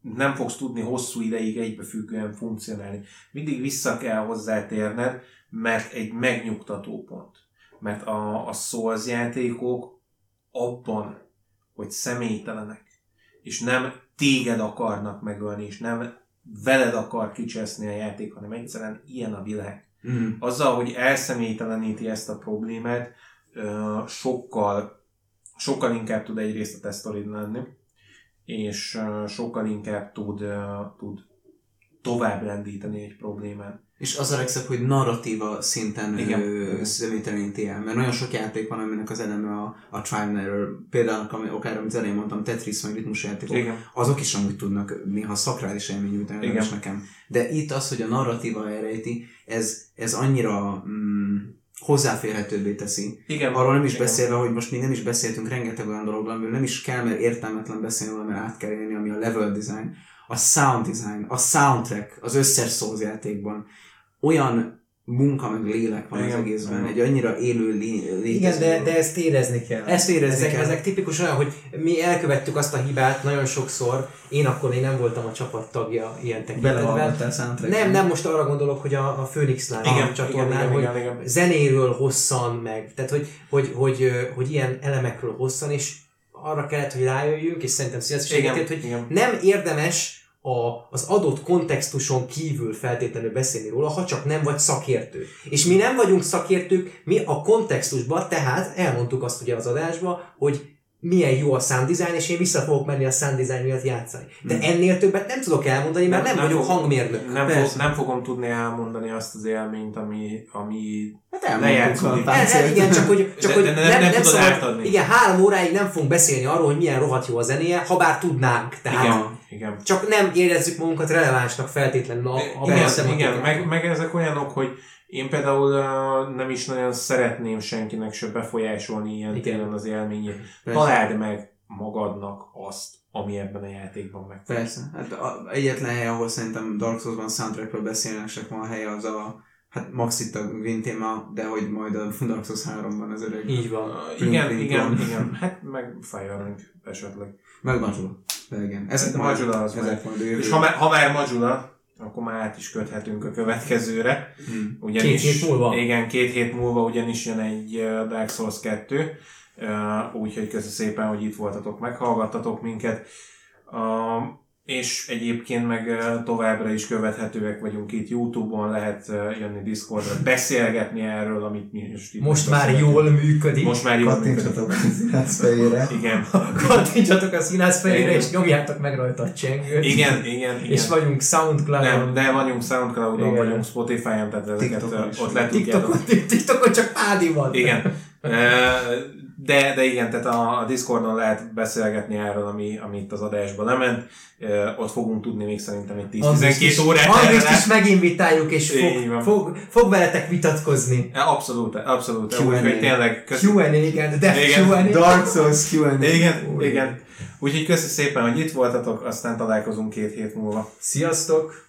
nem fogsz tudni hosszú ideig egybefüggően funkcionálni. Mindig vissza kell hozzátérned, mert egy megnyugtató pont. Mert a, a Souls játékok abban, hogy személytelenek, és nem téged akarnak megölni, és nem veled akar kicseszni a játék, hanem egyszerűen ilyen a világ Mm. azzal, hogy elszemélyteleníti ezt a problémát, sokkal, sokkal inkább tud egyrészt a tesztorid lenni, és sokkal inkább tud, tud tovább lendíteni egy problémán. És az a legszebb, hogy narratíva szinten személyteleníti el. Mert nagyon sok játék van, aminek az eleme a, a trial and error. Például, ami, akár amit az elején mondtam, Tetris, meg ritmus játékok. Igen. azok is amúgy tudnak néha szakrális élmény nyújtani Igen. is nekem. De itt az, hogy a narratíva elrejti, ez, ez annyira mm, hozzáférhetőbbé teszi. Igen. Arról nem is Igen. beszélve, hogy most mi nem is beszéltünk rengeteg olyan dologról, amiről nem is kell, mert értelmetlen beszélni mert át kell élni, ami a level design, a sound design, a soundtrack, az összes Souls játékban. Olyan munka meg lélek van az Igen. egészben, Igen. egy annyira élő lé- létező Igen, de, de ezt érezni kell. Ezt érezni ezek, kell. ezek tipikus olyan, hogy mi elkövettük azt a hibát nagyon sokszor, én akkor még nem voltam a csapat tagja ilyen tekintetben. Nem, nem most arra gondolok, hogy a, a Phoenix Live Igen, csatornán, igen, hogy igen, igen, igen. zenéről hosszan meg, tehát hogy, hogy, hogy, hogy, hogy ilyen elemekről hosszan, és arra kellett, hogy rájöjjünk, és szerintem Igen, egyetért, hogy igen. nem érdemes a, az adott kontextuson kívül feltétlenül beszélni róla, ha csak nem vagy szakértő. És mi nem vagyunk szakértők, mi a kontextusban, tehát elmondtuk azt ugye az adásba, hogy milyen jó a sound design, és én vissza fogok menni a sound design miatt játszani. De Hmm. ennél többet nem tudok elmondani, mert nem, Nem- nem nem vagyok hangmérnök. Nem, fog, nem fogom tudni elmondani azt az élményt, ami, ami Hát lejátszódik. El, igen, csak hogy, csak De- hogy de nem- nem tudod átadni. igen, három óráig nem fogunk beszélni arról, hogy milyen rohadt jó a zenéje, ha bár tudnánk. Tehát igen, igen. csak nem érezzük magunkat relevánsnak feltétlenül a, a igen, igen meg, meg ezek olyanok, hogy én például uh, nem is nagyon szeretném senkinek se befolyásolni ilyen Igen. téren az élményét. Persze. Találd meg magadnak azt, ami ebben a játékban meg. Persze. Hát a, egyetlen hely, ahol szerintem Dark Souls-ban soundtrackről beszélnek, csak van a helye, az a hát max itt a téma, de hogy majd a Dark Souls 3-ban az öreg. Így van. Uh, igen, pling, igen, igen. Hát meg Firelink esetleg. Meg Majula. De igen. Ezek De majd, Majula az ezek majd jövő. És ha már, ha már Majula, akkor már át is köthetünk a következőre. Hmm. Ugyanis, Két hét múlva? Igen, két hét múlva ugyanis jön egy Dark Souls 2, uh, úgyhogy köszönöm szépen, hogy itt voltatok, meghallgattatok minket. És egyébként meg továbbra is követhetőek vagyunk itt Youtube-on, lehet jönni Discordra, beszélgetni erről, amit mi most itt Most már jól működik. Most már jól működik. Kattintsatok a színász fejére. Igen, Kattintsatok a színász fejére, és nyomjátok meg rajta a csengőt. igen, igen. igen. És vagyunk Soundcloud-on. nem, de vagyunk Soundcloud-on, Igen. vagyunk Spotify-on, tehát ezeket TikTokon ott le tudjátok. TikTokon, TikTokon csak Ádi van. Igen. De, de igen, tehát a, a Discordon lehet beszélgetni erről, ami, ami itt az adásba lement. Ott fogunk tudni még szerintem egy Andrist 10-12 is- órát Andrist is meginvitáljuk, és fog, fog, fog veletek vitatkozni. Abszolút, abszolút. Q&A. Úgyhogy tényleg köszönöm. Q&A, igen, de Igen. Q&A. Dark Souls Q&A. Igen, igen. Úgyhogy köszi szépen, hogy itt voltatok, aztán találkozunk két hét múlva. Sziasztok!